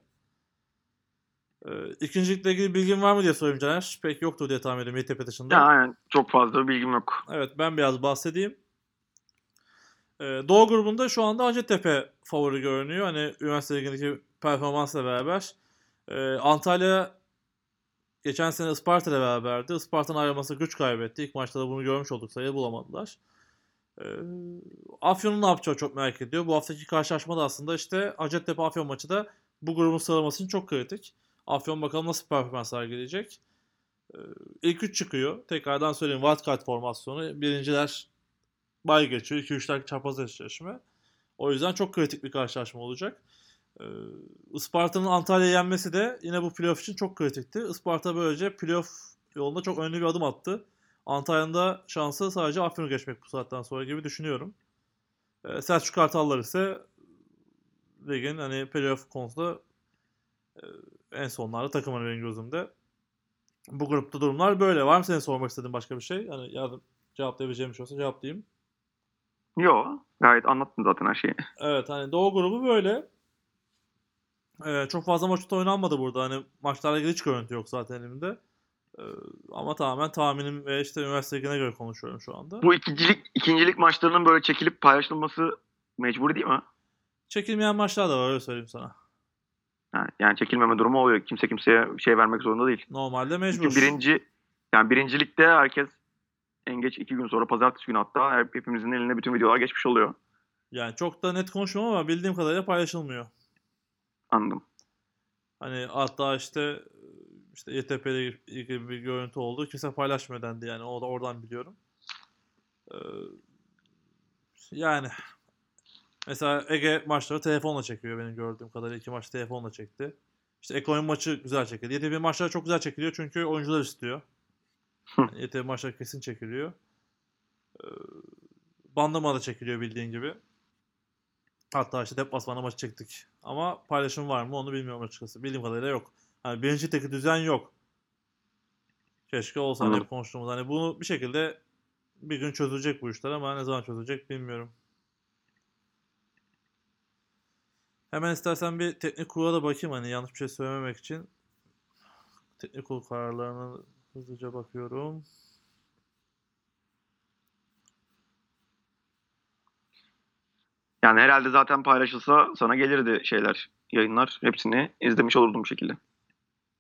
Speaker 1: E, ikincilikle ilgili bilgin var mı diye sorayım Caner. Pek yoktur diye tahmin ediyorum YTP dışında.
Speaker 2: Ya aynen çok fazla bilgim yok.
Speaker 1: Evet ben biraz bahsedeyim. Ee, Doğu grubunda şu anda Hacettepe favori görünüyor. Hani üniversite ligindeki performansla beraber. Ee, Antalya geçen sene Isparta ile beraberdi. Isparta'nın ayrılması güç kaybetti. İlk maçta da bunu görmüş olduk. Sayı bulamadılar. Ee, Afyon'un ne yapacağı çok merak ediyor. Bu haftaki karşılaşma da aslında işte Hacettepe-Afyon maçı da bu grubun sıralaması çok kritik. Afyon bakalım nasıl performans sergileyecek. Ee, İlk 3 çıkıyor. Tekrardan söyleyeyim wildcard formasyonu. Birinciler bay geçiyor. 2-3'ler çapraz eşleşme. O yüzden çok kritik bir karşılaşma olacak. Ee, Isparta'nın Antalya'yı yenmesi de yine bu playoff için çok kritikti. Isparta böylece playoff yolunda çok önemli bir adım attı. Antalya'nın da şansı sadece Afyon'u geçmek bu saatten sonra gibi düşünüyorum. Ee, Selçuk Kartallar ise ligin hani playoff konusunda e, en sonlarda takımın benim gözümde. Bu grupta durumlar böyle. Var mı senin sormak istediğin başka bir şey? Yani yardım cevaplayabileceğim bir şey olsa cevaplayayım.
Speaker 2: Yo gayet anlattın zaten her şeyi.
Speaker 1: Evet hani Doğu grubu böyle. Ee, çok fazla maç oynanmadı burada. Hani maçlarla ilgili hiç görüntü yok zaten elimde. Ee, ama tamamen tahminim ve işte üniversite ligine göre konuşuyorum şu anda.
Speaker 2: Bu ikincilik, ikincilik maçlarının böyle çekilip paylaşılması mecburi değil mi?
Speaker 1: Çekilmeyen maçlar da var öyle söyleyeyim sana.
Speaker 2: Yani, yani çekilmeme durumu oluyor. Kimse kimseye şey vermek zorunda değil.
Speaker 1: Normalde mecbur.
Speaker 2: Çünkü birinci yani birincilikte herkes en geç iki gün sonra pazartesi günü hatta hepimizin eline bütün videolar geçmiş oluyor.
Speaker 1: Yani çok da net konuşmam ama bildiğim kadarıyla paylaşılmıyor.
Speaker 2: Anladım.
Speaker 1: Hani hatta işte işte YTP'de ilgili bir görüntü oldu. Kimse paylaşmıyor dendi yani. O da oradan biliyorum. Ee, yani mesela Ege maçları telefonla çekiyor benim gördüğüm kadarıyla. iki maç telefonla çekti. İşte Ekonomi maçı güzel çekildi. YTP maçları çok güzel çekiliyor çünkü oyuncular istiyor. Yani YTP maçları kesin çekiliyor. Ee, Bandama da çekiliyor bildiğin gibi. Hatta işte deplasmanda maçı çektik. Ama paylaşım var mı onu bilmiyorum açıkçası. Bildiğim kadarıyla yok. Hani birinci teki düzen yok. Keşke olsa hani konuştuğumuz. Hani bunu bir şekilde bir gün çözülecek bu işler ama ne zaman çözülecek bilmiyorum. Hemen istersen bir teknik kurula da bakayım hani yanlış bir şey söylememek için. Teknik kurul kararlarına hızlıca bakıyorum.
Speaker 2: Yani herhalde zaten paylaşılsa sana gelirdi şeyler, yayınlar. Hepsini izlemiş olurdum bu şekilde.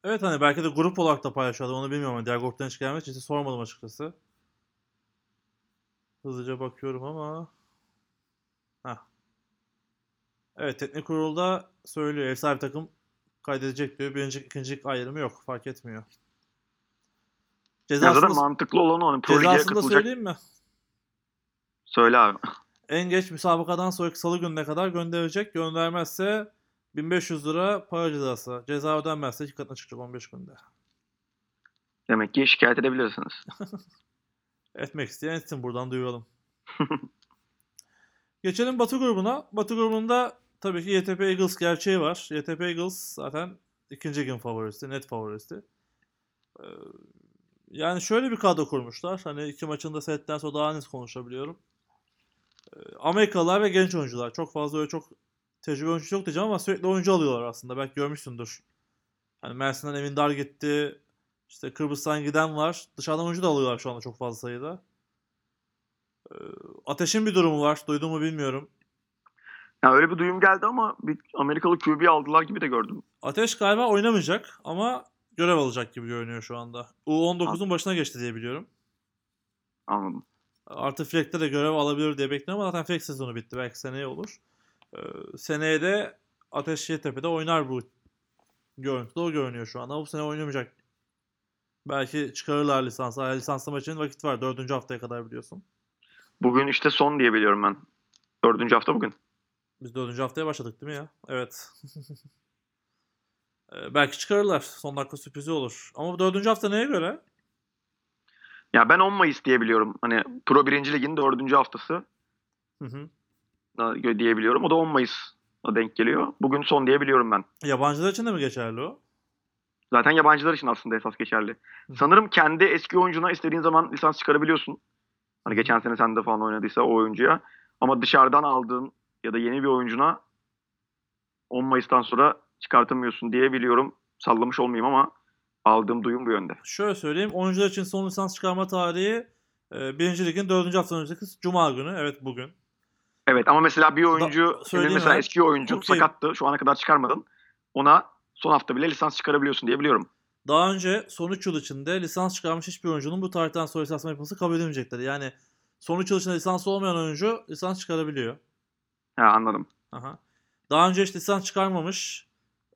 Speaker 1: Evet hani belki de grup olarak da paylaşıyorlar onu bilmiyorum. Hani diğer gruptan hiç gelmediği için sormadım açıkçası. Hızlıca bakıyorum ama. Heh. Evet teknik kurulda söylüyor. Ev sahibi takım kaydedecek diyor. Birinci, ikincilik ayrımı yok. Fark etmiyor.
Speaker 2: Ya zaten mantıklı olan o. Hani Pro Lig'e
Speaker 1: cezasını da
Speaker 2: katılacak.
Speaker 1: söyleyeyim mi?
Speaker 2: Söyle abi.
Speaker 1: En geç müsabakadan sonraki salı gününe kadar gönderecek. Göndermezse 1500 lira para cezası. Ceza ödenmezse iki katına çıkacak 15 günde.
Speaker 2: Demek ki şikayet edebilirsiniz.
Speaker 1: Etmek isteyen etsin buradan duyuralım. Geçelim Batı grubuna. Batı grubunda tabii ki YTP Eagles gerçeği var. YTP Eagles zaten ikinci gün favorisi, net favorisi. Ee, yani şöyle bir kadro kurmuşlar. Hani iki maçın da setten sonra daha net konuşabiliyorum. Ee, Amerikalılar ve genç oyuncular. Çok fazla öyle çok tecrübe oyuncu yok diyeceğim ama sürekli oyuncu alıyorlar aslında. Belki görmüşsündür. Hani Mersin'den Emin Dar gitti. İşte Kıbrıs'tan giden var. Dışarıdan oyuncu da alıyorlar şu anda çok fazla sayıda. Ee, Ateş'in bir durumu var. Duydun mu bilmiyorum.
Speaker 2: Ya öyle bir duyum geldi ama bir Amerikalı QB aldılar gibi de gördüm.
Speaker 1: Ateş galiba oynamayacak ama görev alacak gibi görünüyor şu anda. U19'un başına geçti diye biliyorum.
Speaker 2: Anladım.
Speaker 1: Artı Fleck'te de görev alabilir diye bekliyorum ama zaten Fleck sezonu bitti. Belki seneye olur. Ee, seneye de Ateş Yeditepe'de oynar bu görüntüde. O görünüyor şu anda. Bu sene oynamayacak. Belki çıkarırlar lisansı. Lisanslama için vakit var. Dördüncü haftaya kadar biliyorsun.
Speaker 2: Bugün işte son diye biliyorum ben. Dördüncü hafta bugün.
Speaker 1: Biz dördüncü haftaya başladık değil mi ya? Evet. Ee, belki çıkarırlar. Son dakika sürprizi olur. Ama dördüncü hafta neye göre?
Speaker 2: Ya ben 10 Mayıs diye biliyorum. Hani Pro 1. Lig'in dördüncü haftası
Speaker 1: Hı hı.
Speaker 2: da- diye biliyorum. O da 10 Mayıs'a denk geliyor. Bugün son diye biliyorum ben.
Speaker 1: Yabancılar için de mi geçerli o?
Speaker 2: Zaten yabancılar için aslında esas geçerli.
Speaker 1: Hı.
Speaker 2: Sanırım kendi eski oyuncuna istediğin zaman lisans çıkarabiliyorsun. Hani geçen sene sende falan oynadıysa o oyuncuya. Ama dışarıdan aldığın ya da yeni bir oyuncuna 10 Mayıs'tan sonra çıkartamıyorsun diye biliyorum. Sallamış olmayayım ama aldığım duyum bu yönde.
Speaker 1: Şöyle söyleyeyim. Oyuncular için son lisans çıkarma tarihi e, birinci ligin dördüncü haftanın önceki Cuma günü. Evet bugün.
Speaker 2: Evet ama mesela bir oyuncu senin
Speaker 1: söyleyeyim
Speaker 2: mesela
Speaker 1: hemen.
Speaker 2: eski oyuncun
Speaker 1: Okey.
Speaker 2: sakattı. Şu ana kadar çıkarmadın. Ona son hafta bile lisans çıkarabiliyorsun diye biliyorum.
Speaker 1: Daha önce son 3 yıl içinde lisans çıkarmış hiçbir oyuncunun bu tarihten sonra lisansma yapması kabul edilmeyecekleri. Yani son 3 yıl içinde lisanslı olmayan oyuncu lisans çıkarabiliyor.
Speaker 2: Ha anladım.
Speaker 1: Aha. Daha önce hiç lisans çıkarmamış,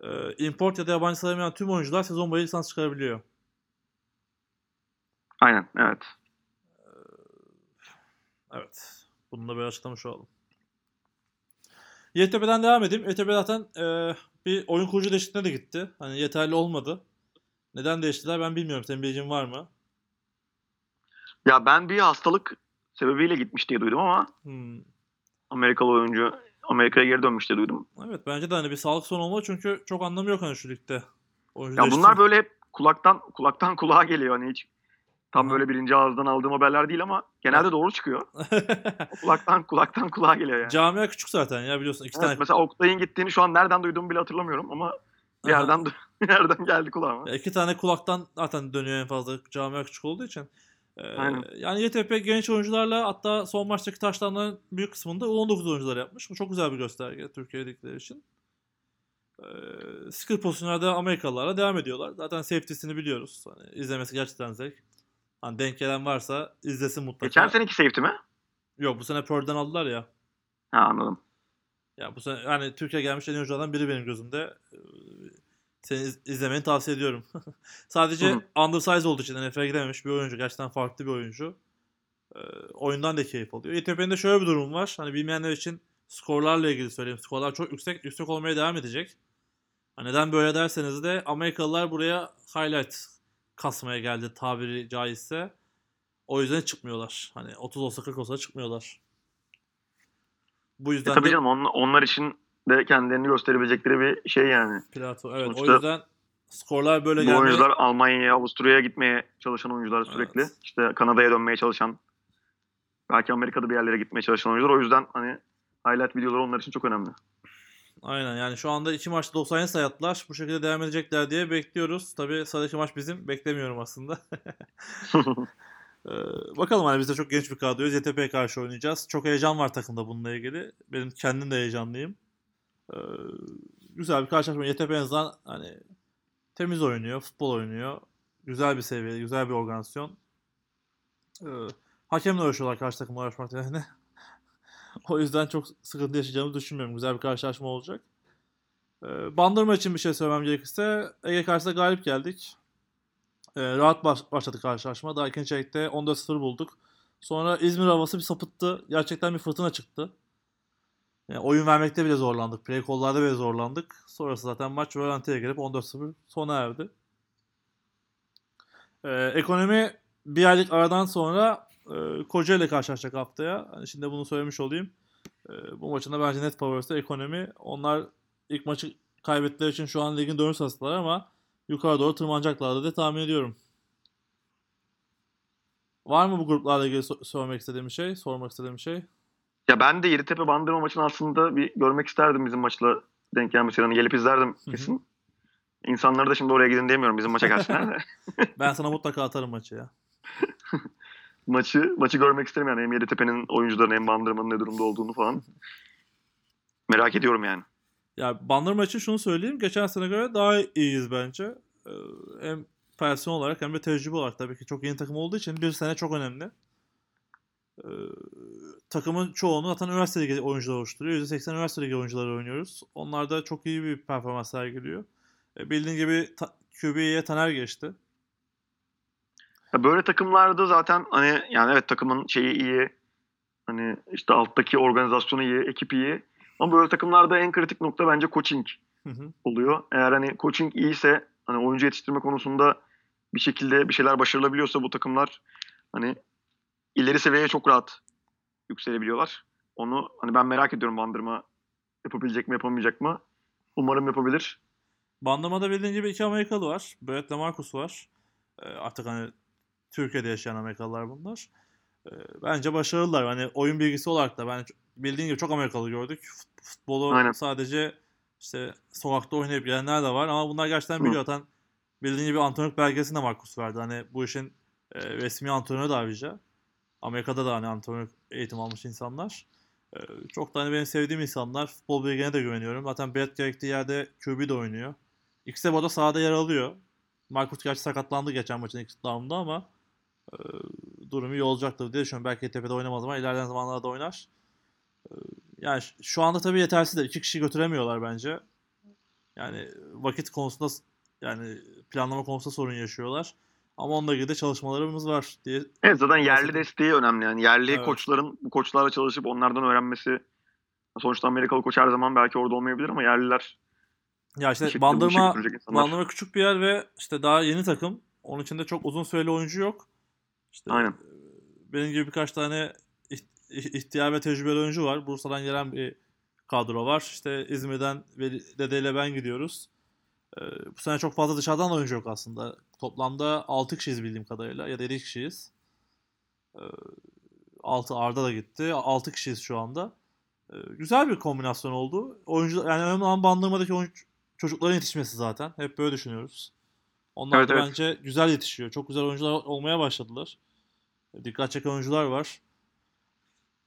Speaker 1: e, import ya da yabancı sayılmayan tüm oyuncular sezon boyu lisans çıkarabiliyor.
Speaker 2: Aynen evet.
Speaker 1: Evet. Bunu da böyle açıklamış olalım. YTP'den devam edeyim. YTP zaten e, bir oyun kurucu değişikliğine de gitti. Hani yeterli olmadı. Neden değiştiler ben bilmiyorum. Senin bilgin var mı?
Speaker 2: Ya ben bir hastalık sebebiyle gitmiş diye duydum ama
Speaker 1: Hmm.
Speaker 2: Amerikalı oyuncu Amerika'ya geri dönmüş diye duydum.
Speaker 1: Evet bence de hani bir sağlık sorunu olmalı çünkü çok anlamı yok hani şu ligde. Oyuncu
Speaker 2: Ya bunlar böyle hep kulaktan kulaktan kulağa geliyor hani hiç tam böyle birinci ağızdan aldığım haberler değil ama genelde doğru çıkıyor. Kulaktan kulaktan kulağa geliyor yani.
Speaker 1: Camia küçük zaten ya biliyorsun. iki
Speaker 2: Evet,
Speaker 1: tane
Speaker 2: mesela Oktay'ın gittiğini şu an nereden duyduğumu bile hatırlamıyorum ama bir yerden bir yerden geldi kulağıma.
Speaker 1: Ya iki tane kulaktan zaten dönüyor en fazla camia küçük olduğu için. Ee,
Speaker 2: Aynen.
Speaker 1: yani YTP genç oyuncularla hatta son maçtaki taşlarının büyük kısmında U19 oyuncular yapmış. Bu çok güzel bir gösterge Türkiye ligleri için. Ee, skill pozisyonlarda Amerikalılarla devam ediyorlar. Zaten safety'sini biliyoruz. Hani izlemesi gerçekten zevk. Hani denk gelen varsa izlesin mutlaka.
Speaker 2: Geçen seneki safety mi?
Speaker 1: Yok bu sene Pearl'den aldılar ya.
Speaker 2: Ha anladım.
Speaker 1: Ya bu sene yani Türkiye gelmiş en oyunculardan biri benim gözümde. Seni iz- izlemeni tavsiye ediyorum. Sadece
Speaker 2: Hı hı.
Speaker 1: undersize olduğu için NFL'e gidememiş bir oyuncu. Gerçekten farklı bir oyuncu. Ee, oyundan da keyif alıyor. YTP'nin de şöyle bir durum var. Hani bilmeyenler için skorlarla ilgili söyleyeyim. Skorlar çok yüksek yüksek olmaya devam edecek. Ha, neden böyle derseniz de Amerikalılar buraya highlight kasmaya geldi tabiri caizse. O yüzden çıkmıyorlar. Hani 30 olsa 40 olsa çıkmıyorlar. Bu
Speaker 2: E,
Speaker 1: yüzden
Speaker 2: tabii
Speaker 1: de
Speaker 2: canım on- onlar için de kendilerini gösterebilecekleri bir şey yani.
Speaker 1: Plato evet.
Speaker 2: Sonuçta
Speaker 1: o yüzden skorlar böyle gelmeye...
Speaker 2: oyuncular Almanya'ya, Avusturya'ya gitmeye çalışan oyuncular sürekli.
Speaker 1: Evet.
Speaker 2: İşte Kanada'ya dönmeye çalışan, belki Amerika'da bir yerlere gitmeye çalışan oyuncular. O yüzden hani highlight videoları onlar için çok önemli.
Speaker 1: Aynen yani şu anda iki maçta 97 sayı attılar. Bu şekilde devam edecekler diye bekliyoruz. Tabii sıradaki maç bizim. Beklemiyorum aslında. Ee, bakalım hani biz de çok genç bir kadroyuz. YTP'ye karşı oynayacağız. Çok heyecan var takımda bununla ilgili. Benim kendim de heyecanlıyım. Ee, güzel bir karşılaşma. YTP en azından hani temiz oynuyor, futbol oynuyor. Güzel bir seviye, güzel bir organizasyon. Ee, hakemle uğraşıyorlar karşı takımla uğraşmak yani. O yüzden çok sıkıntı yaşayacağımızı düşünmüyorum. Güzel bir karşılaşma olacak. Ee, Bandırma için bir şey söylemem gerekirse Ege karşısında galip geldik. Ee, rahat baş- başladı karşılaşma. Daha ikinci çeyrekte 14-0 bulduk. Sonra İzmir havası bir sapıttı. Gerçekten bir fırtına çıktı. Yani oyun vermekte bile zorlandık. Play call'larda bile zorlandık. Sonrası zaten maç rölantiye girip 14-0 sona erdi. Ee, ekonomi bir aylık aradan sonra e, Kocaeli karşılaşacak haftaya. Hani şimdi bunu söylemiş olayım. E, bu maçında bence net favorisi ekonomi. Onlar ilk maçı kaybettikleri için şu an ligin dönüş sırasındalar ama yukarı doğru tırmanacaklardı diye tahmin ediyorum. Var mı bu gruplarla ilgili so- söylemek istediğim şey? Sormak istediğim şey?
Speaker 2: Ya ben de Yeditepe Bandırma maçını aslında bir görmek isterdim bizim maçla denk gelmesi. Yani gelip izlerdim
Speaker 1: hı.
Speaker 2: kesin. İnsanları da şimdi oraya gidin demiyorum bizim maça gelsinler de.
Speaker 1: Ben sana mutlaka atarım maçı ya.
Speaker 2: maçı maçı görmek isterim yani hem Yeditepe'nin oyuncularının hem Bandırma'nın ne durumda olduğunu falan. Merak ediyorum yani.
Speaker 1: Ya Bandırma için şunu söyleyeyim. Geçen sene göre daha iyiyiz bence. Ee, hem person olarak hem de tecrübe olarak tabii ki çok yeni takım olduğu için bir sene çok önemli. Ee, takımın çoğunu zaten üniversite ligi oyuncular oluşturuyor. %80 üniversite ligi oyuncuları oynuyoruz. Onlar da çok iyi bir performans sergiliyor. E, bildiğin gibi ta- QB'ye Taner geçti.
Speaker 2: Ya böyle takımlarda zaten hani yani evet takımın şeyi iyi. Hani işte alttaki organizasyonu iyi, ekip iyi. Ama böyle takımlarda en kritik nokta bence coaching
Speaker 1: Hı hı.
Speaker 2: oluyor. Eğer hani coaching iyiyse hani oyuncu yetiştirme konusunda bir şekilde bir şeyler başarılabiliyorsa bu takımlar hani ileri seviyeye çok rahat yükselebiliyorlar. Onu hani ben merak ediyorum Bandırma yapabilecek mi yapamayacak mı? Umarım yapabilir.
Speaker 1: Bandırma'da bildiğin gibi iki Amerikalı var. Brett Lamarcus var. E, artık hani Türkiye'de yaşayan Amerikalılar bunlar. E, bence başarılılar. Hani oyun bilgisi olarak da ben bildiğin gibi çok Amerikalı gördük. Fut- Futbolu
Speaker 2: Aynen.
Speaker 1: sadece işte sokakta oynayıp gelenler de var ama bunlar gerçekten biliyor. Zaten bildiğin gibi antrenörlük belgesini de Marcus verdi. Hani bu işin e, resmi antrenörü de ayrıca. Amerika'da da hani antrenörlük eğitim almış insanlar. E, çok da hani benim sevdiğim insanlar. Futbol bilgine de güveniyorum. Zaten Brett gerektiği yerde QB de oynuyor. İkisi de bu arada sahada yer alıyor. Marcus gerçi sakatlandı geçen maçın ilk round'da ama e, durumu iyi olacaktır diye düşünüyorum. Belki tepede oynamaz ama ilerleyen zamanlarda oynar. E, yani şu anda tabii yetersiz de iki kişi götüremiyorlar bence. Yani vakit konusunda yani planlama konusunda sorun yaşıyorlar. Ama onunla ilgili de çalışmalarımız var diye.
Speaker 2: Evet zaten yerli desteği önemli yani. Yerli
Speaker 1: Evet.
Speaker 2: koçların bu koçlarla çalışıp onlardan öğrenmesi sonuçta Amerikalı koç her zaman belki orada olmayabilir ama yerliler
Speaker 1: Ya işte Bandırma. Bandırma küçük bir yer ve işte daha yeni takım. Onun içinde çok uzun süreli oyuncu yok. İşte
Speaker 2: Aynen.
Speaker 1: e, benim gibi birkaç tane iht- iht- ihtiyar ve tecrübeli oyuncu var. Bursa'dan gelen bir kadro var. İşte İzmir'den Veli- Dede ile ben gidiyoruz. E, bu sene çok fazla dışarıdan da oyuncu yok aslında. Toplamda 6 kişiyiz bildiğim kadarıyla ya da 7 kişiyiz. E, 6 Arda da gitti. 6 kişiyiz şu anda. E, güzel bir kombinasyon oldu. Oyuncu yani önemli olan bandırmadaki oyuncu, çocukların yetişmesi zaten. Hep böyle düşünüyoruz. Onlar
Speaker 2: Evet,
Speaker 1: da
Speaker 2: evet.
Speaker 1: bence güzel yetişiyor. Çok güzel oyuncular olmaya başladılar. Dikkat çeken oyuncular var.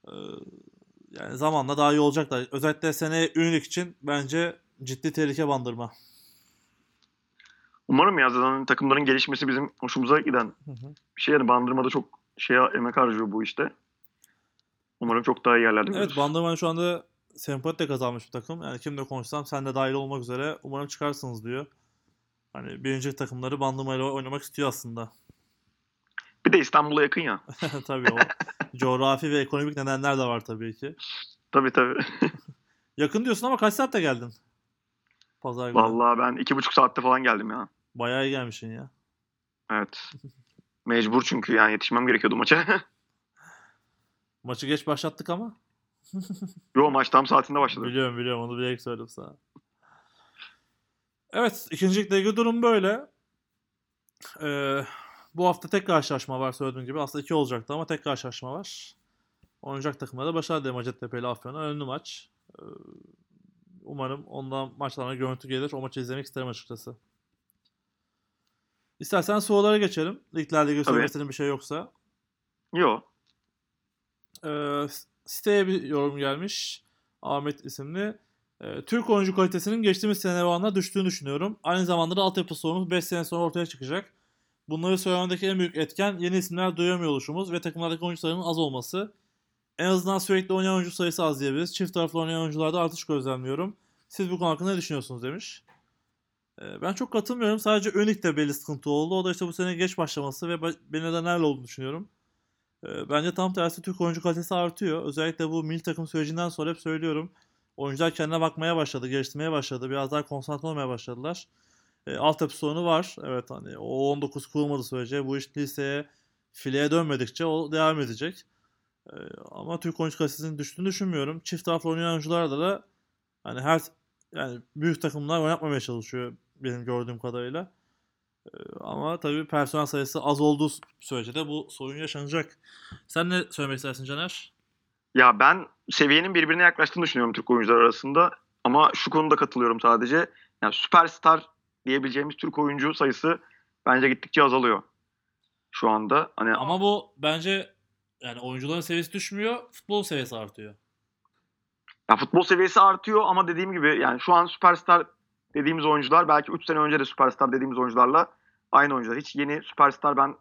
Speaker 1: Ee, yani zamanla daha iyi olacaklar. Özellikle seneye Ünlük için bence ciddi tehlike bandırma.
Speaker 2: Umarım ya zaten takımların gelişmesi bizim hoşumuza giden bir şey. Yani bandırmada çok şeye emek harcıyor bu işte. Umarım çok daha iyi yerlerde
Speaker 1: Evet. Bandırma şu anda sempati de kazanmış bir takım. Yani kimle konuşsam sen de dahil olmak üzere umarım çıkarsınız diyor. Hani birinci takımları Bandırma ile oynamak istiyor aslında.
Speaker 2: Bir de İstanbul'a yakın ya.
Speaker 1: tabii o coğrafi ve ekonomik nedenler de var tabii ki.
Speaker 2: Tabii tabii.
Speaker 1: Yakın diyorsun ama kaç saatte geldin? Pazar günü.
Speaker 2: Vallahi ben iki buçuk saatte falan geldim ya.
Speaker 1: Bayağı iyi gelmişsin ya.
Speaker 2: Evet. Mecbur çünkü yani yetişmem gerekiyordu maça.
Speaker 1: Maçı geç başlattık ama.
Speaker 2: Yo maç tam saatinde başladı.
Speaker 1: Biliyorum biliyorum onu bilerek söyledim sana. Evet ikinci ligde ilgili durum böyle. Ee, bu hafta tek karşılaşma var söylediğim gibi. Aslında iki olacaktı ama tek karşılaşma var. Oynayacak takımlar da başarılı diyelim Hacettepe ile Afyon'a. Önlü maç. Ee, umarım ondan maçlarına görüntü gelir. O maçı izlemek isterim açıkçası. İstersen sorulara geçelim.
Speaker 2: Tabii.
Speaker 1: söylemek istediğin bir şey yoksa.
Speaker 2: Yo.
Speaker 1: Ee, siteye bir yorum gelmiş. Ahmet isimli. Ee, Türk oyuncu kalitesinin geçtiğimiz sene oranla düştüğünü düşünüyorum. Aynı zamanda da altyapı sorunumuz 5 sene sonra ortaya çıkacak. Bunları söylemedeki en büyük etken yeni isimler duyamıyor oluşumuz ve takımlardaki oyuncuların az olması. en azından sürekli oynayan oyuncu sayısı az diyebiliriz. Çift taraflı oynayan oyuncularda artış gözlemliyorum. Siz bu konu hakkında ne düşünüyorsunuz demiş. Ee, ben çok katılmıyorum. Sadece Önük'te belli sıkıntı oldu. O da işte bu sene geç başlaması ve beni nedenlerle olduğunu düşünüyorum. Ee, bence tam tersi Türk oyuncu kalitesi artıyor. Özellikle bu milli takım sürecinden sonra hep söylüyorum. Oyuncular kendine bakmaya başladı, geliştirmeye başladı. Biraz daha konsantre olmaya başladılar. E, altyapı sorunu var. Evet hani o 19 kurulmadığı sürece bu iş liseye fileye dönmedikçe o devam edecek. E, ama Türk oyuncu kalitesinin düştüğünü düşünmüyorum. Çift taraflı oynayan oyuncularda da hani her yani büyük takımlar oynatmamaya çalışıyor benim gördüğüm kadarıyla. E, ama tabii personel sayısı az olduğu sürece de bu sorun yaşanacak. Sen ne söylemek istersin Caner?
Speaker 2: Ya ben seviyenin birbirine yaklaştığını düşünüyorum Türk oyuncular arasında. Ama şu konuda katılıyorum sadece. Yani süperstar diyebileceğimiz Türk oyuncu sayısı bence gittikçe azalıyor şu anda. Hani
Speaker 1: Ama bu bence yani oyuncuların seviyesi düşmüyor, futbol seviyesi artıyor.
Speaker 2: ya futbol seviyesi artıyor ama dediğim gibi yani şu an süperstar dediğimiz oyuncular belki 3 sene önce de süperstar dediğimiz oyuncularla aynı oyuncular. Hiç yeni süperstar ben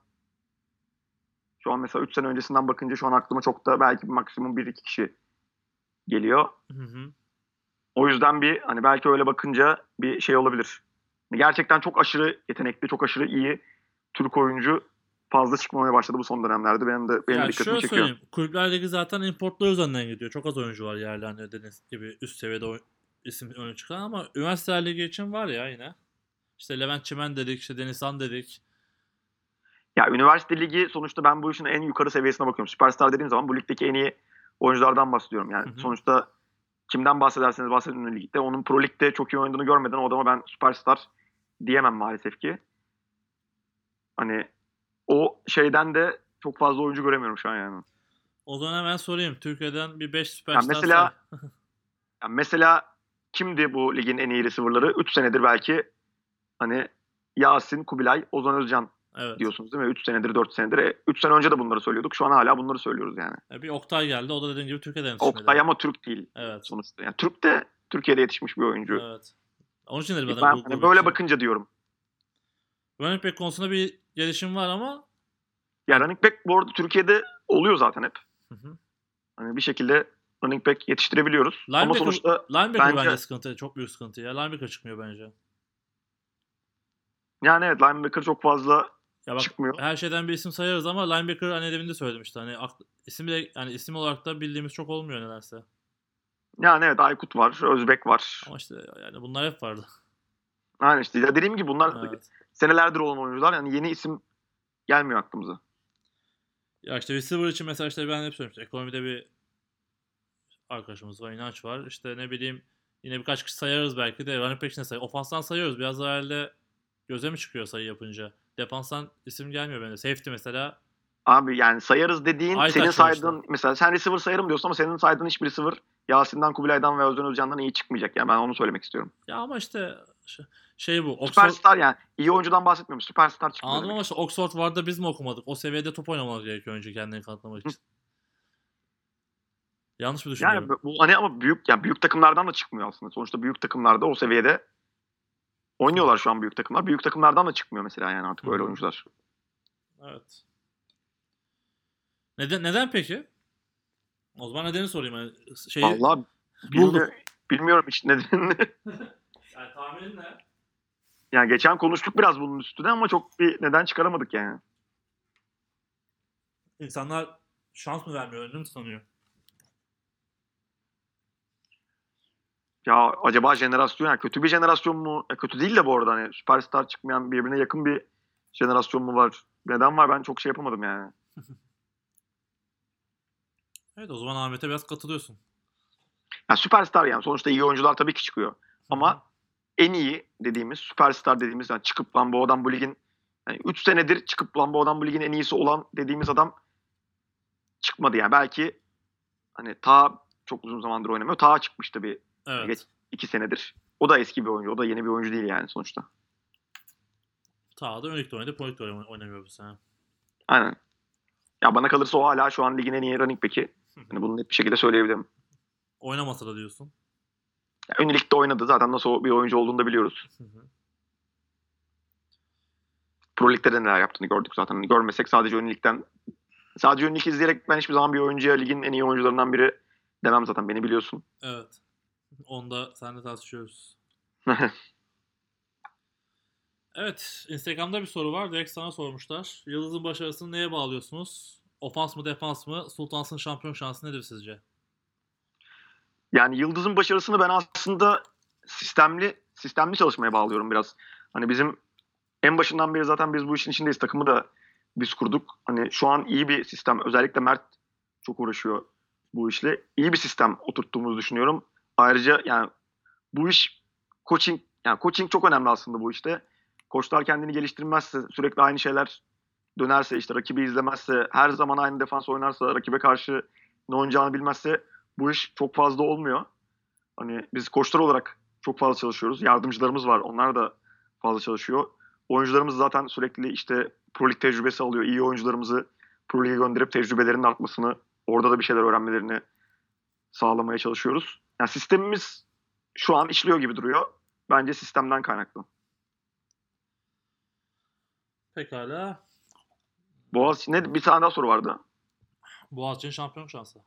Speaker 2: şu an mesela 3 sene öncesinden bakınca şu an aklıma çok da belki maksimum 1-2 kişi geliyor.
Speaker 1: Hı hı.
Speaker 2: O yüzden bir hani belki öyle bakınca bir şey olabilir. Gerçekten çok aşırı yetenekli, çok aşırı iyi Türk oyuncu fazla çıkmamaya başladı bu son dönemlerde. Benim de benim
Speaker 1: Ya
Speaker 2: dikkatimi çekiyor.
Speaker 1: söyleyeyim. Kulüpler Ligi zaten importlar üzerinden gidiyor. Çok az oyuncu var yerli hani gibi üst seviyede isim öne çıkan ama üniversite ligi için var ya yine. İşte Levent Çimen dedik, işte Denizhan dedik.
Speaker 2: Ya üniversite ligi sonuçta ben bu işin en yukarı seviyesine bakıyorum. Süperstar dediğim zaman bu ligdeki en iyi oyunculardan bahsediyorum. Yani
Speaker 1: Hı hı.
Speaker 2: sonuçta kimden bahsederseniz bahsedin ligde. Onun Pro Lig'de çok iyi oynadığını görmeden o adama ben süperstar diyemem maalesef ki. Hani o şeyden de çok fazla oyuncu göremiyorum şu an yani.
Speaker 1: O zaman hemen sorayım. Türkiye'den bir 5
Speaker 2: Ya
Speaker 1: süperstar
Speaker 2: mesela
Speaker 1: say.
Speaker 2: Yani mesela kimdi bu ligin en iyi receiver'ları? 3 senedir belki hani Yasin, Kubilay, Ozan Özcan
Speaker 1: evet.
Speaker 2: diyorsunuz değil mi? 3 senedir, 4 senedir. 3 sene önce de bunları söylüyorduk. Şu an hala bunları söylüyoruz yani.
Speaker 1: E, Bir Oktay geldi. O da dediğim gibi Türkiye'den yetişmedi.
Speaker 2: Oktay ama Türk değil
Speaker 1: Evet.
Speaker 2: sonuçta. Yani Türk de Türkiye'de yetişmiş bir oyuncu.
Speaker 1: Evet. Onun için dedim
Speaker 2: ben
Speaker 1: bu-
Speaker 2: hani böyle
Speaker 1: şey.
Speaker 2: bakınca diyorum.
Speaker 1: Running back konusunda bir gelişim var ama
Speaker 2: Ya running back bu arada Türkiye'de oluyor zaten hep.
Speaker 1: Hı hı.
Speaker 2: Hani bir şekilde running back yetiştirebiliyoruz. Ama
Speaker 1: Linebacker-
Speaker 2: sonuçta
Speaker 1: linebacker
Speaker 2: Bence-
Speaker 1: bence sıkıntı. Çok büyük sıkıntı ya. Linebacker çıkmıyor bence.
Speaker 2: yani evet linebacker çok fazla
Speaker 1: Ya bak
Speaker 2: çıkmıyor.
Speaker 1: her şeyden bir isim sayarız ama linebacker hani demin de söyledim işte hani isim de yani isim olarak da bildiğimiz çok olmuyor nedense.
Speaker 2: Yani evet Aykut var, Özbek var.
Speaker 1: Ama işte yani bunlar hep vardı.
Speaker 2: Yani işte ya dediğim gibi bunlar
Speaker 1: Evet.
Speaker 2: senelerdir olan oyuncular. Yani yeni isim gelmiyor aklımıza.
Speaker 1: Ya işte receiver için mesela işte ben hep söylemiştim. Ekonomide bir arkadaşımız var, inanç var. İşte ne bileyim yine birkaç kişi sayarız belki de. Running back için de say. Ofanstan sayıyoruz. Biraz daha herhalde göze mi çıkıyor sayı yapınca? Defanstan isim gelmiyor bende. Safety mesela.
Speaker 2: Abi yani sayarız dediğin
Speaker 1: Aytaç
Speaker 2: senin saydığın mesela sen receiver sayarım diyorsun ama senin saydığın hiçbir receiver Yasin'den, Kubilay'dan ve Özcan Özcan'dan iyi çıkmayacak. Yani ben onu söylemek istiyorum.
Speaker 1: Ya ama işte şey bu. Oxford,
Speaker 2: Süperstar yani. iyi oyuncudan bahsetmiyorum. Süperstar çıkmıyor.
Speaker 1: Anladım ama işte Oxford vardı biz mi okumadık? O seviyede top oynamalı gerekiyor önce kendini kanıtlamak için. Yanlış mı düşünüyorum?
Speaker 2: Yani bu hani ama büyük yani büyük takımlardan da çıkmıyor aslında. Sonuçta büyük takımlarda o seviyede oynuyorlar şu an büyük takımlar. Büyük takımlardan da çıkmıyor mesela yani artık
Speaker 1: Hı
Speaker 2: öyle oyuncular.
Speaker 1: Evet. Neden neden peki? O zaman nedeni sorayım. Yani şeyi
Speaker 2: Vallahi bilmiyorum, bilmiyorum hiç nedenini.
Speaker 1: Yani tahminin ne?
Speaker 2: yani geçen konuştuk biraz bunun üstüne ama çok bir neden çıkaramadık yani.
Speaker 1: İnsanlar şans mı vermiyor, önünü mü sanıyor?
Speaker 2: Ya acaba jenerasyon yani kötü bir jenerasyon mu? Ya kötü değil de bu arada hani süperstar çıkmayan birbirine yakın bir jenerasyon mu var? Neden var ben çok şey yapamadım yani.
Speaker 1: Evet o zaman Ahmet'e biraz katılıyorsun.
Speaker 2: Ya süperstar yani sonuçta iyi oyuncular tabii ki çıkıyor. Ama en iyi dediğimiz süperstar dediğimiz yani çıkıp lan bu adam bu ligin yani 3 senedir çıkıp lan bu adam bu ligin en iyisi olan dediğimiz adam çıkmadı yani. Belki hani ta çok uzun zamandır oynamıyor. Ta çıkmıştı bir
Speaker 1: evet.
Speaker 2: geç- 2 senedir. O da eski bir oyuncu. O da yeni bir oyuncu değil yani sonuçta.
Speaker 1: Ta da Önük'te oynadı, oyn- oynamıyor bu sene.
Speaker 2: Aynen. Ya bana kalırsa o hala şu an ligin en iyi running back'i. Hani bunu net bir şekilde söyleyebilirim.
Speaker 1: Oynamasa da diyorsun.
Speaker 2: Ya, ön ligde oynadı. Zaten nasıl bir oyuncu olduğunu da biliyoruz.
Speaker 1: Hı hı.
Speaker 2: Pro Lig'de de neler yaptığını gördük zaten. Hani görmesek sadece ön ligden Sadece lig izleyerek ben hiçbir zaman bir oyuncuya ligin en iyi oyuncularından biri demem zaten. Beni biliyorsun.
Speaker 1: Evet. Onda seninle tartışıyoruz. Evet. Instagram'da bir soru var. Direkt sana sormuşlar. Yıldız'ın başarısını neye bağlıyorsunuz? Ofans mı defans mı? Sultans'ın şampiyon şansı nedir sizce?
Speaker 2: Yani Yıldız'ın başarısını ben aslında sistemli sistemli çalışmaya bağlıyorum biraz. Hani bizim en başından beri zaten biz bu işin içindeyiz. Takımı da biz kurduk. Hani şu an iyi bir sistem. Özellikle Mert çok uğraşıyor bu işle. İyi bir sistem oturttuğumuzu düşünüyorum. Ayrıca yani bu iş coaching yani coaching çok önemli aslında bu işte. Koçlar kendini geliştirmezse, sürekli aynı şeyler dönerse, işte rakibi izlemezse, her zaman aynı defans oynarsa, rakibe karşı ne oynayacağını bilmezse bu iş çok fazla olmuyor. Hani biz koçlar olarak çok fazla çalışıyoruz. Yardımcılarımız var. Onlar da fazla çalışıyor. Oyuncularımız zaten sürekli işte Pro Lig tecrübesi alıyor. İyi oyuncularımızı Pro Lig'e gönderip tecrübelerinin artmasını, orada da bir şeyler öğrenmelerini sağlamaya çalışıyoruz. Yani sistemimiz şu an işliyor gibi duruyor. Bence sistemden kaynaklı.
Speaker 1: Pekala.
Speaker 2: Boğaziçi ne bir tane daha soru vardı.
Speaker 1: Boğaziçi'nin şampiyon şansı.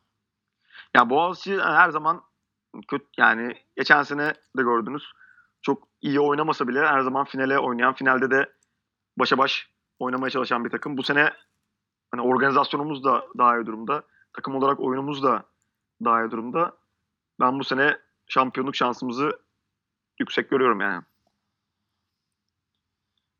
Speaker 2: Ya Boğaziçi her zaman kötü yani geçen sene de gördünüz. Çok iyi oynamasa bile her zaman finale oynayan, finalde de başa baş oynamaya çalışan bir takım. Bu sene hani organizasyonumuz da daha iyi durumda. Takım olarak oyunumuz da daha iyi durumda. Ben bu sene şampiyonluk şansımızı yüksek görüyorum yani.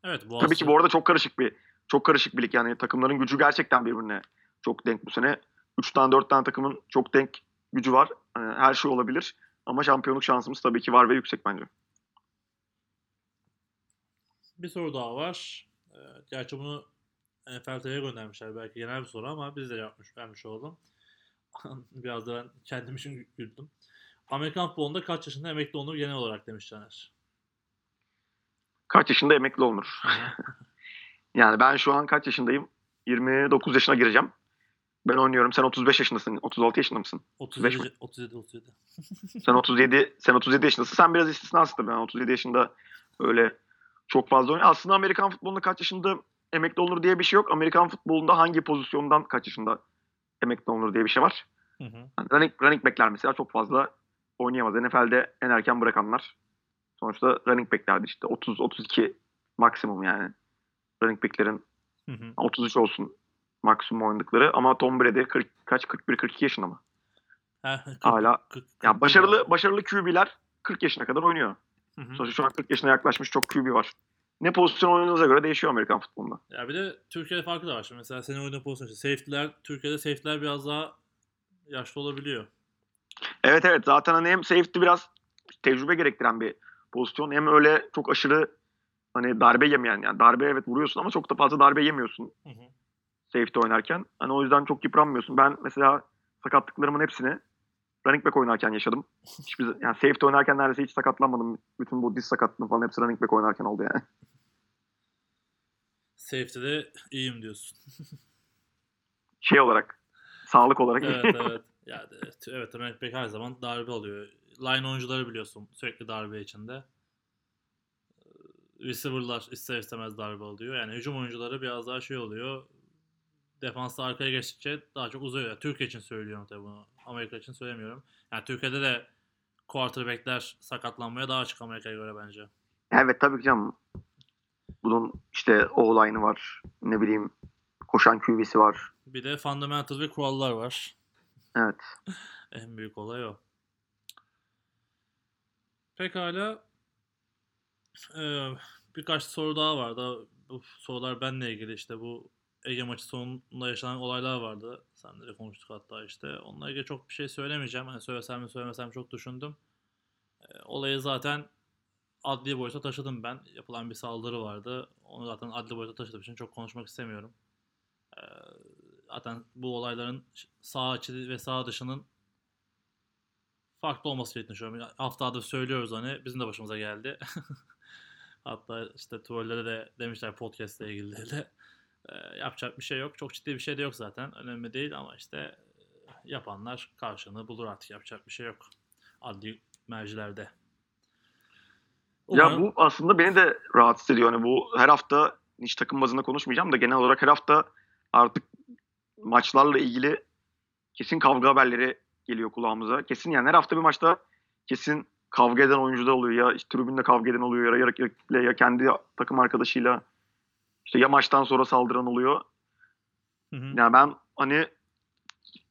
Speaker 1: Evet Boğaziçi.
Speaker 2: Tabii ki bu arada çok karışık bir çok karışık bir lig yani takımların gücü gerçekten birbirine çok denk bu sene. 3 tane 4 tane takımın çok denk gücü var. Yani her şey olabilir ama şampiyonluk şansımız tabii ki var ve yüksek bence.
Speaker 1: Bir soru daha var. Gerçi bunu NFL TV'ye göndermişler. Belki genel bir soru ama biz de yapmış, vermiş oldum. Biraz da ben kendim için güldüm. Amerikan futbolunda kaç yaşında emekli olunur genel olarak demiş Caner.
Speaker 2: Kaç yaşında emekli olunur? yani ben şu an kaç yaşındayım? 29 yaşına gireceğim. Ben oynuyorum. Sen 35 yaşındasın. 36 yaşında mısın?
Speaker 1: 37,
Speaker 2: mi?
Speaker 1: 37, 37.
Speaker 2: Sen 37 sen 37 yaşındasın. Sen biraz istisnasın tabii. Ben 37 yaşında öyle çok fazla oynuyor. Aslında Amerikan futbolunda kaç yaşında emekli olur diye bir şey yok. Amerikan futbolunda hangi pozisyondan kaç yaşında emekli olur diye bir şey var.
Speaker 1: Hı hı.
Speaker 2: Yani running, running backler mesela çok fazla oynayamaz. NFL'de en erken bırakanlar. Sonuçta running backlerdi işte 30-32 maksimum yani. Running backlerin
Speaker 1: Hı hı.
Speaker 2: 33 olsun maksimum oynadıkları ama Tom Brady 40, kaç 41-42 yaşında mı?
Speaker 1: Ha, kırk-
Speaker 2: Hala-
Speaker 1: kırk-
Speaker 2: Ya
Speaker 1: kırk-
Speaker 2: başarılı başarılı QB'ler 40 yaşına kadar oynuyor.
Speaker 1: Hı hı.
Speaker 2: Sonuçta şu an 40 yaşına yaklaşmış çok QB var. Ne pozisyon oynadığınıza göre değişiyor Amerikan futbolunda.
Speaker 1: Ya bir de Türkiye'de farkı da var. Şimdi mesela senin oynadığın pozisyon. işte Safety'ler, Türkiye'de safety'ler biraz daha yaşlı olabiliyor.
Speaker 2: Evet evet zaten hani hem safety biraz tecrübe gerektiren bir pozisyon hem öyle çok aşırı hani darbe yemeyen yani darbe evet vuruyorsun ama çok da fazla darbe yemiyorsun
Speaker 1: Hı hı.
Speaker 2: safety oynarken. Hani o yüzden çok yıpranmıyorsun. Ben mesela sakatlıklarımın hepsini running back oynarken yaşadım. Hiçbir, yani safety oynarken neredeyse hiç sakatlanmadım. Bütün bu diz sakatlığım falan hepsi running back oynarken oldu yani.
Speaker 1: Safety'de iyiyim diyorsun.
Speaker 2: Şey olarak, sağlık olarak.
Speaker 1: evet evet. Yani, evet, evet running back her zaman darbe alıyor. Line oyuncuları biliyorsun sürekli darbe içinde. Ee, Receiver'lar ister istemez darbe alıyor. Yani hücum oyuncuları biraz daha şey oluyor. Defansta arkaya geçtikçe daha çok uzuyor. Yani Türkiye için söylüyorum tabii bunu. Amerika için söylemiyorum. Yani Türkiye'de de quarterback'ler sakatlanmaya daha açık Amerika'ya göre bence.
Speaker 2: evet tabii ki canım. Bunun işte o-line'ı var. Ne bileyim koşan QB'si var.
Speaker 1: Bir de fundamental ve kurallar var.
Speaker 2: Evet.
Speaker 1: En büyük olay o. Pekala. Ee, birkaç soru daha vardı. Bu sorular benle ilgili işte bu Ege maçı sonunda yaşanan olaylar vardı. Senle de konuştuk hatta işte. Onunla ilgili çok bir şey söylemeyeceğim. Hani söylesem mi söylemesem çok düşündüm. Ee, olayı zaten adli boyuta taşıdım ben. Yapılan bir saldırı vardı. Onu zaten adli boyuta taşıdığım için çok konuşmak istemiyorum. Ee, zaten bu olayların sağ içi ve sağ dışının farklı olması gerektiğini düşünüyorum. Haftadır söylüyoruz hani bizim de başımıza geldi. Hatta işte trollere de demişler podcast ile ilgili de. Ee, yapacak bir şey yok. Çok ciddi bir şey de yok zaten. Önemli değil ama işte e, yapanlar karşılığını bulur artık. Yapacak bir şey yok. Adli mercilerde.
Speaker 2: Ya
Speaker 1: Umarım-
Speaker 2: bu aslında beni de rahatsız ediyor. Hani bu her hafta hiç takım bazında konuşmayacağım da genel olarak her hafta artık maçlarla ilgili kesin kavga haberleri geliyor kulağımıza. Kesin yani her hafta bir maçta kesin kavga eden oyuncular oluyor. Ya işte tribünde kavga eden oluyor ya rakiple ya kendi takım arkadaşıyla. İşte ya maçtan sonra saldıran oluyor.
Speaker 1: Hı hı.
Speaker 2: Yani ben hani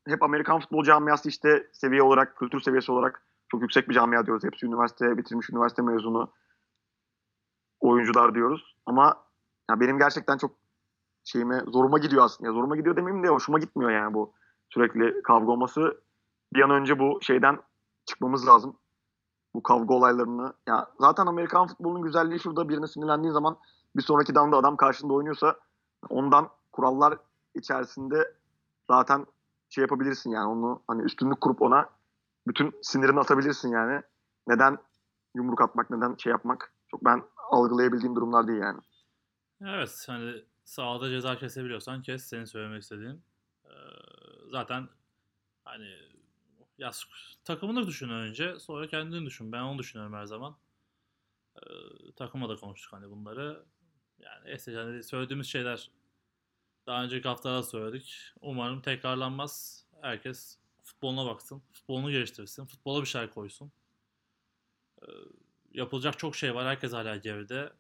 Speaker 2: hep Amerikan futbol camiası işte seviye olarak, kültür seviyesi olarak çok yüksek bir camia diyoruz. Hepsi üniversite bitirmiş, üniversite mezunu oyuncular diyoruz. Ama ya benim gerçekten çok şeyime zoruma gidiyor aslında. Ya zoruma gidiyor demeyeyim de hoşuma gitmiyor yani bu sürekli kavga olması. Bir an önce bu şeyden çıkmamız lazım. Bu kavga olaylarını. Ya zaten Amerikan futbolunun güzelliği şurada birine sinirlendiğin zaman bir sonraki down'da adam karşında oynuyorsa ondan kurallar içerisinde zaten şey yapabilirsin yani onu hani üstünlük kurup ona bütün sinirini atabilirsin yani. Neden yumruk atmak, neden şey yapmak çok ben algılayabildiğim durumlar değil yani.
Speaker 1: Evet hani sahada ceza kesebiliyorsan kes senin söylemek istediğin. Ee, zaten hani ya takımını düşün önce sonra kendini düşün. Ben onu düşünüyorum her zaman. Ee, takıma da konuştuk hani bunları. Yani hani söylediğimiz şeyler daha önceki haftalarda söyledik. Umarım tekrarlanmaz. Herkes futboluna baksın. Futbolunu geliştirsin. Futbola bir şeyler koysun. Ee, yapılacak çok şey var. Herkes hala geride.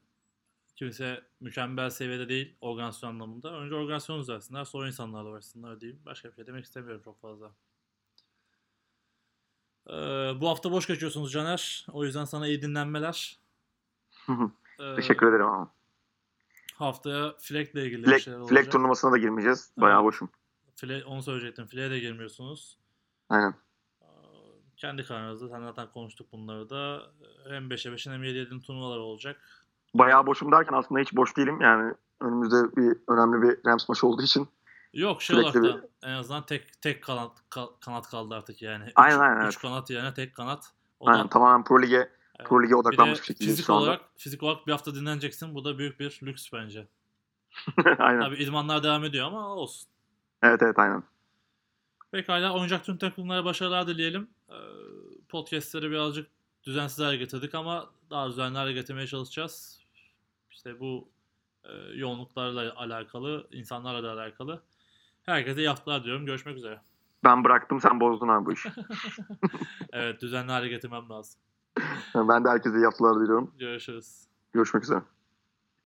Speaker 1: Kimse mükemmel seviyede değil organizasyon anlamında. Önce organizasyon düzelsinler sonra insanlarla uğraşsınlar diyeyim. Başka bir şey demek istemiyorum çok fazla. Ee, bu hafta boş geçiyorsunuz Caner. O yüzden sana iyi dinlenmeler. Ee,
Speaker 2: Teşekkür ederim ama.
Speaker 1: Haftaya Fleck'le ilgili bir
Speaker 2: Flag,
Speaker 1: şeyler
Speaker 2: flag
Speaker 1: olacak.
Speaker 2: turnuvasına da girmeyeceğiz. Bayağı
Speaker 1: Evet.
Speaker 2: boşum.
Speaker 1: Fle- onu söyleyecektim. Fleck'e de girmiyorsunuz.
Speaker 2: Aynen.
Speaker 1: Kendi kararınızda. Sen zaten konuştuk bunları da. Hem 5'e 5'in hem 7'ye 7'in turnuvaları olacak.
Speaker 2: Bayağı boşum derken aslında hiç boş değilim. Yani önümüzde bir önemli bir Rams maçı olduğu için.
Speaker 1: Yok şey olarak da en azından tek tek kanat ka- kanat kaldı artık yani. Üç,
Speaker 2: Aynen, aynen,
Speaker 1: üç
Speaker 2: evet.
Speaker 1: kanat yerine tek kanat. O
Speaker 2: Aynen,
Speaker 1: da
Speaker 2: tamamen Pro Lig'e
Speaker 1: evet.
Speaker 2: Pro Lig'e odaklanmış bir şekilde
Speaker 1: fizik
Speaker 2: şu anda.
Speaker 1: olarak fizik olarak bir hafta dinleneceksin. Bu da büyük bir lüks bence.
Speaker 2: aynen.
Speaker 1: Tabii idmanlar devam ediyor ama olsun.
Speaker 2: Evet evet aynen.
Speaker 1: Pekala oyuncak tüm takımlara başarılar dileyelim. Ee, Podcast'leri birazcık düzensiz hale getirdik ama daha düzenli hale getirmeye çalışacağız. İşte bu e, yoğunluklarla alakalı, insanlarla da alakalı. Herkese iyi haftalar diyorum. Görüşmek üzere.
Speaker 2: Ben bıraktım sen bozdun abi bu işi.
Speaker 1: Evet düzenli hale getirmem lazım.
Speaker 2: Ben de herkese iyi haftalar diliyorum.
Speaker 1: Görüşürüz.
Speaker 2: Görüşmek üzere.